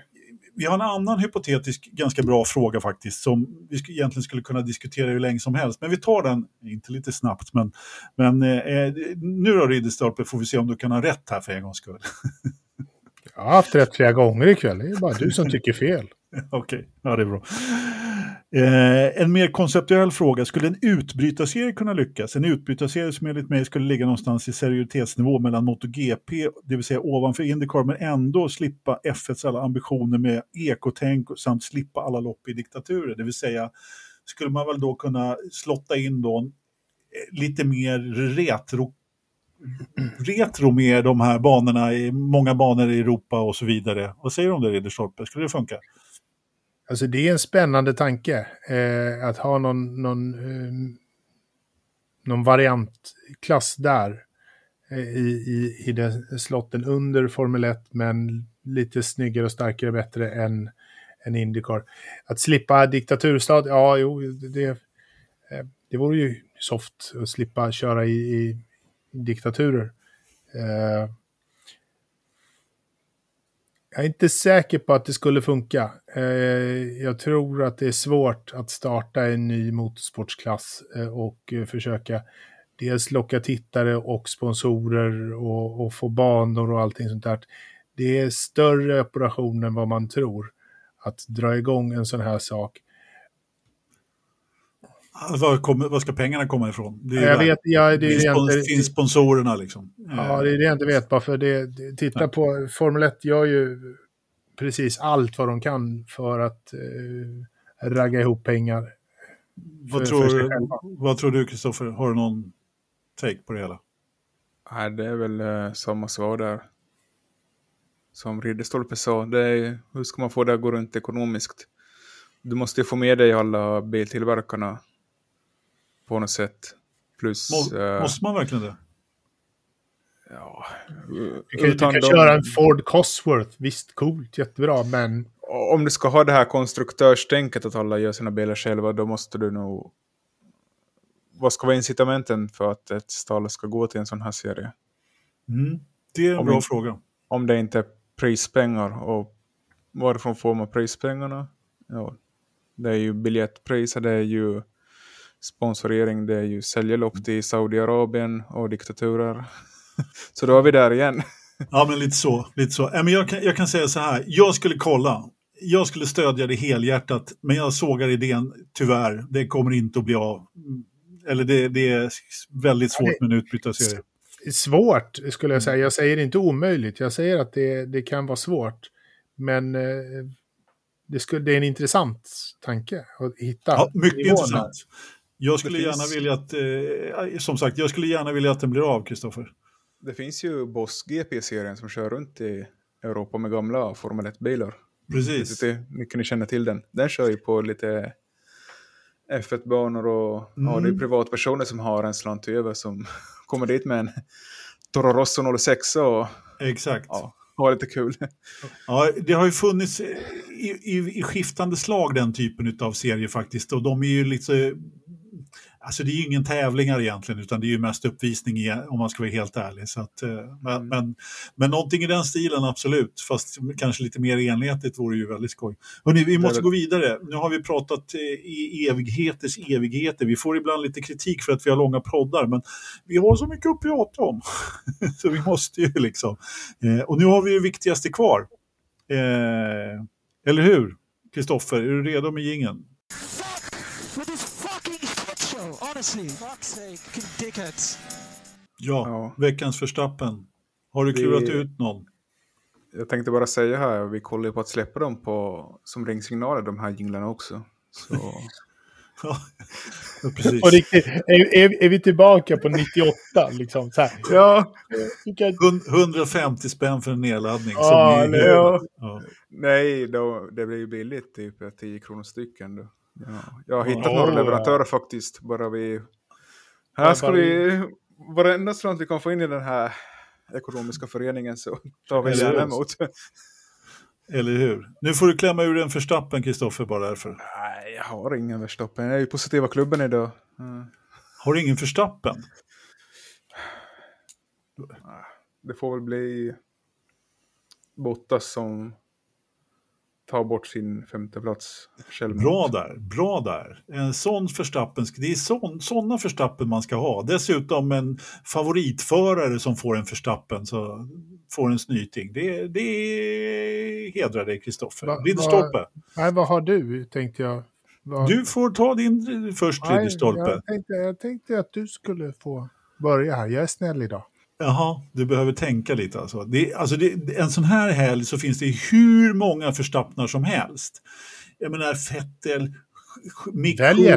vi har en annan hypotetisk, ganska bra fråga faktiskt, som vi egentligen skulle kunna diskutera hur länge som helst. Men vi tar den, inte lite snabbt, men, men eh, nu då Ridderstolpe får vi se om du kan ha rätt här för en gångs skull. Jag har haft rätt flera gånger ikväll. Det är bara du som tycker fel. Okej, ja det är bra. Eh, en mer konceptuell fråga, skulle en utbrytarserie kunna lyckas? En utbrytarserie som enligt mig skulle ligga någonstans i seriositetsnivå mellan MotoGP, det vill säga ovanför Indycar, men ändå slippa F1s alla ambitioner med ekotänk samt slippa alla lopp i diktaturer. Det vill säga, skulle man väl då kunna slotta in då eh, lite mer retro retro med de här banorna, i många banor i Europa och så vidare. Vad säger du om det Ridderstolpe? Skulle det funka? Alltså det är en spännande tanke eh, att ha någon, någon, eh, någon variantklass där eh, i, i, i den slotten under Formel 1 men lite snyggare och starkare bättre än, än Indycar. Att slippa diktaturstat, ja jo, det, eh, det vore ju soft att slippa köra i, i diktaturer. Eh, jag är inte säker på att det skulle funka. Eh, jag tror att det är svårt att starta en ny motorsportsklass eh, och eh, försöka dels locka tittare och sponsorer och, och få banor och allting sånt där. Det är större operation än vad man tror att dra igång en sån här sak. Var, kommer, var ska pengarna komma ifrån? Det Jag vet, ja, det är finns, spons- inte- finns sponsorerna liksom. Ja, det är det jag inte vet. Bara för det, det, titta Nej. på Formel 1 gör ju precis allt vad de kan för att eh, ragga ihop pengar. vad, för- tror, för vad tror du Kristoffer? Har du någon take på det hela? Nej, det är väl eh, samma svar där. Som Ridderstolpe sa, det är, hur ska man få det att gå runt ekonomiskt? Du måste ju få med dig alla biltillverkarna på något sätt. Plus, Må, eh, Måste man verkligen det? Ja, Du kan, du utan kan de- köra en Ford Cosworth, visst coolt, jättebra, men Om du ska ha det här konstruktörstänket att alla gör sina bilar själva, då måste du nog... Vad ska vara incitamenten för att ett stall ska gå till en sån här serie? Mm. Det är en Om bra vi- fråga. Om det inte är prispengar och varifrån får man prispengarna? Ja, det är ju biljettpriser, det är ju sponsorering, det är ju säljarlopp till Saudiarabien och diktaturer. Så då är vi där igen. Ja, men lite så. Lite så. Äh, men jag, kan, jag kan säga så här, jag skulle kolla. Jag skulle stödja det helhjärtat, men jag sågar idén, tyvärr. Det kommer inte att bli av. Mm. Eller det, det är väldigt svårt med en utbrytarserie. svårt skulle jag säga. Jag säger inte omöjligt, jag säger att det, det kan vara svårt. Men eh, det, skulle, det är en intressant tanke att hitta. Ja, mycket nivåerna. intressant. Jag skulle Det gärna finns- vilja att, eh, som sagt, jag skulle gärna vilja att den blir av, Kristoffer. Det finns ju Boss GP-serien som kör runt i Europa med gamla Formel 1-bilar. Precis. Är mycket ni känner till den. Den kör ju på lite F1-banor och ja, det är Mm. privatpersoner som har en slant över som kommer dit med en Toro Rosso 06 och Exakt. ja, har lite kul. Ja, det har ju funnits eh, i, i, i skiftande slag den typen av serier faktiskt. Och de är ju lite... Alltså det är ju ingen tävlingar egentligen, utan det är ju mest uppvisning om man ska vara helt ärlig. Så att, eh, men, men, men någonting i den stilen, absolut. Fast kanske lite mer enhetligt vore ju väldigt skoj. Hörrni, vi måste gå vidare. Nu har vi pratat eh, i evigheters evigheter. Vi får ibland lite kritik för att vi har långa poddar, men vi har så mycket att prata om. så vi måste ju liksom. Eh, och nu har vi ju viktigaste kvar. Eller hur? Kristoffer, är du redo med jingeln? Honestly, fuck's sake, dickheads. Ja, Ja. veckans förstappen. Har du Vi- klurat ut någon? Jag tänkte bara säga här, vi kollar ju på att släppa dem på, som ringsignaler, de här jinglarna också. Så, Ja, precis. På riktigt, är, är, är vi tillbaka på 98? Liksom, så här. ja, Vi kan, Hun- 150 spänn för en nedladdning. Ja, som är ja. nej, då, det blir ju billigt, typ 10 kronor stycken. Då. Ja, jag har hittat Åh, några ja. leverantörer faktiskt, bara vi... Här Ja, ska bara- vi... Varenda slant vi kan få in i den här ekonomiska föreningen så tar vi gärna emot. Eller hur? Nu får du klämma ur en förstappen, Kristoffer, bara därför. Nej, jag har ingen Verstappen. Jag är ju positiva klubben idag. Mm. Har du ingen förstappen? Det får väl bli Bottas som tar bort sin femte plats självmant. Bra där, bra där. En sån förstappen, det är sån, såna förstappen man ska ha. Dessutom en favoritförare som får en förstappen, så får en snyting. Det, det hedrar dig, Kristoffer. Va- Ridderstolpe. nej, vad har du, tänkte jag. Vad, Du får ta din först, nej, Ridderstolpe. jag, tänkte, jag tänkte att du skulle få börja här. Jag är snäll idag. Jaha, du behöver tänka lite alltså. Det, alltså det, en sån här helg så finns det hur många förstappnar som helst. Jag menar Fettel.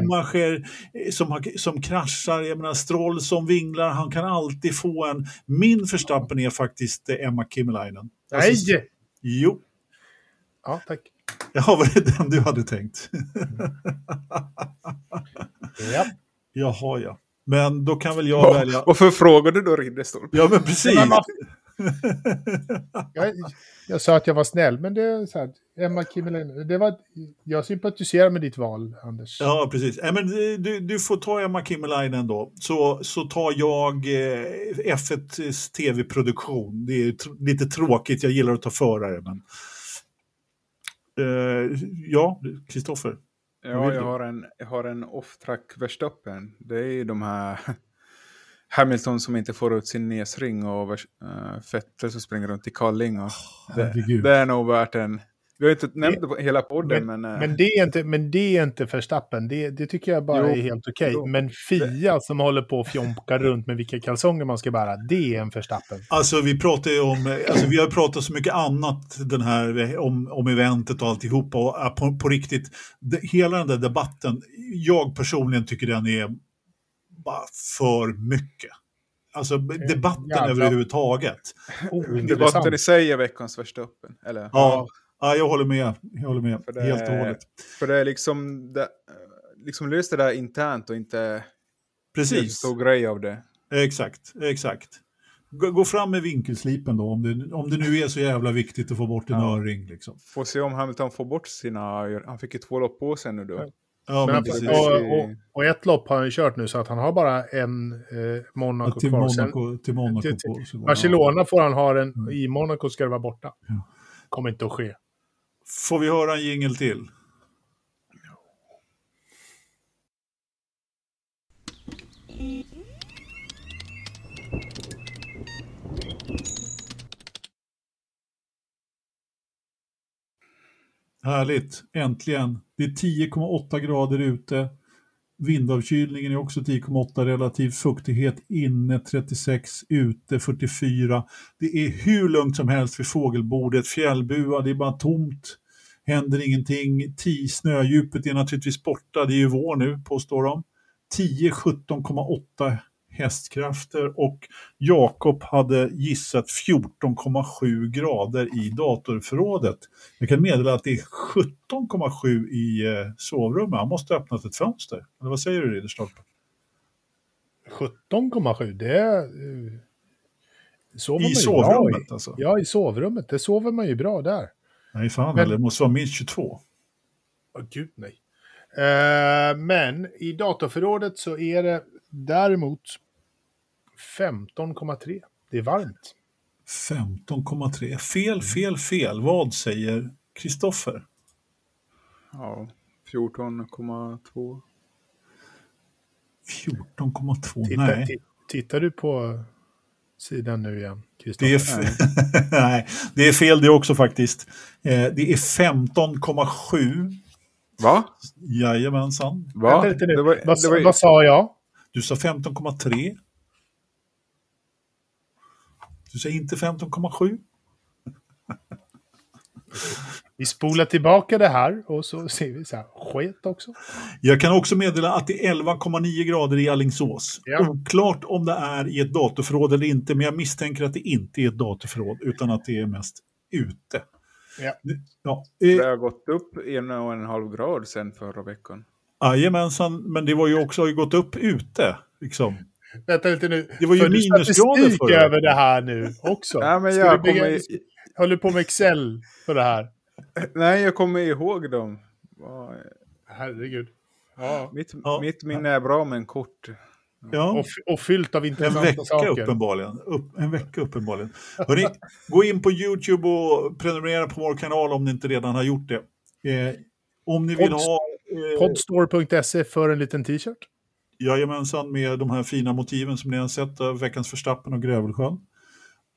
Schumacher eh, som, som kraschar, jag menar Stroll som vinglar, han kan alltid få en. Min förstappen är faktiskt eh, Emma Kimmelainen. Alltså, Nej! Jo, Ja, tack. ja, var det den du hade tänkt? Ja. Jaha, ja. Men då kan väl jag välja... Varför frågar du då Ridderstolpe? Ja, men precis. Jag, jag sa att jag var snäll, men det är så här, Emma Kimmelen, det var, jag sympatiserar med ditt val, Anders. Ja, precis. Nej, men eh, du, du får ta Emma Kimmelainen då. Så, så tar jag eh, F1 tv-produktion. Det är tr- lite tråkigt, jag gillar att ta förare. Men... Eh, ja, Kristoffer. Ja, jag har en, jag har en off-track Verstappen. Det är ju de här Hamilton som inte får ut sin näsring och eh, Vettel som springer runt i kalling. Och det, herregud. det är nog värt en... Vi har inte nämnt det på hela podden, men... eh, Men det är inte, men det är inte Verstappen, det, det tycker jag bara Jo, är helt okej. jo. Men Fia som håller på och fjompar runt med vilka kalsonger man ska bära, det är en Verstappen. Alltså vi pratar ju om, eh, alltså vi har pratat så mycket annat den här, eh, om, om eventet och alltihopa och på, på riktigt, det, hela den där debatten, jag personligen tycker den är bara för mycket. Alltså debatten jävla- överhuvudtaget. Ointressant. Debatten i sig är veckans Verstappen. Eller? Ja, ja, jag håller med. Jag håller med För det, helt och hållet. För det är liksom... Det, liksom löst det där internt och inte... Det är Precis, så stor grej av det. exakt, exakt. Gå, gå fram med vinkelslipen då, om det, om det nu är så jävla viktigt att få bort en Ja. öring. Liksom. Får se om Hamilton får bort sina... Han fick ju två lopp på sig nu då. Ja, Men men han- precis. och, och, och ett lopp har han kört nu så att han har bara en eh, Ja, Monaco till kvar. Sen, Monaco, till Monaco till- på. så- Barcelona får han ha den, Mm. i Monaco ska det vara borta. Ja. Kommer inte att ske. Får vi höra en jingel till? Härligt, äntligen. Det är 10,8 grader ute. Vindavkylningen är också 10,8, relativ fuktighet inne 36, ute 44. Det är hur lugnt som helst vid fågelbordet, fjällbua, det är bara tomt. Händer ingenting. 10 snödjupet är naturligtvis borta, det är ju vår nu påstår de. 10 17,8 hästkrafter och Jakob hade gissat 14,7 grader i datorförrådet. Jag kan meddela att det är 17,7 i eh, sovrummet. Han måste ha öppnat ett fönster. Eller vad säger du Ridderstolpe? 17,7, det är... eh, sover I sovrummet bra alltså? i. Ja, i sovrummet. Det sover man ju bra där. Nej fan, Men- eller det måste vara minst 22. Åh, gud nej. Eh, men i datorförrådet så är det däremot 15,3. Det är varmt. 15,3. Fel, fel, fel. Vad säger Kristoffer? Ja, 14,2. 14,2. Titta, Nej. ti- tittar du på sidan nu igen, Det är, Kristoffer? f- Nej, det är fel det också faktiskt. Eh, det är 15,7. Va? Jajamensan. Va? Det var, vad, det var, vad sa jag? Du sa 15,3. Du säger inte 15,7. Vi spolar tillbaka det här och så ser vi så här, sket också. Jag kan också meddela att det är 11,9 grader i Alingsås. Ja. Oklart om det är i ett datorförråd eller inte, men jag misstänker att det inte är ett datorförråd, utan att det är mest ute. Ja. Ja, det eh, har gått upp en och en halv grad sen förra veckan. Jajamensan, men det var ju också har ju gått upp ute. Liksom. Vänta lite nu. Det var ju minusgrader förra över det här nu också. Nej, men jag du bygga- kommer, Håller du på med Excel för det här? nej, jag kommer ihåg dem. Herregud. Ja. Mitt, Ja. mitt minne är bra men kort. Ja. Och, och fyllt av En intressanta vecka saker. uppenbarligen. Upp, en vecka uppenbarligen. Hörrni, gå in på YouTube och prenumerera på vår kanal om ni inte redan har gjort det. Eh, om ni vill ha... Eh, Podstore.se för en liten t-shirt. Jajamensan, med de här fina motiven som ni har sett av Veckans Förstappen och Grövelsjön.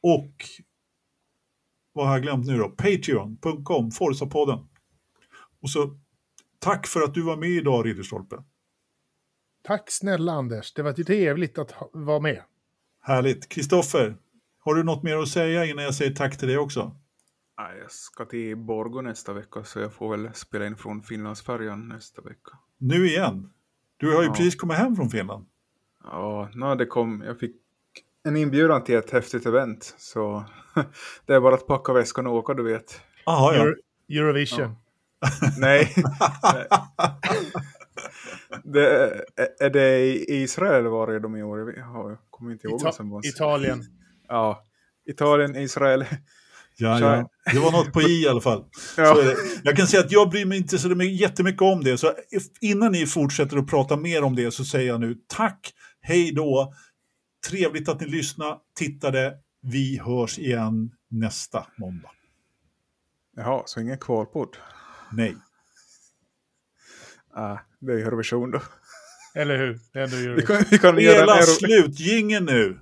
Och vad har jag glömt nu då? Patreon.com, Forza-podden. Och så tack för att du var med idag, Ridderstolpe. Tack snälla Anders, det var trevligt att ha, vara med. Härligt. Kristoffer, har du något mer att säga innan jag säger tack till dig också? Jag ska till Borgå nästa vecka så jag får väl spela in från Finlandsfärjan nästa vecka. Nu igen. Du har ju Ja. precis kommit hem från Finland. Ja, no, det kom, jag fick en inbjudan till ett häftigt event så det är bara att packa väskan och åka du vet. Jaha, ja. Euro- Eurovision. Nej. det, är det i Israel var det de i år? Jag kommer inte ihåg Ita-. Italien. Ja, Italien, Israel. Ja, ja. Det var något på i i alla fall. Ja. Jag kan säga att jag bryr mig inte så mycket- jättemycket om det. Så innan ni fortsätter att prata mer om det så säger jag nu tack, hej då. Trevligt att ni lyssnade, tittade. Vi hörs igen nästa måndag. Jaha, så ingen kvalpodd? Nej. Ah, det är Eurovision då. Eller hur? Det är ändå Vi Eurovision. kan, vi kan göra en Spela Euro... slut, gingen nu!